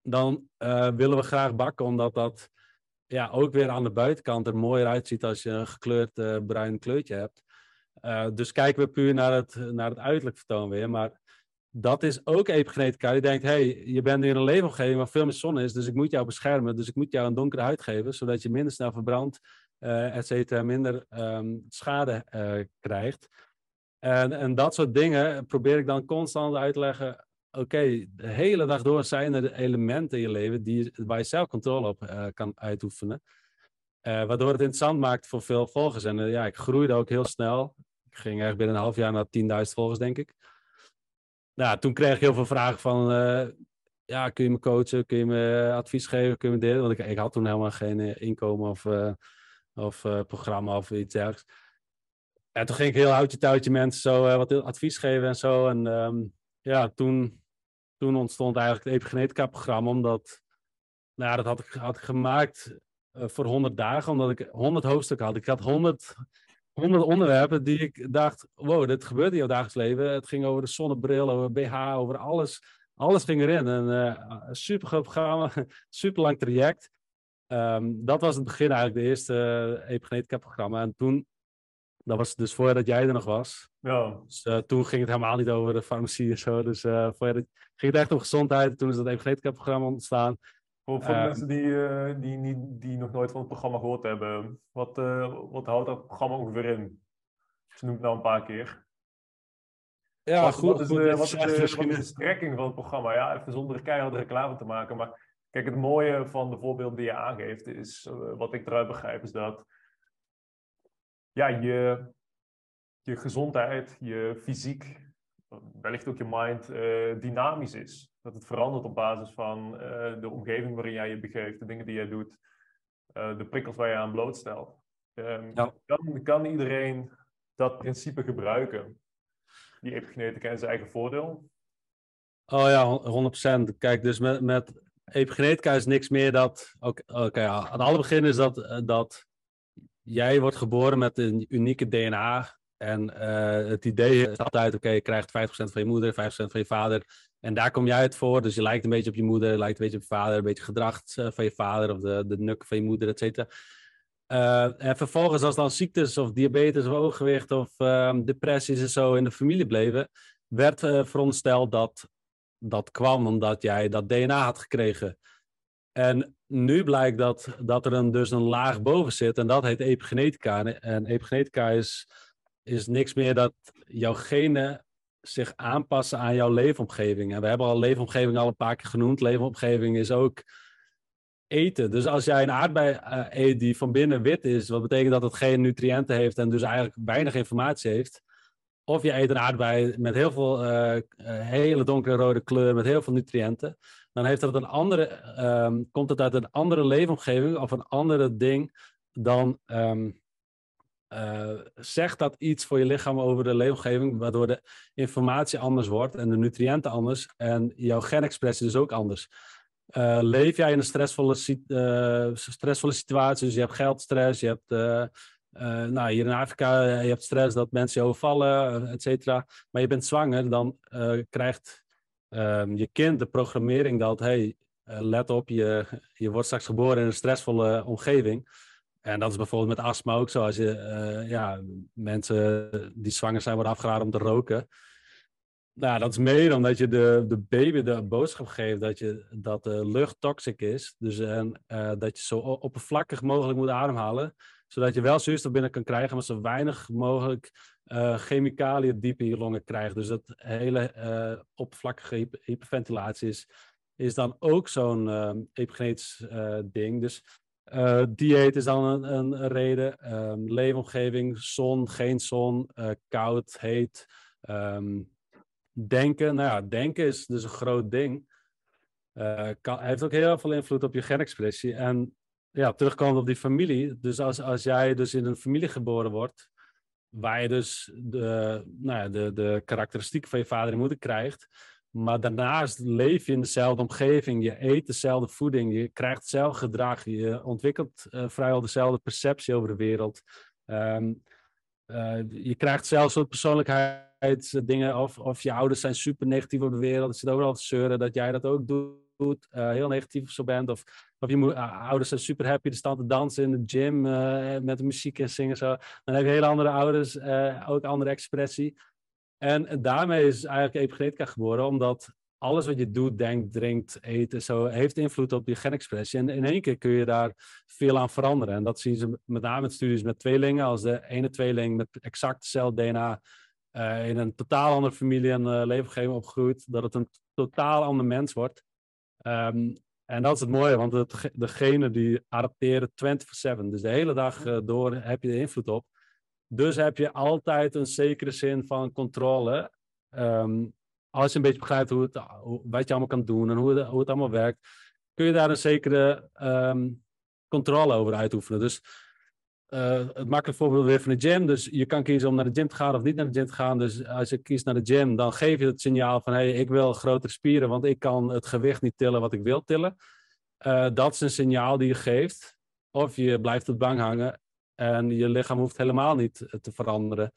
Speaker 2: dan willen we graag bakken, omdat dat ja, ook weer aan de buitenkant er mooier uitziet als je een gekleurd uh, bruin kleurtje hebt. dus kijken we puur naar het, naar het uiterlijk vertoon weer. Maar dat is ook epigenetica. Die denkt, hey, je bent nu in een leefomgeving waar veel meer zon is, dus ik moet jou beschermen. Dus ik moet jou een donkere huid geven, zodat je minder snel verbrandt uh, et cetera, minder um, schade krijgt. En, en dat soort dingen probeer ik dan constant uit te leggen. Oké, de hele dag door zijn er elementen in je leven die, waar je zelf controle op uh, kan uitoefenen. waardoor het interessant maakt voor veel volgers. En ja, ik groeide ook heel snel. Ik ging eigenlijk binnen een half jaar naar 10.000 volgers, denk ik. Nou, toen kreeg ik heel veel vragen van ja, kun je me coachen? Kun je me advies geven? Kun je me delen? Want ik, ik had toen helemaal geen inkomen of of programma of iets dergelijks. En toen ging ik heel houtje touwtje mensen zo wat advies geven en zo. En um, ja, toen, toen ontstond eigenlijk het epigenetica-programma, omdat, nou ja, dat had ik, had gemaakt uh, voor 100 dagen, omdat ik 100 hoofdstukken had. Ik had 100, 100 onderwerpen die ik dacht, wow, dit gebeurt in jouw dagelijks leven. Het ging over de zonnebril, over BH, over alles. Alles ging erin. En uh, super groot programma, [laughs] super lang traject. Um, dat was het begin eigenlijk, de eerste uh, epigenetica-programma. En toen, dat was dus voordat jij er nog was.
Speaker 1: Ja.
Speaker 2: Dus uh, toen ging het helemaal niet over de farmacie en zo. Dus uh, voordat, ging het echt om gezondheid. Toen is dat epigenetica-programma ontstaan.
Speaker 1: Voor, voor de mensen die, die, die, die nog nooit van het programma gehoord hebben, wat, wat houdt dat programma ongeveer in? Ze noemt het nou een paar keer.
Speaker 2: Ja,
Speaker 1: wat,
Speaker 2: goed.
Speaker 1: Wat is,
Speaker 2: goed,
Speaker 1: de, wat, is de, wat is de strekking van het programma? Ja, even zonder keiharde reclame te maken, maar Kijk, het mooie van de voorbeelden die je aangeeft is, uh, wat ik eruit begrijp, is dat ja, je, je gezondheid, je fysiek, wellicht ook je mind, uh, dynamisch is. Dat het verandert op basis van uh, de omgeving waarin jij je begeeft, de dingen die jij doet, de prikkels waar je aan blootstelt. Um, ja. kan, kan iedereen dat principe gebruiken, die epigenetica in zijn eigen voordeel?
Speaker 2: Oh ja, 100%. Kijk, dus met, met epigenetica is niks meer dat. Oké, okay, ja, aan het alle begin is dat, eh, dat jij wordt geboren met een unieke DNA. En uh, het idee is altijd: oké, je krijgt 50% van je moeder, 50% van je vader. En daar kom jij uit voor. Dus je lijkt een beetje op je moeder, lijkt een beetje op je vader, een beetje gedrag uh, van je vader of de, de nuk van je moeder, et cetera. Uh, en vervolgens, als dan ziektes of diabetes of overgewicht of uh, depressies en zo in de familie bleven, werd verondersteld dat dat kwam omdat jij dat DNA had gekregen. En nu blijkt dat, dat er een, dus een laag boven zit en dat heet epigenetica. En epigenetica is, is niks meer dat jouw genen zich aanpassen aan jouw leefomgeving. En we hebben al leefomgeving al een paar keer genoemd. Leefomgeving is ook eten. Dus als jij een aardbei uh, eet die van binnen wit is, wat betekent dat het geen nutriënten heeft en dus eigenlijk weinig informatie heeft, of je eet een aardbei met heel veel uh, hele donkere rode kleur, met heel veel nutriënten. Dan heeft dat een andere, um, komt het uit een andere leefomgeving of een andere ding dan um, uh, zegt dat iets voor je lichaam over de leefomgeving, waardoor de informatie anders wordt en de nutriënten anders en jouw genexpressie dus ook anders. Uh, leef jij in een stressvolle, stressvolle situatie, dus je hebt geldstress, je hebt nou, hier in Afrika, je hebt stress dat mensen je overvallen, et cetera. Maar je bent zwanger, dan krijgt ehm, je kind de programmering dat, hey, let op, je, je wordt straks geboren in een stressvolle omgeving. En dat is bijvoorbeeld met astma ook zo. Als je, ja, mensen die zwanger zijn worden afgeraden om te roken. Nou, dat is meer omdat je de, de baby de boodschap geeft dat, je, dat de lucht toxic is. Dus en, dat je zo oppervlakkig mogelijk moet ademhalen. Zodat je wel zuurstof binnen kan krijgen, maar zo weinig mogelijk uh, chemicaliën diep in je longen krijgt. Dus dat hele uh, oppervlakkige hyperventilatie is, is dan ook zo'n uh, epigenetisch ding. Dus dieet is dan een, een reden. Um, leefomgeving, zon, geen zon, koud, heet. Um, denken, nou ja, denken is dus een groot ding. Kan, heeft ook heel veel invloed op je genexpressie. En ja, terugkomend op die familie. Dus als, als jij dus in een familie geboren wordt, waar je dus de, nou ja, de, de karakteristieken van je vader en moeder krijgt, maar daarnaast leef je in dezelfde omgeving, je eet dezelfde voeding, je krijgt hetzelfde gedrag, je ontwikkelt uh, vrijwel dezelfde perceptie over de wereld. Um, uh, je krijgt zelfs een persoonlijkheid dingen, of, of je ouders zijn super negatief op de wereld, ze zitten overal te zeuren, dat jij dat ook doet, uh, heel negatief of zo bent, of, of je uh, ouders zijn super happy, er staan te dansen in de gym uh, met de muziek en zingen zo, dan heb je hele andere ouders, ook andere expressie. En, en daarmee is eigenlijk epigenetica geboren, omdat alles wat je doet, denkt, drinkt, eet, zo, heeft invloed op je genexpressie. En in één keer kun je daar veel aan veranderen. En dat zien ze met name in studies met tweelingen. Als de ene tweeling met exact hetzelfde DNA in een totaal andere familie en uh, leefomgeving opgroeit, dat het een totaal ander mens wordt. Um, en dat is het mooie, want het, degene die adapteren 24-7. Dus de hele dag uh, door heb je de invloed op. Dus heb je altijd een zekere zin van controle. Um, als je een beetje begrijpt hoe het, wat je allemaal kan doen en hoe het, hoe het allemaal werkt, kun je daar een zekere um, controle over uitoefenen. Dus uh, het makkelijk voorbeeld weer van de gym. Dus je kan kiezen om naar de gym te gaan of niet naar de gym te gaan. Dus als je kiest naar de gym, dan geef je het signaal van: hé, hey, ik wil grotere spieren, want ik kan het gewicht niet tillen wat ik wil tillen. Uh, dat is een signaal die je geeft. Of je blijft op bang hangen en je lichaam hoeft helemaal niet te veranderen.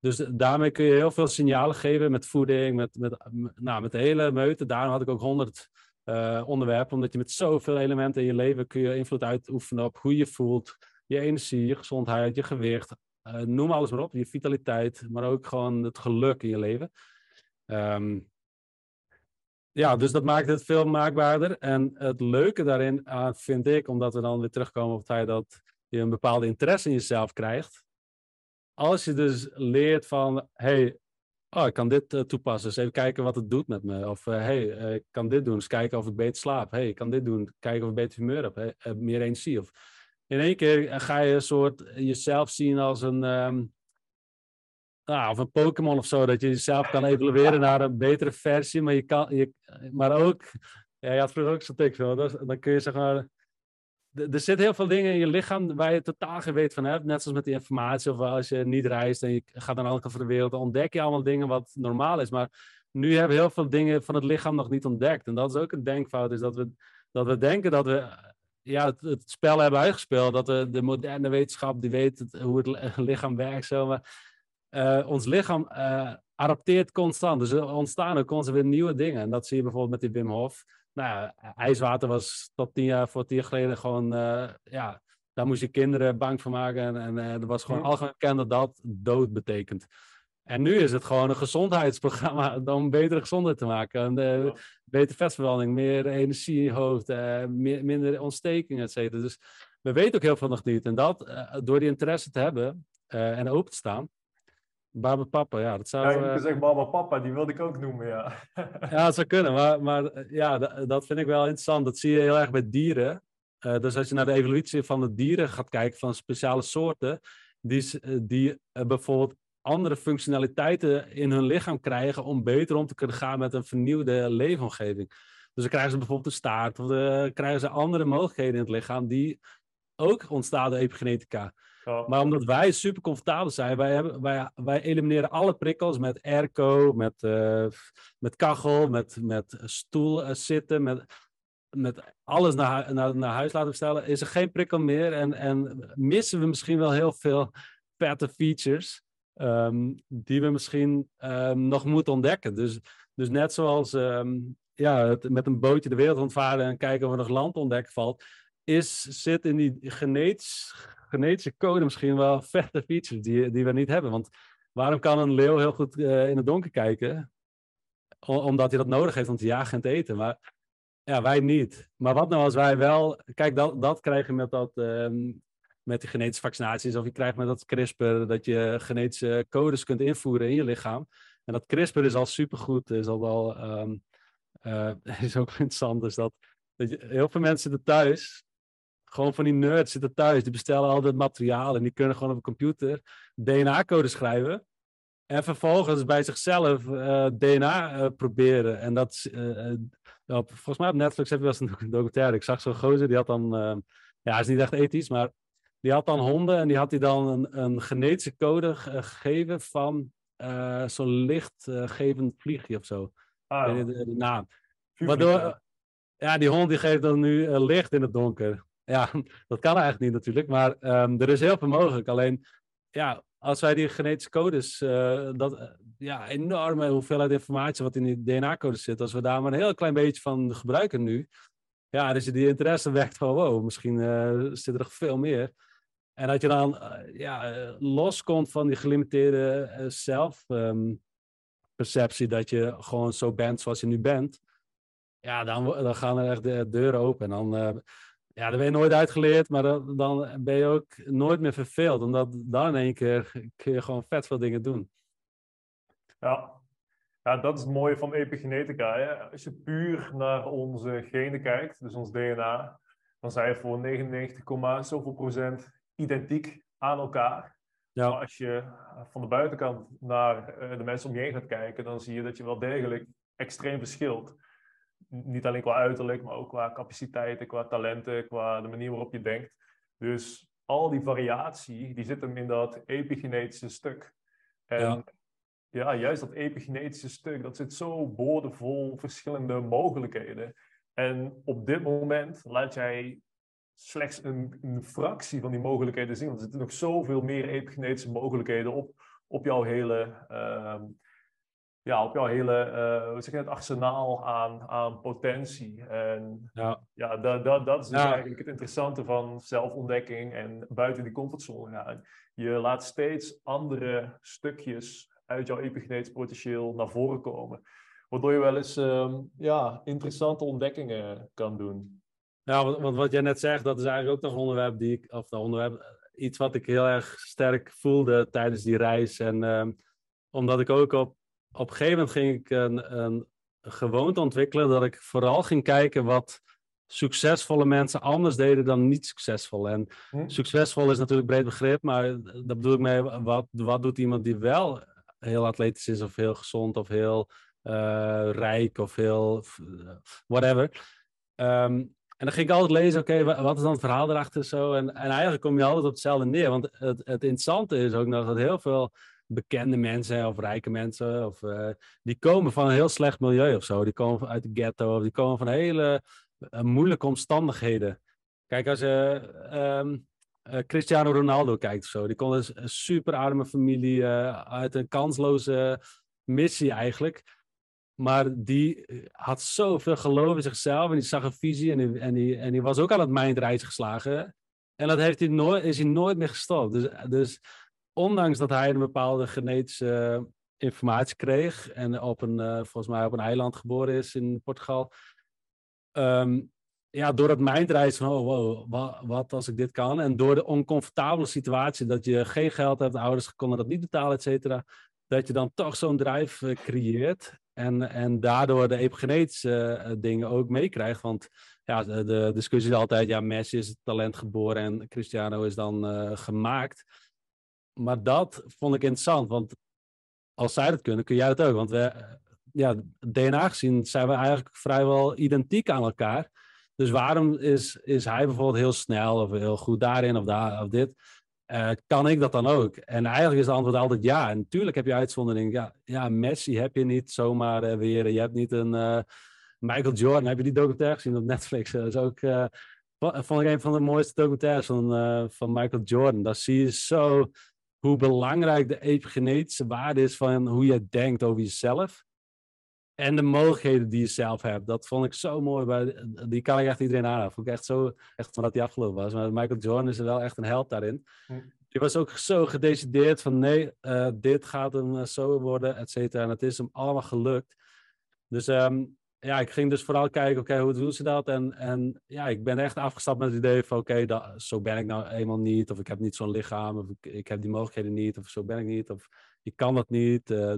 Speaker 2: Dus daarmee kun je heel veel signalen geven met voeding, met, met, nou, met hele meute. Daarom had ik ook honderd uh, onderwerpen, omdat je met zoveel elementen in je leven kun je invloed uitoefenen op hoe je voelt, je energie, je gezondheid, je gewicht. Uh, noem alles maar op, je vitaliteit, maar ook gewoon het geluk in je leven. Um, ja, dus dat maakt het veel maakbaarder. En het leuke daarin uh, vind ik, omdat we dan weer terugkomen op het feit dat je een bepaalde interesse in jezelf krijgt als je dus leert van, hey, oh, ik kan dit uh, toepassen, dus even kijken wat het doit met me. Of, uh, hey, ik kan dit doen, dus kijken of ik beter slaap. Hey, ik kan dit doen, kijken of ik beter humeur heb, meer energie. Of in één keer ga je een soort jezelf zien als een, um, nou, of een Pokémon of zo, dat je jezelf kan evolueren naar een betere versie, maar je kan, je, maar ook, ja, je had vroeger ook zo'n tik, dan kun je zeg maar er zitten heel veel dingen in je lichaam waar je totaal geen weet van hebt. Net zoals met die informatie of als je niet reist en je gaat naar de andere kant van de wereld, dan ontdek je allemaal dingen wat normaal is. Maar nu hebben we heel veel dingen van het lichaam nog niet ontdekt. En dat is ook een denkfout, is dat we, dat we denken dat we ja, het, het spel hebben uitgespeeld. Dat we, de moderne wetenschap die weet hoe het lichaam werkt. Zo, maar uh, ons lichaam uh, adapteert constant. Dus er ontstaan ook constant weer nieuwe dingen. En dat zie je bijvoorbeeld met die Wim Hof nou ja, ijswater was tot tien jaar, voor tien jaar geleden gewoon, uh, ja, daar moest je kinderen bang voor maken. En, en er was gewoon algemeen bekend dat dat dood betekent. En nu is het gewoon een gezondheidsprogramma [laughs] om betere gezondheid te maken. En, uh, betere vetverbranding, meer energiehoofd, meer, minder ontstekingen, et cetera. Dus we weten ook heel veel nog niet. En dat, door die interesse te hebben en open te staan, Baba Papa, ja, dat zou...
Speaker 1: Ja, ik zeggen Baba Papa, die wilde ik ook noemen, ja.
Speaker 2: ja, dat zou kunnen, maar, [laughs] maar eh, ja, dat vind ik wel interessant. Dat zie je heel erg bij dieren. Dus als je naar de evolutie van de dieren gaat kijken, van speciale soorten, die, die bijvoorbeeld andere functionaliteiten in hun lichaam krijgen om beter om te kunnen gaan met een vernieuwde leefomgeving. Dus dan krijgen ze bijvoorbeeld een staart, of dan krijgen ze andere mogelijkheden in het lichaam die ook ontstaan door epigenetica. Maar omdat wij super comfortabel zijn, wij, hebben, wij, wij elimineren alle prikkels met airco, met, uh, met kachel, met, met stoel uh, zitten. Met, met alles naar, naar, naar huis laten bestellen, is er geen prikkel meer en, en missen we misschien wel heel veel vette features ehm, die we misschien ehm, nog moeten ontdekken. Dus, dus net zoals ehm, ja, met een bootje de wereld ontvaren en kijken of er nog land ontdekken valt, is, zit in die genetisch, genetische code misschien wel vette features die, die we niet hebben. Want waarom kan een leeuw heel goed uh, in het donker kijken? omdat hij dat nodig heeft om te jagen en te eten. Maar ja, wij niet. Maar wat nou als wij wel... Kijk, dat, dat krijg je met, dat, met die genetische vaccinaties. Of je krijgt met dat CRISPR dat je genetische codes kunt invoeren in je lichaam. En dat CRISPR is al supergoed. Is al wel... Um, uh, [laughs] is ook interessant. Dus dat, dat heel veel mensen zitten thuis gewoon van die nerds zitten thuis. Die bestellen al het materiaal en die kunnen gewoon op een computer DNA-code schrijven. En vervolgens bij zichzelf eh, DNA eh, proberen. En dat, volgens mij op Netflix heb je wel eens een documentaire. Ik zag zo'n gozer, die had dan, ja, hij is niet echt ethisch, maar die had dan honden en die had hij dan een, een genetische code gegeven van zo'n lichtgevend vliegje of zo. Ah, ja. de, de, naam. Waardoor, ja, die hond die geeft dan nu licht in het donker. Ja, [laughs] dat kan eigenlijk niet natuurlijk, maar um, er is heel veel mogelijk. Alleen, ja, als wij die genetische codes, uh, dat ja, enorme hoeveelheid informatie wat in die DNA-codes zit, als we daar maar een heel klein beetje van gebruiken nu, ja, dus je die interesse wekt van, wow, misschien zit er nog veel meer. En dat je dan ja, loskomt van die gelimiteerde zelfperceptie, um, dat je gewoon zo bent zoals je nu bent, ja, dan, dan gaan er echt de deuren open. En dan ja, dan ben je nooit uitgeleerd, maar dan, dan ben je ook nooit meer verveeld. Omdat dan in één keer kun je gewoon vet veel dingen doen.
Speaker 1: Ja, ja dat is het mooie van epigenetica. Hè? Als je puur naar onze genen kijkt, dus ons DNA, dan zijn we voor 99, zoveel procent identiek aan elkaar. Ja. Maar als je van de buitenkant naar eh, de mensen om je heen gaat kijken, dan zie je dat je wel degelijk extreem verschilt niet alleen qua uiterlijk, maar ook qua capaciteiten, qua talenten, qua de manier waarop je denkt. Dus al die variatie, die zit hem in dat epigenetische stuk. En ja. ja, juist dat epigenetische stuk, dat zit zo boordevol verschillende mogelijkheden. En op dit moment laat jij slechts een, een, fractie van die mogelijkheden zien. Want er zitten nog zoveel meer epigenetische mogelijkheden op, op jouw hele uh, ja, op jouw hele uh, zeg je het, arsenaal aan, aan potentie. En ja, ja dat, dat, dat is dus eigenlijk het interessante van zelfontdekking en buiten die comfortzone gaan. Je laat steeds andere stukjes uit jouw epigenetisch potentieel naar voren komen. Waardoor je wel eens um, ja, interessante ontdekkingen kan doen.
Speaker 2: Ja, want, wat jij net zegt, dat is eigenlijk ook nog een onderwerp die ik, of een onderwerp, iets wat ik heel erg sterk voelde tijdens die reis. En um, omdat ik ook op op een gegeven moment ging ik een, een gewoonte ontwikkelen dat ik vooral ging kijken wat succesvolle mensen anders deden dan niet succesvol. En hm. succesvol is natuurlijk breed begrip, maar dat bedoel ik mee, wat, wat doet iemand die wel heel atletisch is of heel gezond of heel uh, rijk of heel whatever. Um, en dan ging ik altijd lezen, oké, wat is dan het verhaal erachter zo? En, en eigenlijk kom je altijd op hetzelfde neer. Want het, het interessante is ook nog dat heel veel bekende mensen of rijke mensen, of, uh, die komen van een heel slecht milieu of zo. Die komen uit de ghetto, of die komen van hele uh, moeilijke omstandigheden. Kijk, als je um, uh, Cristiano Ronaldo kijkt of zo, die komt dus een super arme familie uit een kansloze missie eigenlijk. Maar die had zoveel geloof in zichzelf en die zag een visie en die, en was ook aan het mindreizen geslagen. En dat heeft hij nooit, is hij nooit meer gestopt. Dus, dus ondanks dat hij een bepaalde genetische informatie kreeg en op een, uh, volgens mij op een eiland geboren is in Portugal. Um, ja, door het mindreizen van, oh, wow, wat, wat, als ik dit kan? En door de oncomfortabele situatie dat je geen geld hebt, ouders konden dat niet betalen, et cetera. Dat je dan toch zo'n drijf uh, creëert en, en daardoor de epigenetische uh, dingen ook meekrijgt. Want ja, de, discussie is altijd, ja, Messi is het talent geboren en Cristiano is dan gemaakt maar dat vond ik interessant, want als zij dat kunnen, kun jij het ook. Want we, ja, DNA gezien zijn we eigenlijk vrijwel identiek aan elkaar. Dus waarom is, is hij bijvoorbeeld heel snel of heel goed daarin of, daar, of dit? Uh, kan ik dat dan ook? En eigenlijk is het antwoord altijd ja. En natuurlijk heb je uitzonderingen. Ja, ja Messi heb je niet zomaar uh, weer. Je hebt niet een, uh, Michael Jordan, heb je die documentaire gezien op Netflix? Dat is ook, vond ik een van de mooiste documentaires van, van Michael Jordan. Daar zie je zo hoe belangrijk de epigenetische waarde is van hoe je denkt over jezelf. En de mogelijkheden die je zelf hebt. Dat vond ik zo mooi. Bij, die kan ik echt iedereen aanraden. Vond ik echt zo, echt van dat hij afgelopen was. Maar Michael Jordan is er wel echt een held daarin. Die was ook zo gedecideerd van nee, uh, dit gaat hem zo worden, et cetera. En het is hem allemaal gelukt. Dus um, ja, ik ging dus vooral kijken, oké, hoe doen ze dat? En, en ja, ik ben echt afgestapt met het idee van, oké, zo ben ik nou eenmaal niet. Of ik heb niet zo'n lichaam, of ik, ik, heb die mogelijkheden niet, of zo ben ik niet. Of ik kan dat niet. Uh,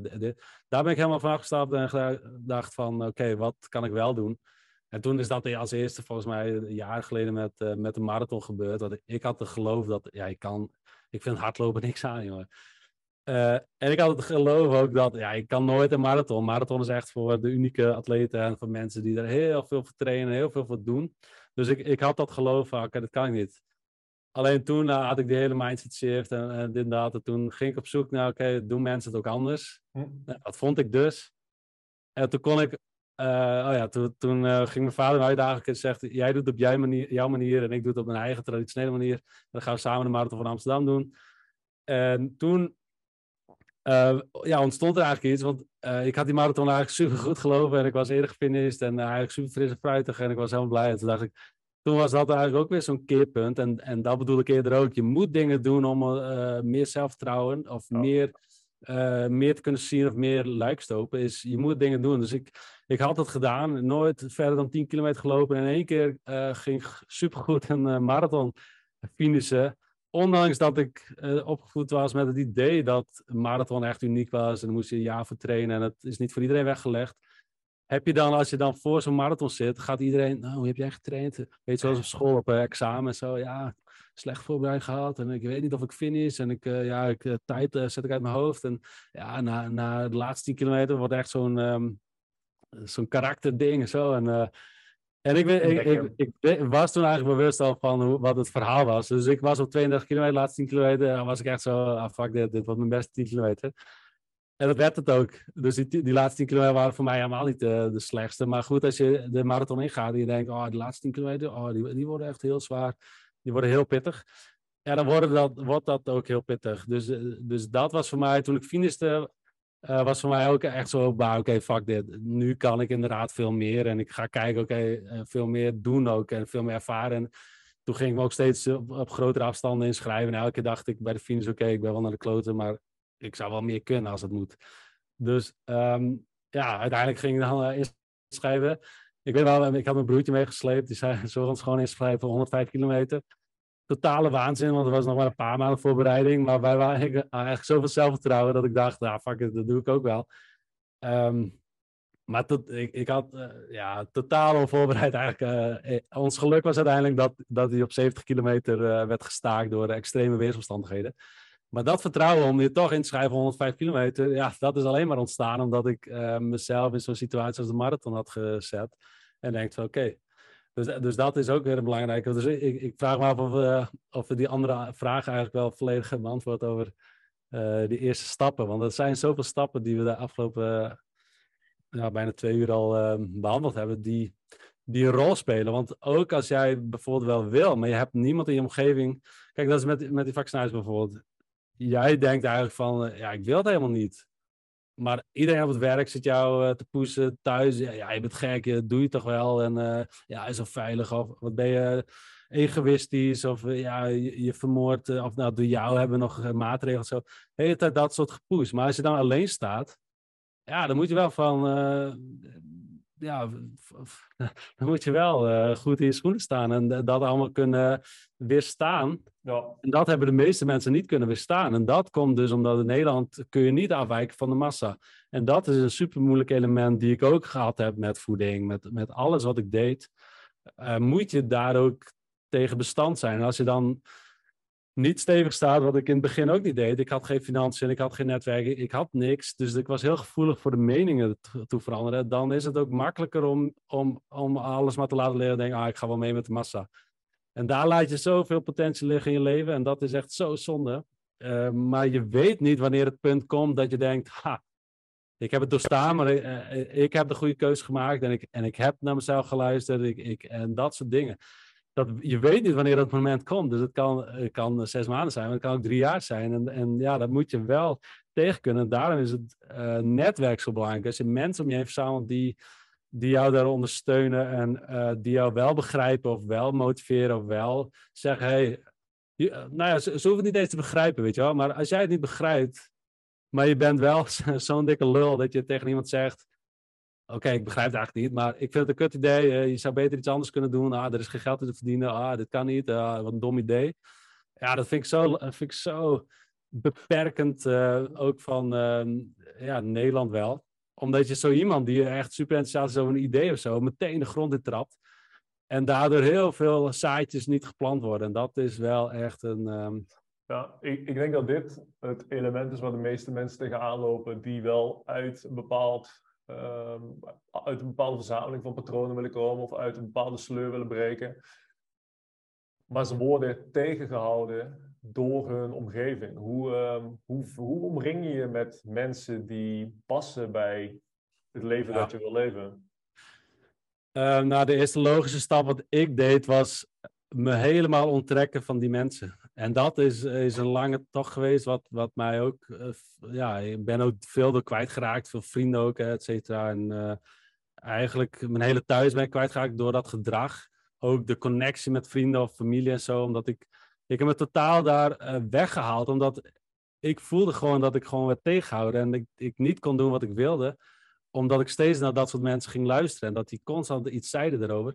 Speaker 2: Daar ben ik helemaal van afgestapt en dacht van, oké, wat kan ik wel doen? En toen is dat als eerste volgens mij een jaar geleden met, uh, met de marathon gebeurd. Ik, had de geloof dat, ja, ik kan, ik vind hardlopen [laughs] niks aan, jongen. Uh, en ik had het geloof ook dat, ja, ik kan nooit een marathon. Marathon is echt voor de unieke atleten en voor mensen die er heel veel voor trainen, heel veel voor doen. Dus ik, ik had dat geloof van, oké, dat kan ik niet. Alleen toen uh, had ik die hele mindset shift en, en dit en dat. En toen ging ik op zoek naar, oké, doen mensen het ook anders? Hm. Nou, dat vond ik dus. En toen kon ik, uh, oh ja, toen, toen ging mijn vader mij uitdagen en zegt, jij doet het op jouw manier, jouw manier en ik doe het op mijn eigen traditionele manier. Dan gaan we samen de marathon van Amsterdam doen. En toen ja, ontstond er eigenlijk iets. Want ik had die marathon eigenlijk super goed gelopen. En ik was eerder gefinished. En eigenlijk super fris en fruitig. En ik was helemaal blij. En toen dacht ik. Toen was dat eigenlijk ook weer zo'n keerpunt. En, en dat bedoel ik eerder ook. Je moet dingen doen om meer zelfvertrouwen. Of meer, meer te kunnen zien. Of meer luikstopen. Is, je moet dingen doen. Dus ik, ik had het gedaan. Nooit verder dan 10 kilometer gelopen. En in één keer ging super goed een marathon finishen ondanks dat ik uh, opgevoed was met het idee dat marathon echt uniek was en dan moest je een jaar voor trainen en het is niet voor iedereen weggelegd. Heb je dan, als je dan voor zo'n marathon zit, gaat iedereen, nou, hoe heb jij getraind? Weet je, zoals op school op uh, examen en zo, ja, slecht voorbereid gehad en ik weet niet of ik finish en ik, uh, ja, ik, tijd zet ik uit mijn hoofd en ja, na, na de laatste 10 kilometer wordt echt zo'n um, zo'n karakterding en zo en en ik, ik, ik, ik, was toen eigenlijk bewust al van hoe, wat het verhaal was. Dus ik was op 32 kilometer, laatste 10 kilometer, was ik echt zo, ah fuck dit, dit wordt mijn beste 10 kilometer. En dat werd het ook. Dus die, die laatste 10 kilometer waren voor mij helemaal niet de, de slechtste. Maar goed, als je de marathon ingaat en je denkt, oh, de laatste 10 kilometer, oh, die, die worden echt heel zwaar. Die worden heel pittig. Ja, dan worden wordt dat ook heel pittig. Dus, eh, dus dat was voor mij, toen ik finiste, uh, was voor mij ook echt zo, oké, fuck dit. Nu kan ik inderdaad veel meer en ik ga kijken, oké, veel meer doen ook en veel meer ervaren. En toen ging ik me ook steeds op, op grotere afstanden inschrijven. En elke keer dacht ik bij de finish, oké, ik ben wel naar de kloten, maar ik zou wel meer kunnen als het moet. Dus um, ja, uiteindelijk ging ik dan uh, inschrijven. Ik weet wel, ik had mijn broertje meegesleept. Die zei, [laughs] zorg ons gewoon inschrijven voor 105 kilometer totale waanzin, want er was nog maar een paar maanden voorbereiding. Maar wij waren eigenlijk, eigenlijk zoveel zelfvertrouwen dat ik dacht, nou fuck it, dat doe ik ook wel. Um, maar tot, ik, had uh, ja, totaal onvoorbereid eigenlijk. Ons geluk was uiteindelijk dat, dat hij op 70 kilometer werd gestaakt door extreme weersomstandigheden. Maar dat vertrouwen om je toch in te schrijven 105 kilometer, ja, dat is alleen maar ontstaan omdat ik mezelf in zo'n situatie als de marathon had gezet. En denk van oké, dus, dus dat is ook weer een belangrijke. Dus ik, ik vraag me af of, uh, of we die andere vragen eigenlijk wel volledig hebben beantwoord over uh, die eerste stappen. Want er zijn zoveel stappen die we de afgelopen uh, bijna twee uur al behandeld hebben, die, die een rol spelen. Want ook als jij bijvoorbeeld wel wil, maar je hebt niemand in je omgeving. Kijk, dat is met, met die vaccinaties bijvoorbeeld. Jij denkt eigenlijk van, ja, ik wil het helemaal niet. Maar iedereen op het werk zit jou uh, te poesen thuis. Ja, ja, je bent gek, dat doe je toch wel. En ja, is al veilig. Of wat ben je egoïstisch? Of ja, je, je vermoordt. of nou, door jou hebben we nog maatregelen. Zo. Hele tijd dat soort gepoes. Maar als je dan alleen staat. Ja, dan moet je wel van ja, [laughs] dan moet je wel goed in je schoenen staan en dat allemaal kunnen weerstaan. Ja. En dat hebben de meeste mensen niet kunnen weerstaan. En dat komt dus omdat in Nederland kun je niet afwijken van de massa. En dat is een super moeilijk element die ik ook gehad heb met voeding, met, met alles wat ik deed. Uh, moet je daar ook tegen bestand zijn. En als je dan niet stevig staat, wat ik in het begin ook niet deed. Ik had geen financiën, ik had geen netwerk, ik had niks. Dus ik was heel gevoelig voor de meningen toe veranderen. Dan is het ook makkelijker om, om, om alles maar te laten leren. Denken, ah, ik ga wel mee met de massa. En daar laat je zoveel potentie liggen in je leven. En dat is echt zo zonde. Uh, maar je weet niet wanneer het punt komt dat je denkt, ha, ik heb het doorstaan, maar ik, ik heb de goede keuze gemaakt en ik, en ik heb naar mezelf geluisterd ik, ik, en dat soort dingen. Dat, je weet niet wanneer dat moment komt. Dus het kan, kan zes maanden zijn, maar het kan ook drie jaar zijn. En, en ja, dat moet je wel tegen kunnen. Daarom is het uh, netwerk zo belangrijk. Als je mensen om je heen verzamelt die, die jou daar ondersteunen en uh, die jou wel begrijpen of wel motiveren of wel zeggen, hey, je, nou ja, ze, hoeven het niet eens te begrijpen, weet je wel. Maar als jij het niet begrijpt, maar je bent wel [laughs] zo'n dikke lul dat je tegen iemand zegt, oké, ik begrijp het eigenlijk niet, maar ik vind het een kut idee. Uh, je zou beter iets anders kunnen doen. Ah, er is geen geld te verdienen. Ah, dit kan niet. Ah, wat een dom idee. Ja, dat vind ik zo, vind ik zo beperkend ook van uh, ja, Nederland wel. Omdat je zo iemand die echt super enthousiast is over een idee of zo, meteen de grond in trapt. En daardoor heel veel zaadjes niet geplant worden. En dat is wel echt een. Um...
Speaker 1: Ja, ik, ik denk dat dit het element is waar de meeste mensen tegenaan lopen, die wel uit bepaald um, uit een bepaalde verzameling van patronen willen komen of uit een bepaalde sleur willen breken. Maar ze worden tegengehouden door hun omgeving. Hoe, um, hoe, hoe omring je je met mensen die passen bij het leven dat je wil leven?
Speaker 2: Uh, nou, de eerste logische stap wat ik deed was me helemaal onttrekken van die mensen. En dat is, is een lange tocht geweest, wat, wat mij ook, uh, ja, ik ben ook veel door kwijtgeraakt, veel vrienden ook, et cetera. En uh, eigenlijk mijn hele thuis ben ik kwijtgeraakt door dat gedrag. Ook de connectie met vrienden of familie en zo, omdat ik, ik heb me totaal daar uh, weggehaald, omdat ik voelde gewoon dat ik gewoon werd tegengehouden en ik, ik niet kon doen wat ik wilde, omdat ik steeds naar dat soort mensen ging luisteren en dat die constant iets zeiden erover.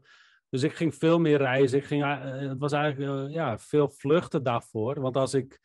Speaker 2: Dus ik ging veel meer reizen. Ik ging, uh, het was eigenlijk uh, ja, veel vluchten daarvoor. Want als ik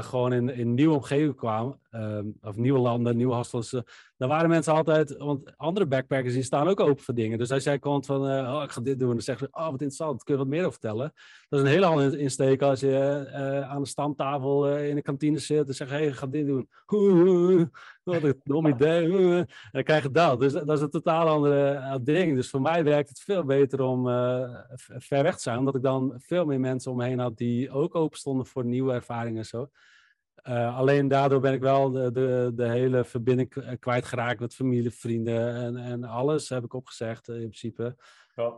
Speaker 2: gewoon in, in nieuwe omgeving kwam, ehm, of nieuwe landen, nieuwe hostels, dan waren mensen altijd, want andere backpackers die staan ook open voor dingen. Dus als jij komt van, oh ik ga dit doen, dan zeggen ze, oh wat interessant, kun je wat meer over vertellen? Dat is een hele andere insteek als je aan de stamtafel in de kantine zit en zegt, hé, hey, ga dit doen. [laughs] Wat een dom idee. En [laughs] dan krijg je dat. Dus dat is een totaal andere uh, ding. Dus voor mij werkt het veel beter om uh, ver weg te zijn. Omdat ik dan veel meer mensen om me had die ook open stonden voor nieuwe ervaringen en zo. Uh, alleen daardoor ben ik wel de, de, de hele verbinding kwijtgeraakt met familie, vrienden en, en alles heb ik opgezegd in principe. Ja.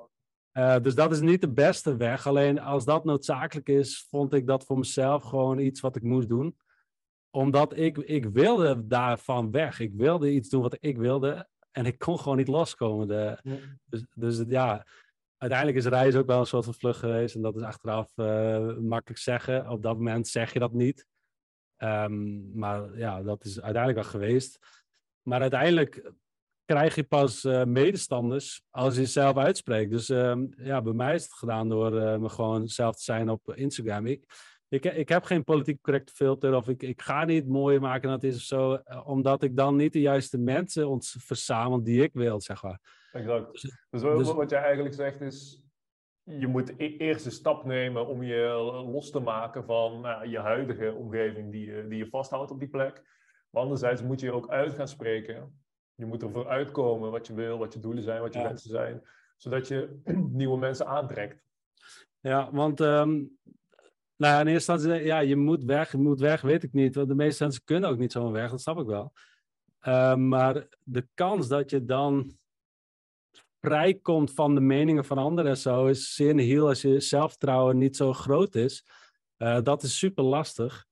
Speaker 2: Uh, dus dat is niet de beste weg. Alleen als dat noodzakelijk is, vond ik dat voor mezelf gewoon iets wat ik moest doen omdat ik, ik wilde daarvan weg. Ik wilde iets doen wat ik wilde. En ik kon gewoon niet loskomen. De, dus, dus ja, uiteindelijk is reis ook wel een soort van vlucht geweest. En dat is achteraf uh, makkelijk zeggen. Op dat moment zeg je dat niet. Um, maar ja, dat is uiteindelijk wel geweest. Maar uiteindelijk krijg je pas uh, medestanders als je zelf uitspreekt. Dus um, ja, bij mij is het gedaan door uh, me gewoon zelf te zijn op Instagram. Ik, ik, ik heb geen politiek correcte filter of ik, ik ga niet mooier maken dan het is of zo, eh, omdat ik dan niet de juiste mensen ons verzamel die ik wil, zeg maar.
Speaker 1: Exact. Dus, dus, dus wat jij eigenlijk zegt is, je moet e eerst een stap nemen om je los te maken van nou, je huidige omgeving die je, die je vasthoudt op die plek. Maar anderzijds moet je ook uit gaan spreken. Je moet ervoor uitkomen wat je wil, wat je doelen zijn, wat je ja. wensen zijn, zodat je [clears throat] nieuwe mensen aantrekt.
Speaker 2: Ja, want um, nou, in eerste instantie, ja, je moet weg, je moet weg, weet ik niet. Want de meeste mensen kunnen ook niet zomaar weg, dat snap ik wel. Uh, maar de kans dat je dan vrijkomt van de meningen van anderen en zo, is zeer heel als je zelfvertrouwen niet zo groot is. Uh, dat is super lastig.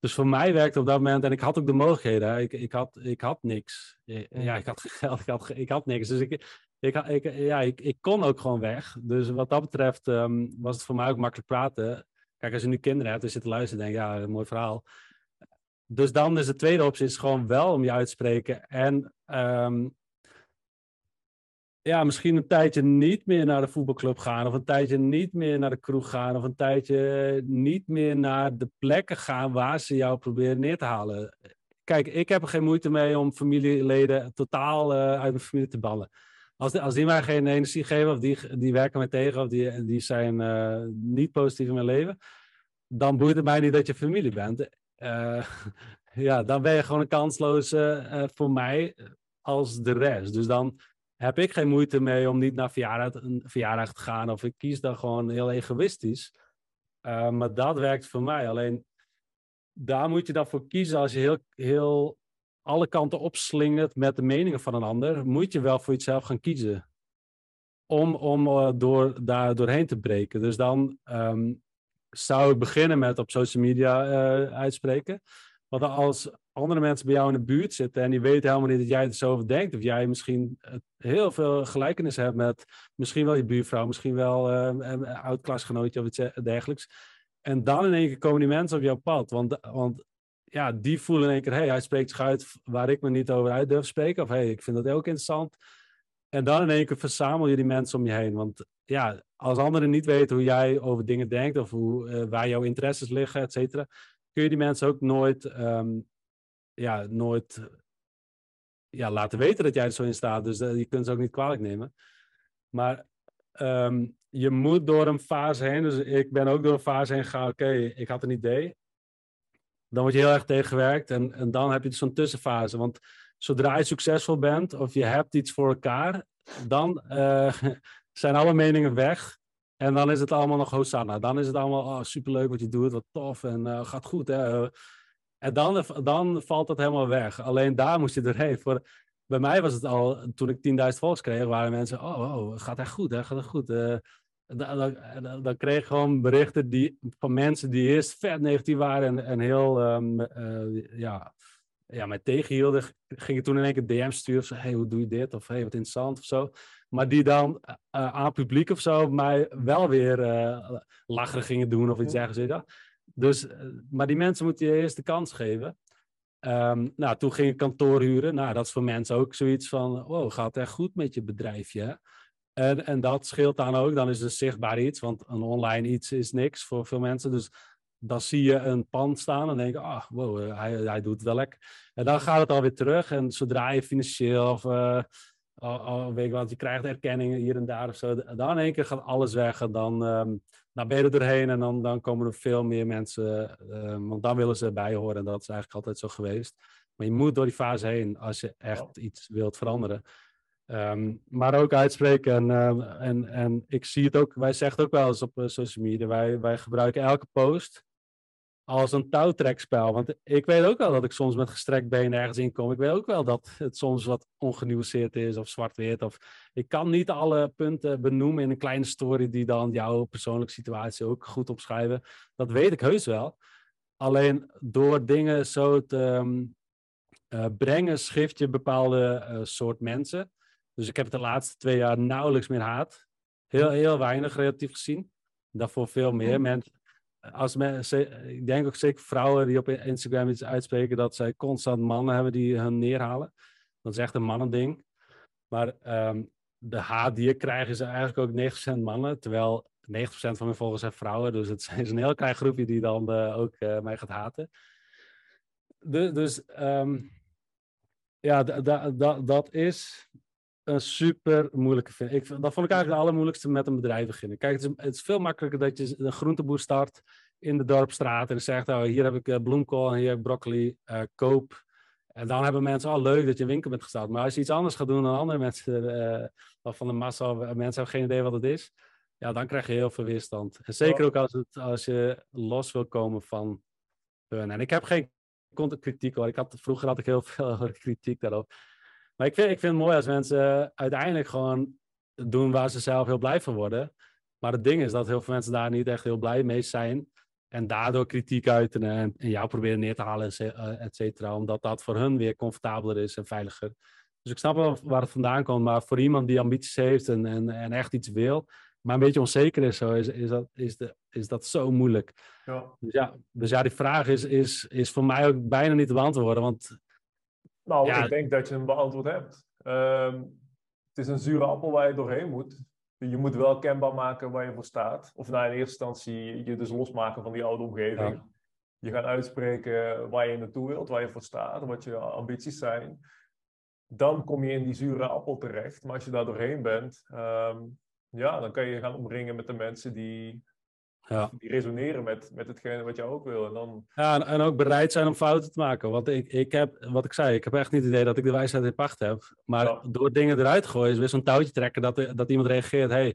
Speaker 2: Dus voor mij werkte op dat moment, en ik had ook de mogelijkheden, ik, ik, had, ik had niks. Ja, ik had [laughs] geld, ik had, ik had niks. Dus ik, ik, ik, ja, ik, ik kon ook gewoon weg. Dus wat dat betreft um, was het voor mij ook makkelijk praten. Kijk, als je nu kinderen hebt en zit te luisteren, denk je, ja, een mooi verhaal. Dus dan is de tweede optie is gewoon wel om je uit te spreken. En um, ja, misschien een tijdje niet meer naar de voetbalclub gaan. Of een tijdje niet meer naar de kroeg gaan. Of een tijdje niet meer naar de plekken gaan waar ze jou proberen neer te halen. Kijk, ik heb er geen moeite mee om familieleden totaal uh, uit mijn familie te ballen als, als die mij geen energie geven, of die, die werken mij tegen, of die, die zijn uh, niet positief in mijn leven, dan boeit het mij niet dat je familie bent. [laughs] Ja, dan ben je gewoon een kansloze voor mij als de rest. Dus dan heb ik geen moeite mee om niet naar verjaardag, een verjaardag te gaan, of ik kies dan gewoon heel egoïstisch. maar dat werkt voor mij. Alleen daar moet je dan voor kiezen als je heel, heel alle kanten opslingert met de meningen van een ander, moet je wel voor jezelf gaan kiezen. Om, om uh, door, daar doorheen te breken. Dus dan ehm, zou ik beginnen met op social media uh, uitspreken. Want als andere mensen bij jou in de buurt zitten en die weten helemaal niet dat jij er zo over denkt, of jij misschien heel veel gelijkenis hebt met misschien wel je buurvrouw, misschien wel uh, een oud klasgenootje of iets dergelijks. En dan in één keer komen die mensen op jouw pad. Want, want ja, die voelen in één keer, hé, hey, hij spreekt zich uit waar ik me niet over uit durf spreken. Of hé, hey, ik vind dat ook interessant. En dan in één keer verzamel je die mensen om je heen. Want ja, als anderen niet weten hoe jij over dingen denkt of hoe, waar jouw interesses liggen, et cetera, kun je die mensen ook nooit, um, ja, nooit ja, laten weten dat jij er zo in staat. Dus uh, je kunt ze ook niet kwalijk nemen. Maar um, je moet door een fase heen. Dus ik ben ook door een fase heen gegaan. Oké, ik had een idee. Dan word je heel erg tegengewerkt. En, en dan heb je dus zo'n tussenfase. Want zodra je succesvol bent of je hebt iets voor elkaar, dan uh, [laughs] zijn alle meningen weg. En dan is het allemaal nog Hosanna. Dan is het allemaal oh, superleuk wat je doet, wat tof en uh, gaat goed. Hè? En dan, dan valt dat helemaal weg. Alleen daar moest je doorheen. Voor, bij mij was het al, toen ik 10.000 volks kreeg, waren mensen, oh, oh, gaat echt goed, hè? gaat het goed. Uh, dan, dan, dan, kreeg ik gewoon berichten die, van mensen die eerst vet negatief waren en, en heel, um, uh, ja, ja, mij tegenhielden. Ging je toen in één keer DM's sturen of zo, hey, hoe doe je dit? Of hey, wat interessant of zo. Maar die dan uh, aan publiek of zo mij wel weer lachen gingen doen of iets dergelijks. Dus, maar die mensen moet je eerst de kans geven. Um, nou, toen ging ik kantoor huren. Nou, dat is voor mensen ook zoiets van, wow, gaat echt goed met je bedrijfje? En, dat scheelt dan ook. Dan is het zichtbaar iets, want een online iets is niks voor veel mensen. Dus dan zie je een pand staan en denk je, ah, wow, eh, hij, hij doet het wel lekker. En dan gaat het alweer terug. En zodra je financieel of, uh, oh, weet ik wat, je krijgt erkenningen hier en daar of zo, dan in één keer gaat alles weg. En dan, um, dan ben je er doorheen en dan, dan komen er veel meer mensen, uh, want dan willen ze bij horen. En dat is eigenlijk altijd zo geweest. Maar je moet door die fase heen als je echt iets wilt veranderen. Um, maar ook uitspreken. En, uh, en, en ik zie het ook, wij zeggen het ook wel eens op uh, social media. Wij, wij gebruiken elke post als een touwtrekspel. Want ik weet ook wel dat ik soms met gestrekt been ergens in kom. Ik weet ook wel dat het soms wat ongenuanceerd is of zwart-wit. Of ik kan niet alle punten benoemen in een kleine story die dan jouw persoonlijke situatie ook goed opschrijven. Dat weet ik heus wel. Alleen door dingen zo te um, uh, brengen, schrift je bepaalde uh, soort mensen. Dus ik heb de laatste twee jaar nauwelijks meer haat. Heel, heel weinig relatief gezien. Daarvoor veel meer. Mensen, als ik denk ook zeker vrouwen die op Instagram iets uitspreken dat zij constant mannen hebben die hun neerhalen. Dat is echt een mannending. Maar um, de haat die ik krijg is eigenlijk ook 90% mannen, terwijl 90% van mijn volgers zijn vrouwen. Dus het [laughs] is een heel klein groepje die dan uh, ook uh, mij gaat haten. Dus um, ja, dat is een super moeilijke vind. Ik, dat vond ik eigenlijk het allermoeilijkste met een bedrijf beginnen. Kijk, het is, het is, veel makkelijker dat je een groenteboer start in de dorpstraat en zegt, oh, hier heb ik uh, bloemkool en hier heb ik broccoli, uh, koop. En dan hebben mensen, al oh, leuk dat je een winkel bent gestart. Maar als je iets anders gaat doen dan andere mensen, uh, van de massa, mensen hebben geen idee wat het is. Ja, dan krijg je heel veel weerstand. En zeker ook als, het, als je los wil komen van hun. En ik heb geen kritiek hoor. Ik had, vroeger had ik heel [laughs] veel kritiek daarop. Maar ik vind, ik vind het mooi als mensen uiteindelijk gewoon doen waar ze zelf heel blij van worden. Maar het ding is dat heel veel mensen daar niet echt heel blij mee zijn. En daardoor kritiek uiten en, en jou proberen neer te halen, eh, et cetera. Omdat dat voor hun weer comfortabeler is en veiliger. Dus ik snap wel waar het vandaan komt. Maar voor iemand die ambities heeft en, en, en echt iets wil, maar een beetje onzeker is, zo, is, is, dat, is, de, is dat zo moeilijk. Ja. Dus, ja, dus ja, die vraag is, is, is voor mij ook bijna niet te beantwoorden. Want
Speaker 1: nou, ja. ik denk dat je hem beantwoord hebt. Um, het is een zure appel waar je doorheen moet. Je moet wel kenbaar maken waar je voor staat. Of nou, in eerste instantie je dus losmaken van die oude omgeving. Ja. Je gaat uitspreken waar je naartoe wilt, waar je voor staat, wat je ambities zijn. Dan kom je in die zure appel terecht. Maar als je daar doorheen bent, um, ja, dan kan je gaan omringen met de mensen die ja. Die resoneren met, met hetgene wat je ook wil. En, dan...
Speaker 2: ja, en, en, ook bereid zijn om fouten te maken. Want ik, ik heb, wat ik zei, ik heb echt niet het idee dat ik de wijsheid in pacht heb. Maar ja. door dingen eruit te gooien, is weer zo'n touwtje trekken dat, dat iemand reageert. hey,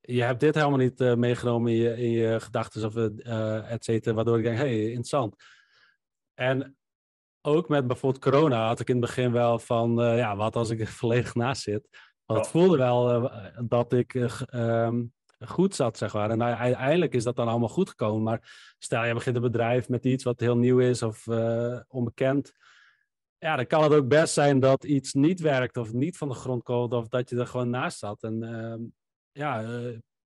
Speaker 2: je hebt dit helemaal niet uh, meegenomen in je, in je gedachten of uh, et cetera. Waardoor ik denk, hey, interessant. En ook met bijvoorbeeld corona had ik in het begin wel van, uh, ja, wat als ik er [laughs] volledig naast zit? Want het voelde wel dat ik um, goed zat, zeg maar. En nou, uiteindelijk is dat dan allemaal goed gekomen. Maar stel, je begint een bedrijf met iets wat heel nieuw is of onbekend. Ja, dan kan het ook best zijn dat iets niet werkt of niet van de grond komt of dat je er gewoon naast zat. En ehm, ja,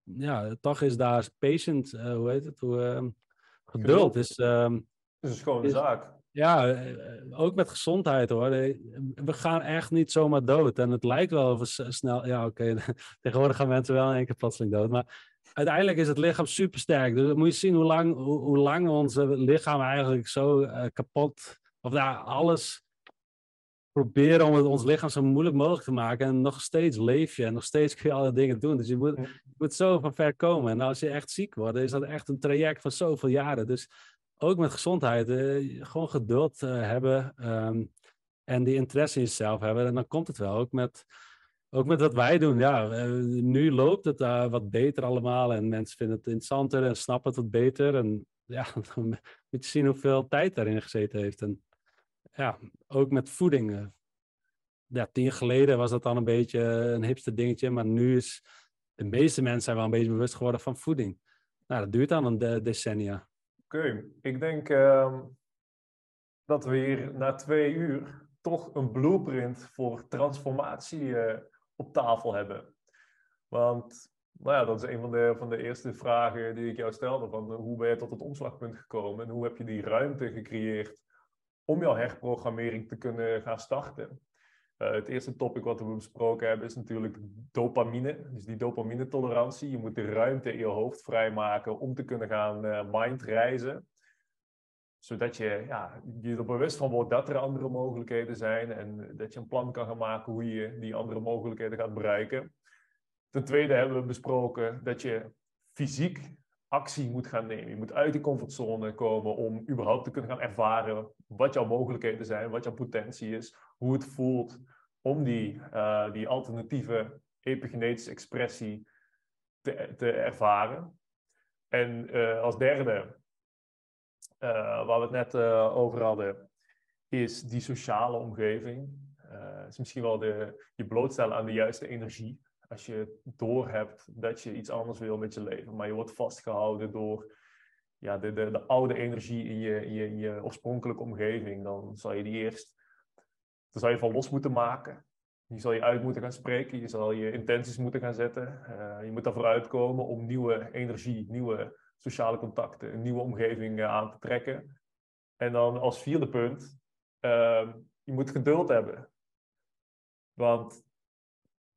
Speaker 2: ja, toch is daar patient, hoe heet het, hoe, ehm, geduld is...
Speaker 1: Um, is een schone zaak
Speaker 2: ja, eh, ook met gezondheid hoor. We gaan echt niet zomaar dood. En het lijkt wel of we snel. Ja, oké. [laughs] Tegenwoordig gaan mensen wel in één keer plotseling dood. Maar uiteindelijk is het lichaam super sterk. Dus dan moet je zien hoe lang, hoe, hoe lang onze lichaam eigenlijk zo uh, kapot. Of daar nou, alles proberen om het ons lichaam zo moeilijk mogelijk te maken. En nog steeds leef je en nog steeds kun je alle dingen doen. Dus je moet, je moet zo van ver komen. En als je echt ziek wordt, is dat echt een traject van zoveel jaren. Dus ook met gezondheid, uh, gewoon geduld uh, hebben um, en die interesse in jezelf hebben. En dan komt het wel. Ook met, ook met wat wij doen. Ja, uh, nu loopt het wat beter allemaal en mensen vinden het interessanter en snappen het wat beter. En ja, [laughs] dan moet je zien hoeveel tijd daarin gezeten heeft. En ja, ook met voeding. tien jaar geleden was dat dan een beetje een hipste dingetje, maar nu is de meeste mensen zijn wel een beetje bewust geworden van voeding. Nou, dat duurt dan een decennia.
Speaker 1: Oké, ik denk uh, dat we hier na twee uur toch een blueprint voor transformatie uh, op tafel hebben. Want nou ja, dat is een van de, van de eerste vragen die ik jou stelde. Van, hoe ben je tot het omslagpunt gekomen en hoe heb je die ruimte gecreëerd om jouw herprogrammering te kunnen gaan starten? Uh, het eerste topic wat we besproken hebben is natuurlijk dopamine. Dus die dopamine-tolerantie. Je moet de ruimte in je hoofd vrijmaken om te kunnen gaan uh, mindreizen. Zodat je ja, je er bewust van wordt dat er andere mogelijkheden zijn. En dat je een plan kan gaan maken hoe je die andere mogelijkheden gaat bereiken. Ten tweede hebben we besproken dat je fysiek actie moet gaan nemen. Je moet uit die comfortzone komen om überhaupt te kunnen gaan ervaren wat jouw mogelijkheden zijn, wat jouw potentie is, hoe het voelt om die, uh, die alternatieve epigenetische expressie te, te ervaren. En uh, als derde, uh, waar we het net over hadden, is die sociale omgeving. is misschien wel de, je blootstellen aan de juiste energie als je doorhebt dat je iets anders wil met je leven, maar je wordt vastgehouden door ja, de, de, de oude energie in je, je, je oorspronkelijke omgeving, dan zal je die eerst dan zal je van los moeten maken. Je zal je uit moeten gaan spreken, je zal je intenties moeten gaan zetten. Uh, je moet ervoor uitkomen om nieuwe energie, nieuwe sociale contacten, een nieuwe omgeving uh, aan te trekken. En dan als vierde punt, uh, je moet geduld hebben. Want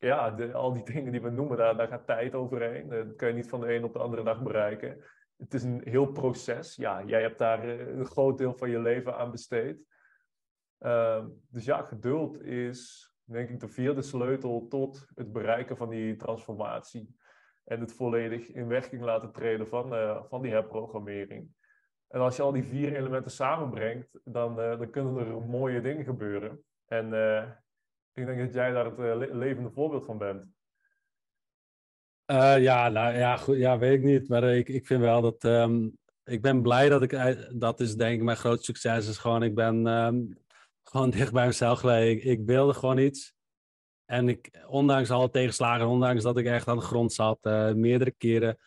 Speaker 1: ja, al die dingen die we noemen, daar, daar gaat tijd overheen. Dat kan je niet van de een op de andere dag bereiken. Het is een heel proces. Ja, jij hebt daar eh, een groot deel van je leven aan besteed. Uh, dus ja, geduld is denk ik de vierde sleutel tot het bereiken van die transformatie. En het volledig in werking laten treden van, uh, van die herprogrammering. En als je al die vier elementen samenbrengt, dan, uh, dan kunnen er mooie dingen gebeuren. En ik denk dat jij daar het uh, levende voorbeeld van bent.
Speaker 2: Uh, ja, nou ja, goed, ja, weet ik niet. Maar ik, ik vind wel dat. Um, ik ben blij dat ik. Dat is denk ik mijn grootste succes. Is gewoon, ik ben um, gewoon [laughs] dicht bij mezelf gebleven. Ik, wilde gewoon iets. En ik, ondanks alle tegenslagen, ondanks dat ik echt aan de grond zat, uh, meerdere keren.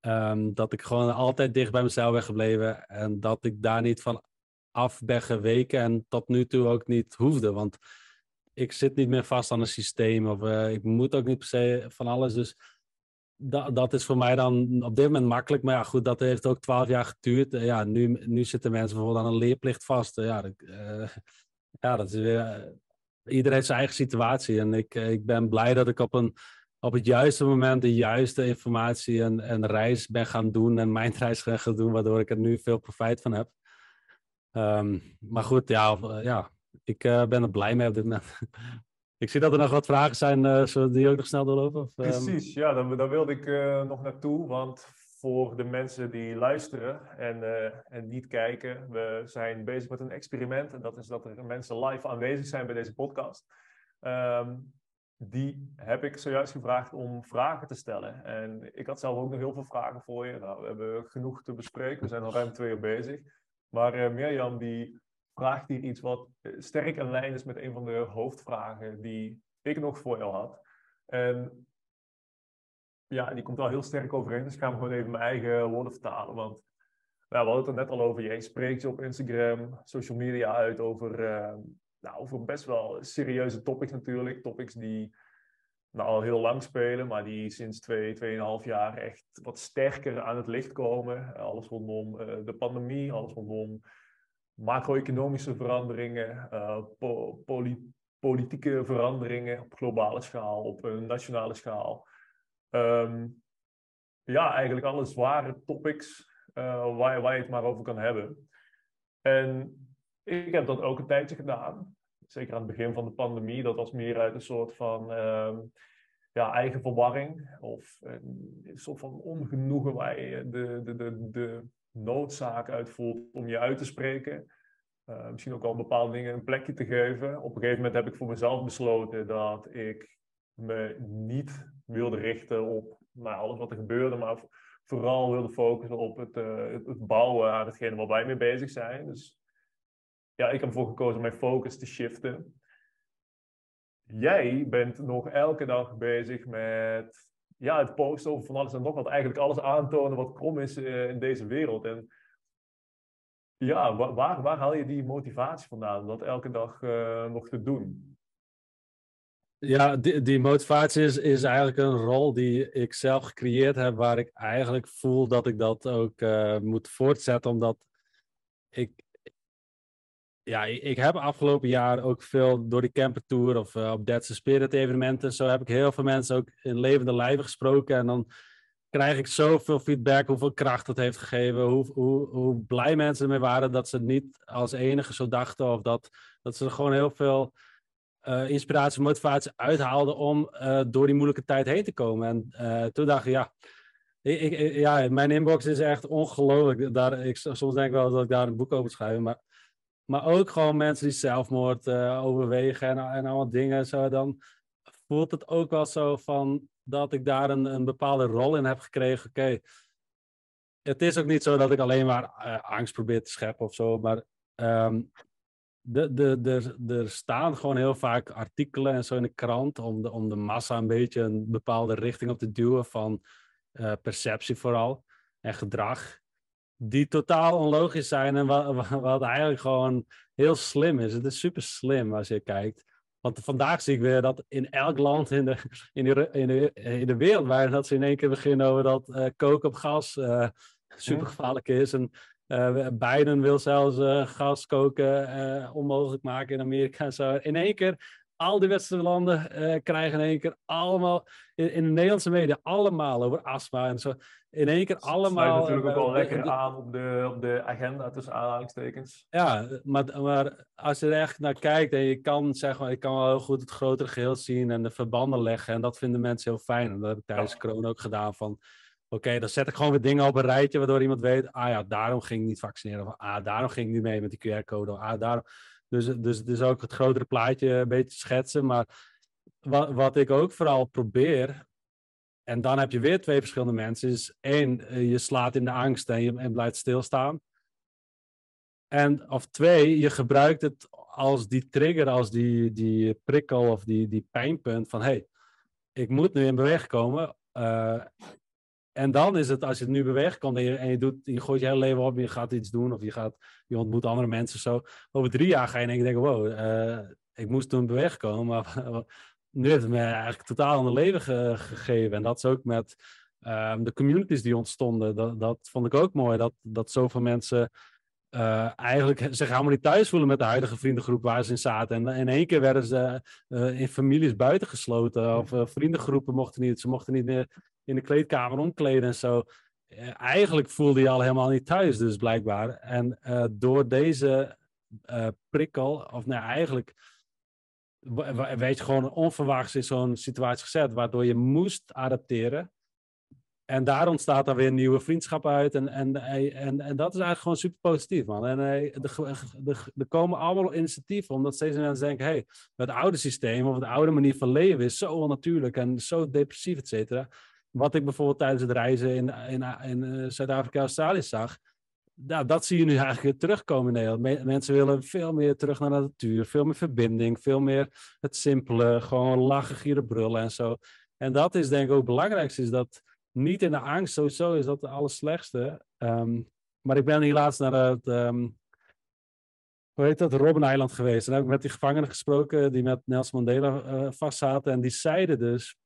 Speaker 2: Um, dat ik gewoon altijd dicht bij mezelf ben gebleven. En dat ik daar niet van af ben geweken. En tot nu toe ook niet hoefde. Want ik zit niet meer vast aan een systeem of uh, ik moet ook niet per se van alles. Dus dat, dat is voor mij dan op dit moment makkelijk. Maar ja, goed, dat heeft ook twaalf jaar geduurd. Uh, ja, nu, nu zitten mensen bijvoorbeeld aan een leerplicht vast. Uh, ja, dat, ja, dat is weer. iedereen heeft zijn eigen situatie. En ik, ik ben blij dat ik op, een, op het juiste moment de juiste informatie en, en reis ben gaan doen. En mijn [laughs] reis ben gaan doen, waardoor ik er nu veel profijt van heb. Um, maar goed, ja, ja ik uh, ben er blij mee op dit moment. [laughs] ik zie dat er nog wat vragen zijn. Uh, zullen die ook nog snel doorlopen? Of,
Speaker 1: ehm? Precies, ja, daar, wilde ik uh, nog naartoe. Want voor de mensen die luisteren en, en niet kijken, we zijn bezig met een experiment. En dat is dat er mensen live aanwezig zijn bij deze podcast. Um, die heb ik zojuist gevraagd om vragen te stellen. En ik had zelf ook nog heel veel vragen voor je. Nou, we hebben genoeg te bespreken. We zijn al ruim twee uur bezig. Maar Mirjam die vraagt hier iets wat sterk in lijn is met een van de hoofdvragen die ik nog voor jou had. En ja, die komt wel heel sterk overeen, dus ik ga hem gewoon even mijn eigen woorden vertalen. Want we hadden het er net al over. Jij spreekt je op Instagram, social media uit over, uh, nou, over best wel serieuze topics natuurlijk. Topics die nou, al heel lang spelen, maar die sinds twee, tweeënhalf jaar echt wat sterker aan het licht komen. Alles rondom uh, de pandemie, alles rondom macro-economische veranderingen, po politieke veranderingen op globale schaal, op een nationale schaal. Um, ja, eigenlijk alle zware topics uh, waar, je het maar over kan hebben. En ik heb dat ook een tijdje gedaan. Zeker aan het begin van de pandemie. Dat was meer uit een soort van uh, ja, eigen verwarring. Of een, soort van ongenoegen waar je de, de, de, de noodzaak uit voelt om je uit te spreken. Uh, misschien ook al bepaalde dingen een plekje te geven. Op een gegeven moment heb ik voor mezelf besloten dat ik me niet wilde richten op nou, alles wat er gebeurde, maar vooral wilde focussen op het, uh, het, bouwen aan hetgene waar wij mee bezig zijn. Dus ja, ik heb ervoor gekozen mijn focus te shiften. Jij bent nog elke dag bezig met ja, het posten over van alles en nog wat. Eigenlijk alles aantonen wat krom is uh, in deze wereld. En ja, waar, waar haal je die motivatie vandaan om dat elke dag uh, nog te doen?
Speaker 2: Ja, die, die motivatie is, is eigenlijk een rol die ik zelf gecreëerd heb, waar ik eigenlijk voel dat ik dat ook uh, moet voortzetten, omdat ik, ja, ik heb afgelopen jaar ook veel door die camper tour of uh, op Dead's Spirit evenementen, zo heb ik heel veel mensen ook in levende lijven gesproken en dan krijg ik zoveel feedback, hoeveel kracht het heeft gegeven, hoe, hoe, hoe blij mensen ermee waren dat ze niet als enige zo dachten of dat, dat ze er gewoon heel veel uh, inspiratie, motivatie uithaalde om uh, door die moeilijke tijd heen te komen. En toen dacht ik, ja, ik, ja, mijn inbox is echt ongelooflijk. Daar, ik, soms denk ik wel dat ik daar een boek over schrijf, maar, maar ook gewoon mensen die zelfmoord overwegen en, en allemaal dingen. Zo, dan voelt het ook wel zo van dat ik daar een, een bepaalde rol in heb gekregen. Oké, het is ook niet zo dat ik alleen maar angst probeer te scheppen of zo, maar um, de, de, de, er staan gewoon heel vaak artikelen en zo in de krant om de, om de massa een beetje een bepaalde richting op te duwen van uh, perceptie vooral en gedrag. Die totaal onlogisch zijn en wat, wat eigenlijk gewoon heel slim is. Het is super slim als je kijkt. Want vandaag zie ik weer dat in elk land in de, in de, in de, in de wereld, waar dat ze in één keer beginnen over dat uh, koken op gas uh, super gevaarlijk is. En uh, Biden wil zelfs gas koken onmogelijk maken in Amerika en zo. In één keer, al die westerse landen krijgen in één keer allemaal, in, in, de Nederlandse media, allemaal over astma en zo. In één keer allemaal...
Speaker 1: Het natuurlijk ook wel lekker aan op de, op de agenda tussen aanhalingstekens.
Speaker 2: Ja, maar, maar als je er echt naar kijkt en je kan zeggen, ik kan wel heel goed het grotere geheel zien en de verbanden leggen. En dat vinden mensen heel fijn. En dat heb ik tijdens ja. corona ook gedaan van Oké, dan zet ik gewoon weer dingen op een rijtje waardoor iemand weet, ah ja, daarom ging ik niet vaccineren. Of ah, daarom ging ik niet mee met die QR-code. Ah, daarom. Dus, dus, dus ook het grotere plaatje een beetje schetsen. Maar wat, wat ik ook vooral probeer, en dan heb je weer twee verschillende mensen, is één, eh, je slaat in de angst en je en blijft stilstaan. En of twee, je gebruikt het als die trigger, als die, die prikkel of die, die pijnpunt van hé, hey, ik moet nu in beweging komen. Uh, en dan is het, als je het nu beweegt en je, je, doet, je gooit je hele leven op, je gaat iets doen of je, gaat, je ontmoet andere mensen zo. Over drie jaar ga je denken, wow, uh, ik moest toen bewegen komen, maar [laughs] nu heeft het me eigenlijk totaal een leven ge, gegeven. En dat is ook met um, de communities die ontstonden. Dat, dat vond ik ook mooi, dat, dat zoveel mensen uh, eigenlijk zich helemaal niet thuis voelen met de huidige vriendengroep waar ze in zaten. En in één keer werden ze uh, in families buitengesloten. Of vriendengroepen mochten niet. Ze mochten niet meer in de kleedkamer omkleden en zo. Uh, eigenlijk voelde je al helemaal niet thuis, dus blijkbaar. En uh, door deze uh, prikkel, of nou eigenlijk weet je gewoon onverwachts in zo'n situatie gezet, waardoor je moest adapteren. En daar ontstaat dan weer een nieuwe vriendschap uit. En, en, en, en dat is eigenlijk gewoon super positief, man. En er komen allemaal initiatieven, omdat steeds mensen denken: hey, het oude systeem of de oude manier van leven is zo onnatuurlijk en zo depressief, et cetera wat ik bijvoorbeeld tijdens het reizen in, in, in eh, Zuid-Afrika Australië zag, nou, dat zie je nu eigenlijk terugkomen in Nederland. mensen willen veel meer terug naar de natuur, veel meer verbinding, veel meer het simpele, gewoon lachen, gieren, brullen en zo. En dat is denk ik ook het belangrijkste, is dat niet in de angst, sowieso is dat het allerslechtste. Um, maar ik ben hier laatst naar het, um, hoe heet dat, Robben-eiland geweest. En heb ik met die gevangenen gesproken die met Nelson Mandela uh, vastzaten. En die zeiden dus,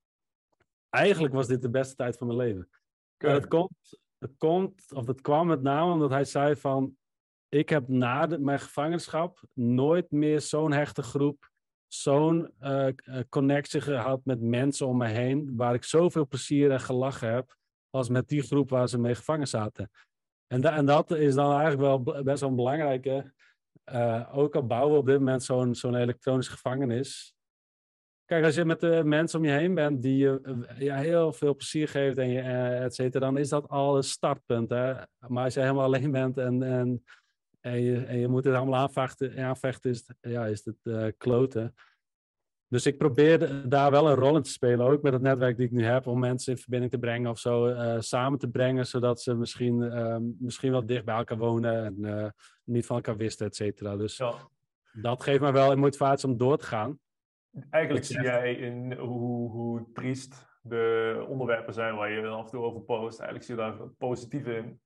Speaker 2: eigenlijk was dit de beste tijd van mijn leven. En het komt, het komt, of het kwam met name omdat hij zei van, ik heb na de, mijn gevangenschap nooit meer zo'n hechte groep, zo'n uh, connectie gehad met mensen om me heen, waar ik zoveel plezier en gelachen heb, als met die groep waar ze mee gevangen zaten. En, en dat is dan eigenlijk wel best wel een belangrijke. Uh, ook al bouwen we op dit moment zo'n zo'n elektronische gevangenis. Kijk, als je met de mensen om je heen bent die je ja, heel veel plezier geeft en je, et cetera, dan is dat al een startpunt. Hè? Maar als je helemaal alleen bent en, en, en, je, en je moet het allemaal aanvechten, aanvechten is, ja, is het uh, kloten. Dus ik probeer daar wel een rol in te spelen, ook met het netwerk die ik nu heb, om mensen in verbinding te brengen of zo uh, samen te brengen, zodat ze misschien, uh, misschien wel dicht bij elkaar wonen en niet van elkaar wisten, et cetera. Dus ja. dat geeft me wel een motivatie om door te gaan.
Speaker 1: Eigenlijk zie jij in hoe, hoe triest de onderwerpen zijn waar je af en toe over post. Eigenlijk zie je daar positief in.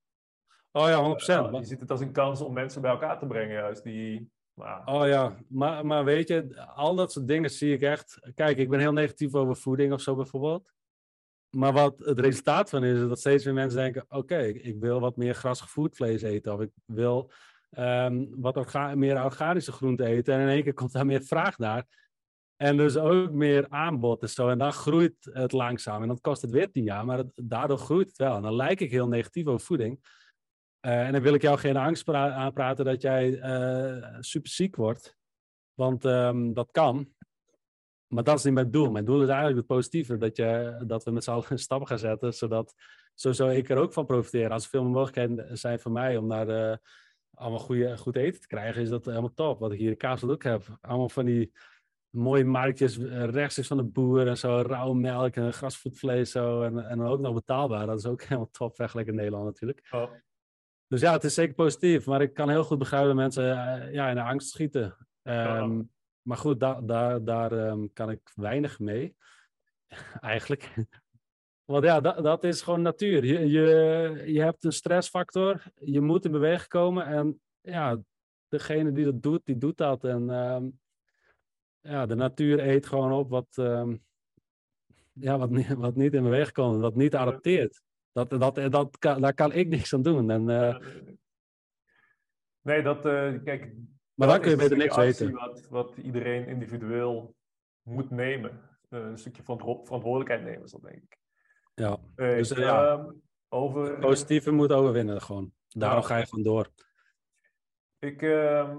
Speaker 2: Oh ja, 100%.
Speaker 1: je ziet het als een kans om mensen bij elkaar te brengen, juist die
Speaker 2: Oh ja, maar, maar weet je, al dat soort dingen zie ik echt. Kijk, ik ben heel negatief over voeding of zo bijvoorbeeld. Maar wat het resultaat van is, is dat steeds meer mensen denken: oké, ik wil wat meer grasgevoerd vlees eten. Of ik wil um, wat orga meer organische groenten eten. En in één keer komt daar meer vraag naar. En dus ook meer aanbod en zo. En dan groeit het langzaam. En dan kost het weer tien jaar, maar daardoor groeit het wel. En dan lijk ik heel negatief over voeding. Uh, en dan wil ik jou geen angst aanpraten dat jij uh, super ziek wordt. Want um, dat kan. Maar dat is niet mijn doel. Mijn doel is eigenlijk het positieve. Dat, je, dat we met z'n allen stappen gaan zetten. Zodat zo zou ik er ook van profiteren. Als er veel mogelijkheden zijn voor mij om naar de, allemaal goede, goed eten te krijgen, is dat helemaal top. Wat ik hier in Kaasel ook heb. Allemaal van die mooie marktjes eh, rechts is van de boer en zo. Rauw melk en grasvoedvlees zo. En, en ook nog betaalbaar. Dat is ook [laughs] helemaal top vergeleken in Nederland natuurlijk. Oh. Dus ja, het is zeker positief. Maar ik kan heel goed begrijpen dat mensen uh, ja, in de angst schieten. Um, Maar goed, da da daar um, kan ik weinig mee. [laughs] Eigenlijk. Want ja, dat, dat is gewoon natuur. Je, je, je hebt een stressfactor. Je moet in beweging komen. En ja, degene die dat doet, die doet dat. En um, ja, de natuur eet gewoon op wat, [laughs] ja, wat, niet, wat niet in beweging komt. Wat niet adapteert. Dat, dat, dat kan, daar kan ik niks aan doen. En, uh...
Speaker 1: nee, dat, uh, kijk.
Speaker 2: Maar dan kun je beter niks weten.
Speaker 1: Wat, wat iedereen individueel moet nemen. Uh, een stukje van verantwoordelijkheid nemen, is dat denk ik.
Speaker 2: Ja, dus ja. Ehm, over... positieve moet overwinnen gewoon. Daarom ga je gewoon door.
Speaker 1: Ik ehm,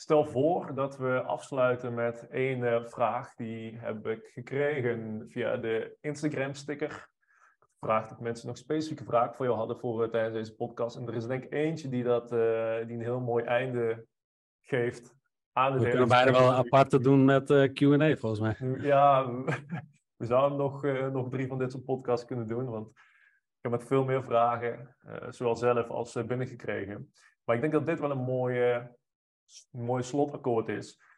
Speaker 1: stel voor dat we afsluiten met één vraag. Die heb ik gekregen via de Instagram-sticker gevraagd dat mensen nog specifieke vragen voor jou hadden voor, uh, tijdens deze podcast. En er is denk ik eentje die, dat, uh, die een heel mooi einde geeft aan
Speaker 2: het We kunnen bijna wel apart doen met Q&A volgens mij. [laughs]
Speaker 1: Ja, we zouden nog, nog drie van dit soort podcasts kunnen doen, want ik heb met veel meer vragen, zowel zelf als binnengekregen. Maar ik denk dat dit wel een mooie, mooi slotakkoord is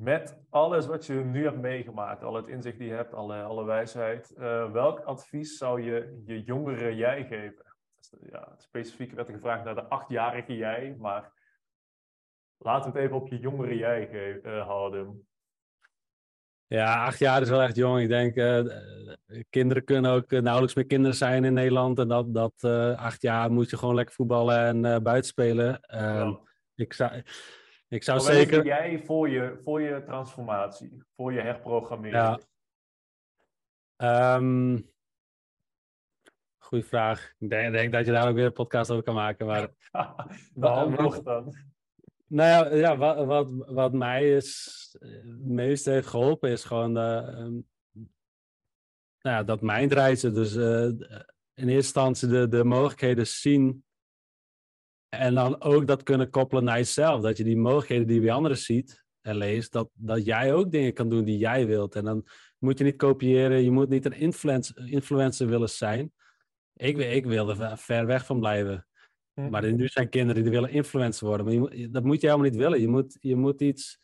Speaker 1: met alles wat je nu hebt meegemaakt, al het inzicht die je hebt, alle, alle wijsheid, uh, welk advies zou je je jongere jij geven? Ja, specifiek werd er gevraagd naar de achtjarige jij, maar laten we het even op je jongere jij uh, houden.
Speaker 2: Ja, acht jaar is wel echt jong. Ik denk, uh, kinderen kunnen ook nauwelijks meer kinderen zijn in Nederland. En dat, dat acht jaar moet je gewoon lekker voetballen en buiten spelen. Ehm, ik zou ik zou zeker.
Speaker 1: jij voor je, voor je transformatie, voor je herprogrammering?
Speaker 2: Ja. Um, goeie vraag. Ik denk, denk, dat je daar ook weer een podcast over kan maken. Maar... [laughs]
Speaker 1: Behalve dan.
Speaker 2: Nou ja, ja wat, wat, wat mij is, het meeste heeft geholpen is gewoon de, um, nou ja, dat mindreizen. Dus uh, in eerste instantie de, de mogelijkheden zien en dan ook dat kunnen koppelen naar jezelf. Dat je die mogelijkheden die je bij anderen ziet en leest, dat, dat jij ook dingen kan doen die jij wilt. En dan moet je niet kopiëren, je moet niet een influencer, influencer willen zijn. Ik, ik wil er ver weg van blijven. Maar nu zijn kinderen die willen influencer worden. Maar je, dat moet je helemaal niet willen. Je moet, je moet iets,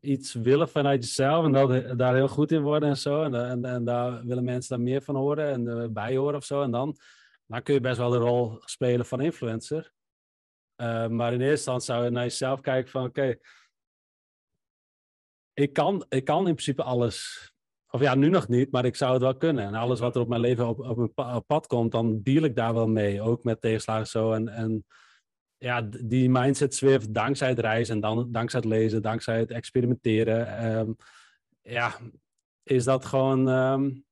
Speaker 2: iets willen vanuit jezelf en dat, daar heel goed in worden en zo. En, en, en daar willen mensen daar meer van horen en uh, bij horen of zo. En dan, dan kun je best wel de rol spelen van influencer. Uh, maar in eerste instantie zou je naar jezelf kijken van oké, ik, kan, ik kan in principe alles. Of ja, nu nog niet, maar ik zou het wel kunnen. En alles wat er op mijn leven op, op mijn pad komt, dan deal ik daar wel mee. Ook met tegenslagen zo. En, en ja, die mindset zwift dankzij het reizen en dan, dankzij het lezen, dankzij het experimenteren. Um, ja, is dat gewoon um,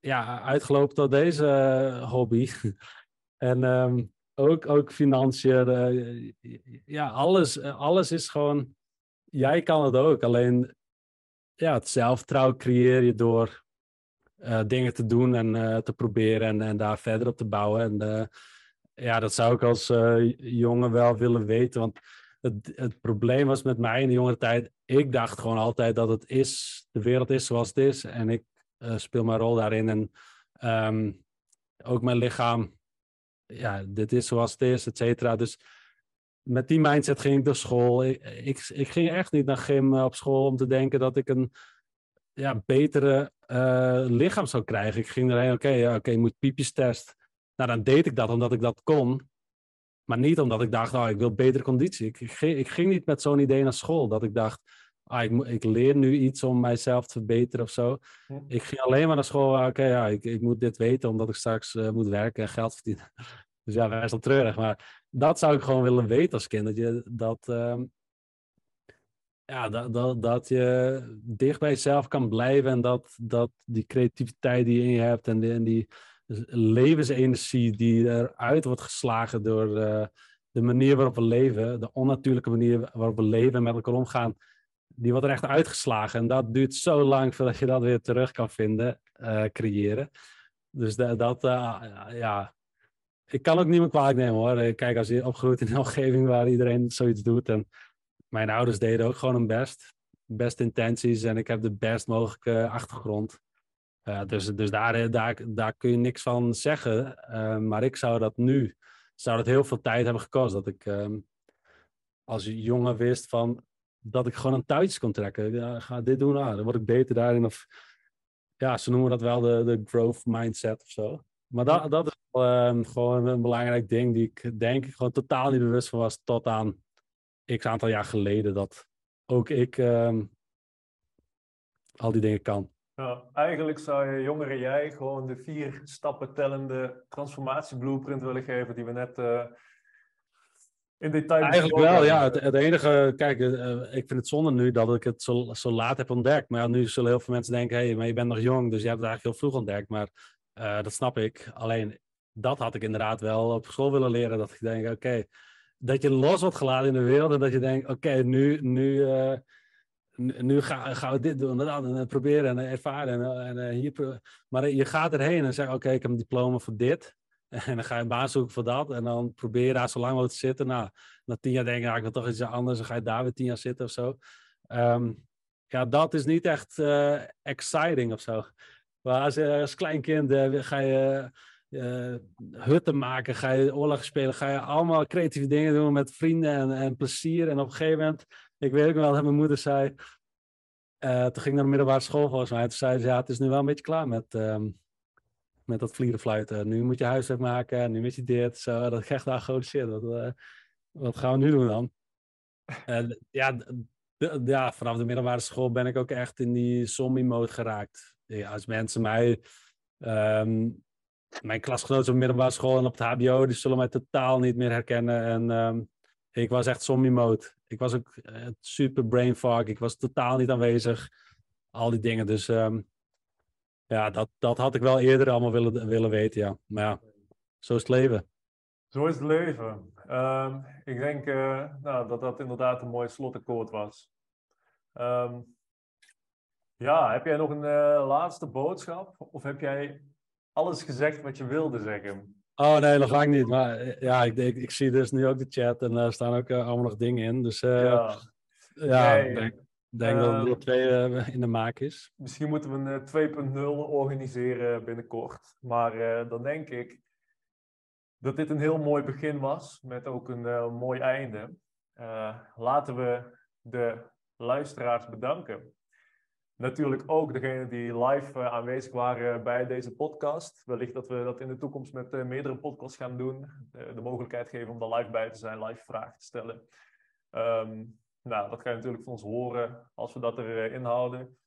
Speaker 2: ja, uitgelopen tot deze uh, hobby. [laughs] en um, ook, ook financiën. Uh, ja, alles, alles is gewoon. Jij kan het ook. Alleen ja, het zelfvertrouwen creëer je door uh, dingen te doen en te proberen en, en daar verder op te bouwen. En ja, dat zou ik als jongen wel willen weten. Want het, het probleem was met mij in de jongere tijd. Ik dacht gewoon altijd dat het is, de wereld is zoals het is. En ik speel mijn rol daarin. En um, ook mijn lichaam ja, dit is zoals het is, et cetera. Dus met die mindset ging ik naar school. Ik, ik, ging echt niet naar gym eh, op school om te denken dat ik een ja, betere uh, lichaam zou krijgen. Ik ging erheen, oké, oké, je moet piepjes test. Nou, dan deed ik dat omdat ik dat kon. Maar niet omdat ik dacht, oh, ik wil betere conditie. Ik, ik, ik ging niet met zo'n idee naar school. Dat ik dacht, ah, ik, ik, leer nu iets om mijzelf te verbeteren of zo. Ik ging alleen maar naar school, ah, oké, ja, ik, ik moet dit weten omdat ik straks uh, moet werken en geld verdienen. [laughs] dus ja, wij wel treurig. Maar dat zou ik gewoon willen weten als kind. Dat je, dat, uh, ja, dat, dat, dat je dicht bij jezelf kan blijven en dat, dat die creativiteit die je in je hebt en die, en die levensenergie die eruit wordt geslagen door uh, de manier waarop we leven, de onnatuurlijke manier waarop we leven en met elkaar omgaan, die wordt er echt uitgeslagen. En dat duurt zo lang voordat je dat weer terug kan vinden, uh, creëren. Dus dat, dat uh, ja, ik kan ook niet meer kwalijk nemen hoor. Kijk, als je opgroeit in een [laughs] omgeving waar iedereen zoiets doet. En mijn ouders deden ook gewoon hun best. Best intenties en ik heb de best mogelijke achtergrond. Dus dus daar, daar, daar kun je niks van zeggen. Maar ik zou dat nu, zou dat heel veel tijd hebben gekost. Dat ik um, als jongen wist van dat ik gewoon een touwtjes kon trekken. Ja, ga dit doen, ah, dan word ik beter daarin. Of ja, ze noemen dat wel de, de growth mindset of zo. Maar dat, dat is um, gewoon een belangrijk ding die ik denk ik gewoon totaal niet bewust van was tot aan x aantal jaar geleden. Dat ook ik um, al die dingen kan.
Speaker 1: Nou, eigenlijk zou je jongere jij gewoon de vier stappen tellende transformatieblueprint willen geven die we net uh, in detail
Speaker 2: Eigenlijk wel, ja. Het, het, enige, kijk, uh, ik vind het zonde nu dat ik het zo, zo laat heb ontdekt. Maar ja, nu zullen heel veel mensen denken, hé, hey, maar je bent nog jong, dus je hebt het eigenlijk heel vroeg ontdekt. Maar uh, dat snap ik. Alleen, dat had ik inderdaad wel op school willen leren. Dat ik denk, oké, dat je los wordt geladen in de wereld en dat je denkt, oké, nu, nu, uh, nu gaan ga we dit doen en dat en proberen en ervaren. En, en hier, maar je gaat erheen en zegt, oké, ik heb een diploma voor dit. [laughs] En dan ga je een baan zoeken voor dat. En dan probeer je daar zo lang mogelijk te zitten. Nou, na tien jaar denk je, nou, ik wil toch iets anders. Dan ga je daar weer tien jaar zitten of zo. Um, ja, dat is niet echt uh, exciting of zo. Maar als, als klein kind uh, ga je uh, hutten maken, ga je oorlog spelen, ga je allemaal creatieve dingen doen met vrienden en, en plezier. En op een gegeven moment, ik weet ook wel dat mijn moeder zei, toen ging ik naar de middelbare school volgens mij, toen zei ze, ja, het is nu wel een beetje klaar met, um, met dat vlierenfluiten. Nu moet je huiswerk maken, nu moet je dit, zo. Dat echt daar gewoon shit, wat, uh, wat gaan we nu doen dan? [laughs] En ja, ja, vanaf de middelbare school ben ik ook echt in die zombie-mode geraakt. Ja, als mensen mij um, mijn klasgenoten op middelbare school en op het HBO, die zullen mij totaal niet meer herkennen. En um, ik was echt zombie mode. Ik was ook uh, super brain fog. Ik was totaal niet aanwezig. Al die dingen. Dus um, ja, dat, dat had ik wel eerder allemaal willen, willen weten, ja. Maar ja, zo is het leven.
Speaker 1: Zo is het leven. Um, ik denk uh, nou, dat dat inderdaad een mooi slotakkoord was. Um, ja, heb jij nog een uh, laatste boodschap? Of heb jij alles gezegd wat je wilde zeggen?
Speaker 2: Oh nee, nog lang niet. Maar eh, ja, ik, ik, ik zie dus nu ook de chat en daar staan ook allemaal nog dingen in. Dus ja, ja ik denk, denk dat er twee in de maak is.
Speaker 1: Misschien moeten we een 2.0 organiseren binnenkort. Maar dan denk ik, dat dit een heel mooi begin was, met ook een mooi einde. Laten we de luisteraars bedanken. Natuurlijk ook degenen die live uh, aanwezig waren bij deze podcast. Wellicht dat we dat in de toekomst met meerdere podcasts gaan doen. de mogelijkheid geven om er live bij te zijn, live vragen te stellen. Um, nou, dat ga je natuurlijk van ons horen als we dat erin houden.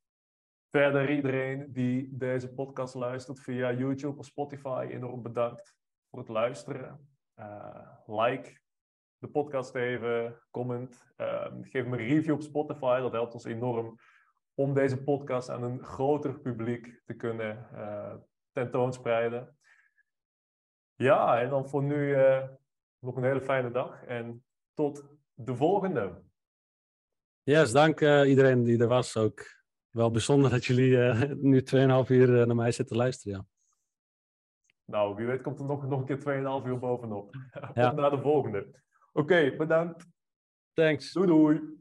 Speaker 1: Verder iedereen die deze podcast luistert via YouTube of Spotify, enorm bedankt voor het luisteren. Uh, like de podcast even, comment, uh, geef me een review op Spotify. Dat helpt ons enorm om deze podcast aan een groter publiek te kunnen uh, tentoonspreiden. Ja, en dan voor nu eh, nog een hele fijne dag en tot de volgende.
Speaker 2: Yes, dank iedereen die er was ook wel bijzonder dat jullie uh, nu 2,5 uur uh, naar mij zitten luisteren. Ja.
Speaker 1: Nou, wie weet komt er nog, nog een keer 2,5 uur bovenop. Ja. Tot [laughs] naar de volgende. Oké, okay, bedankt.
Speaker 2: Thanks.
Speaker 1: Doei doei.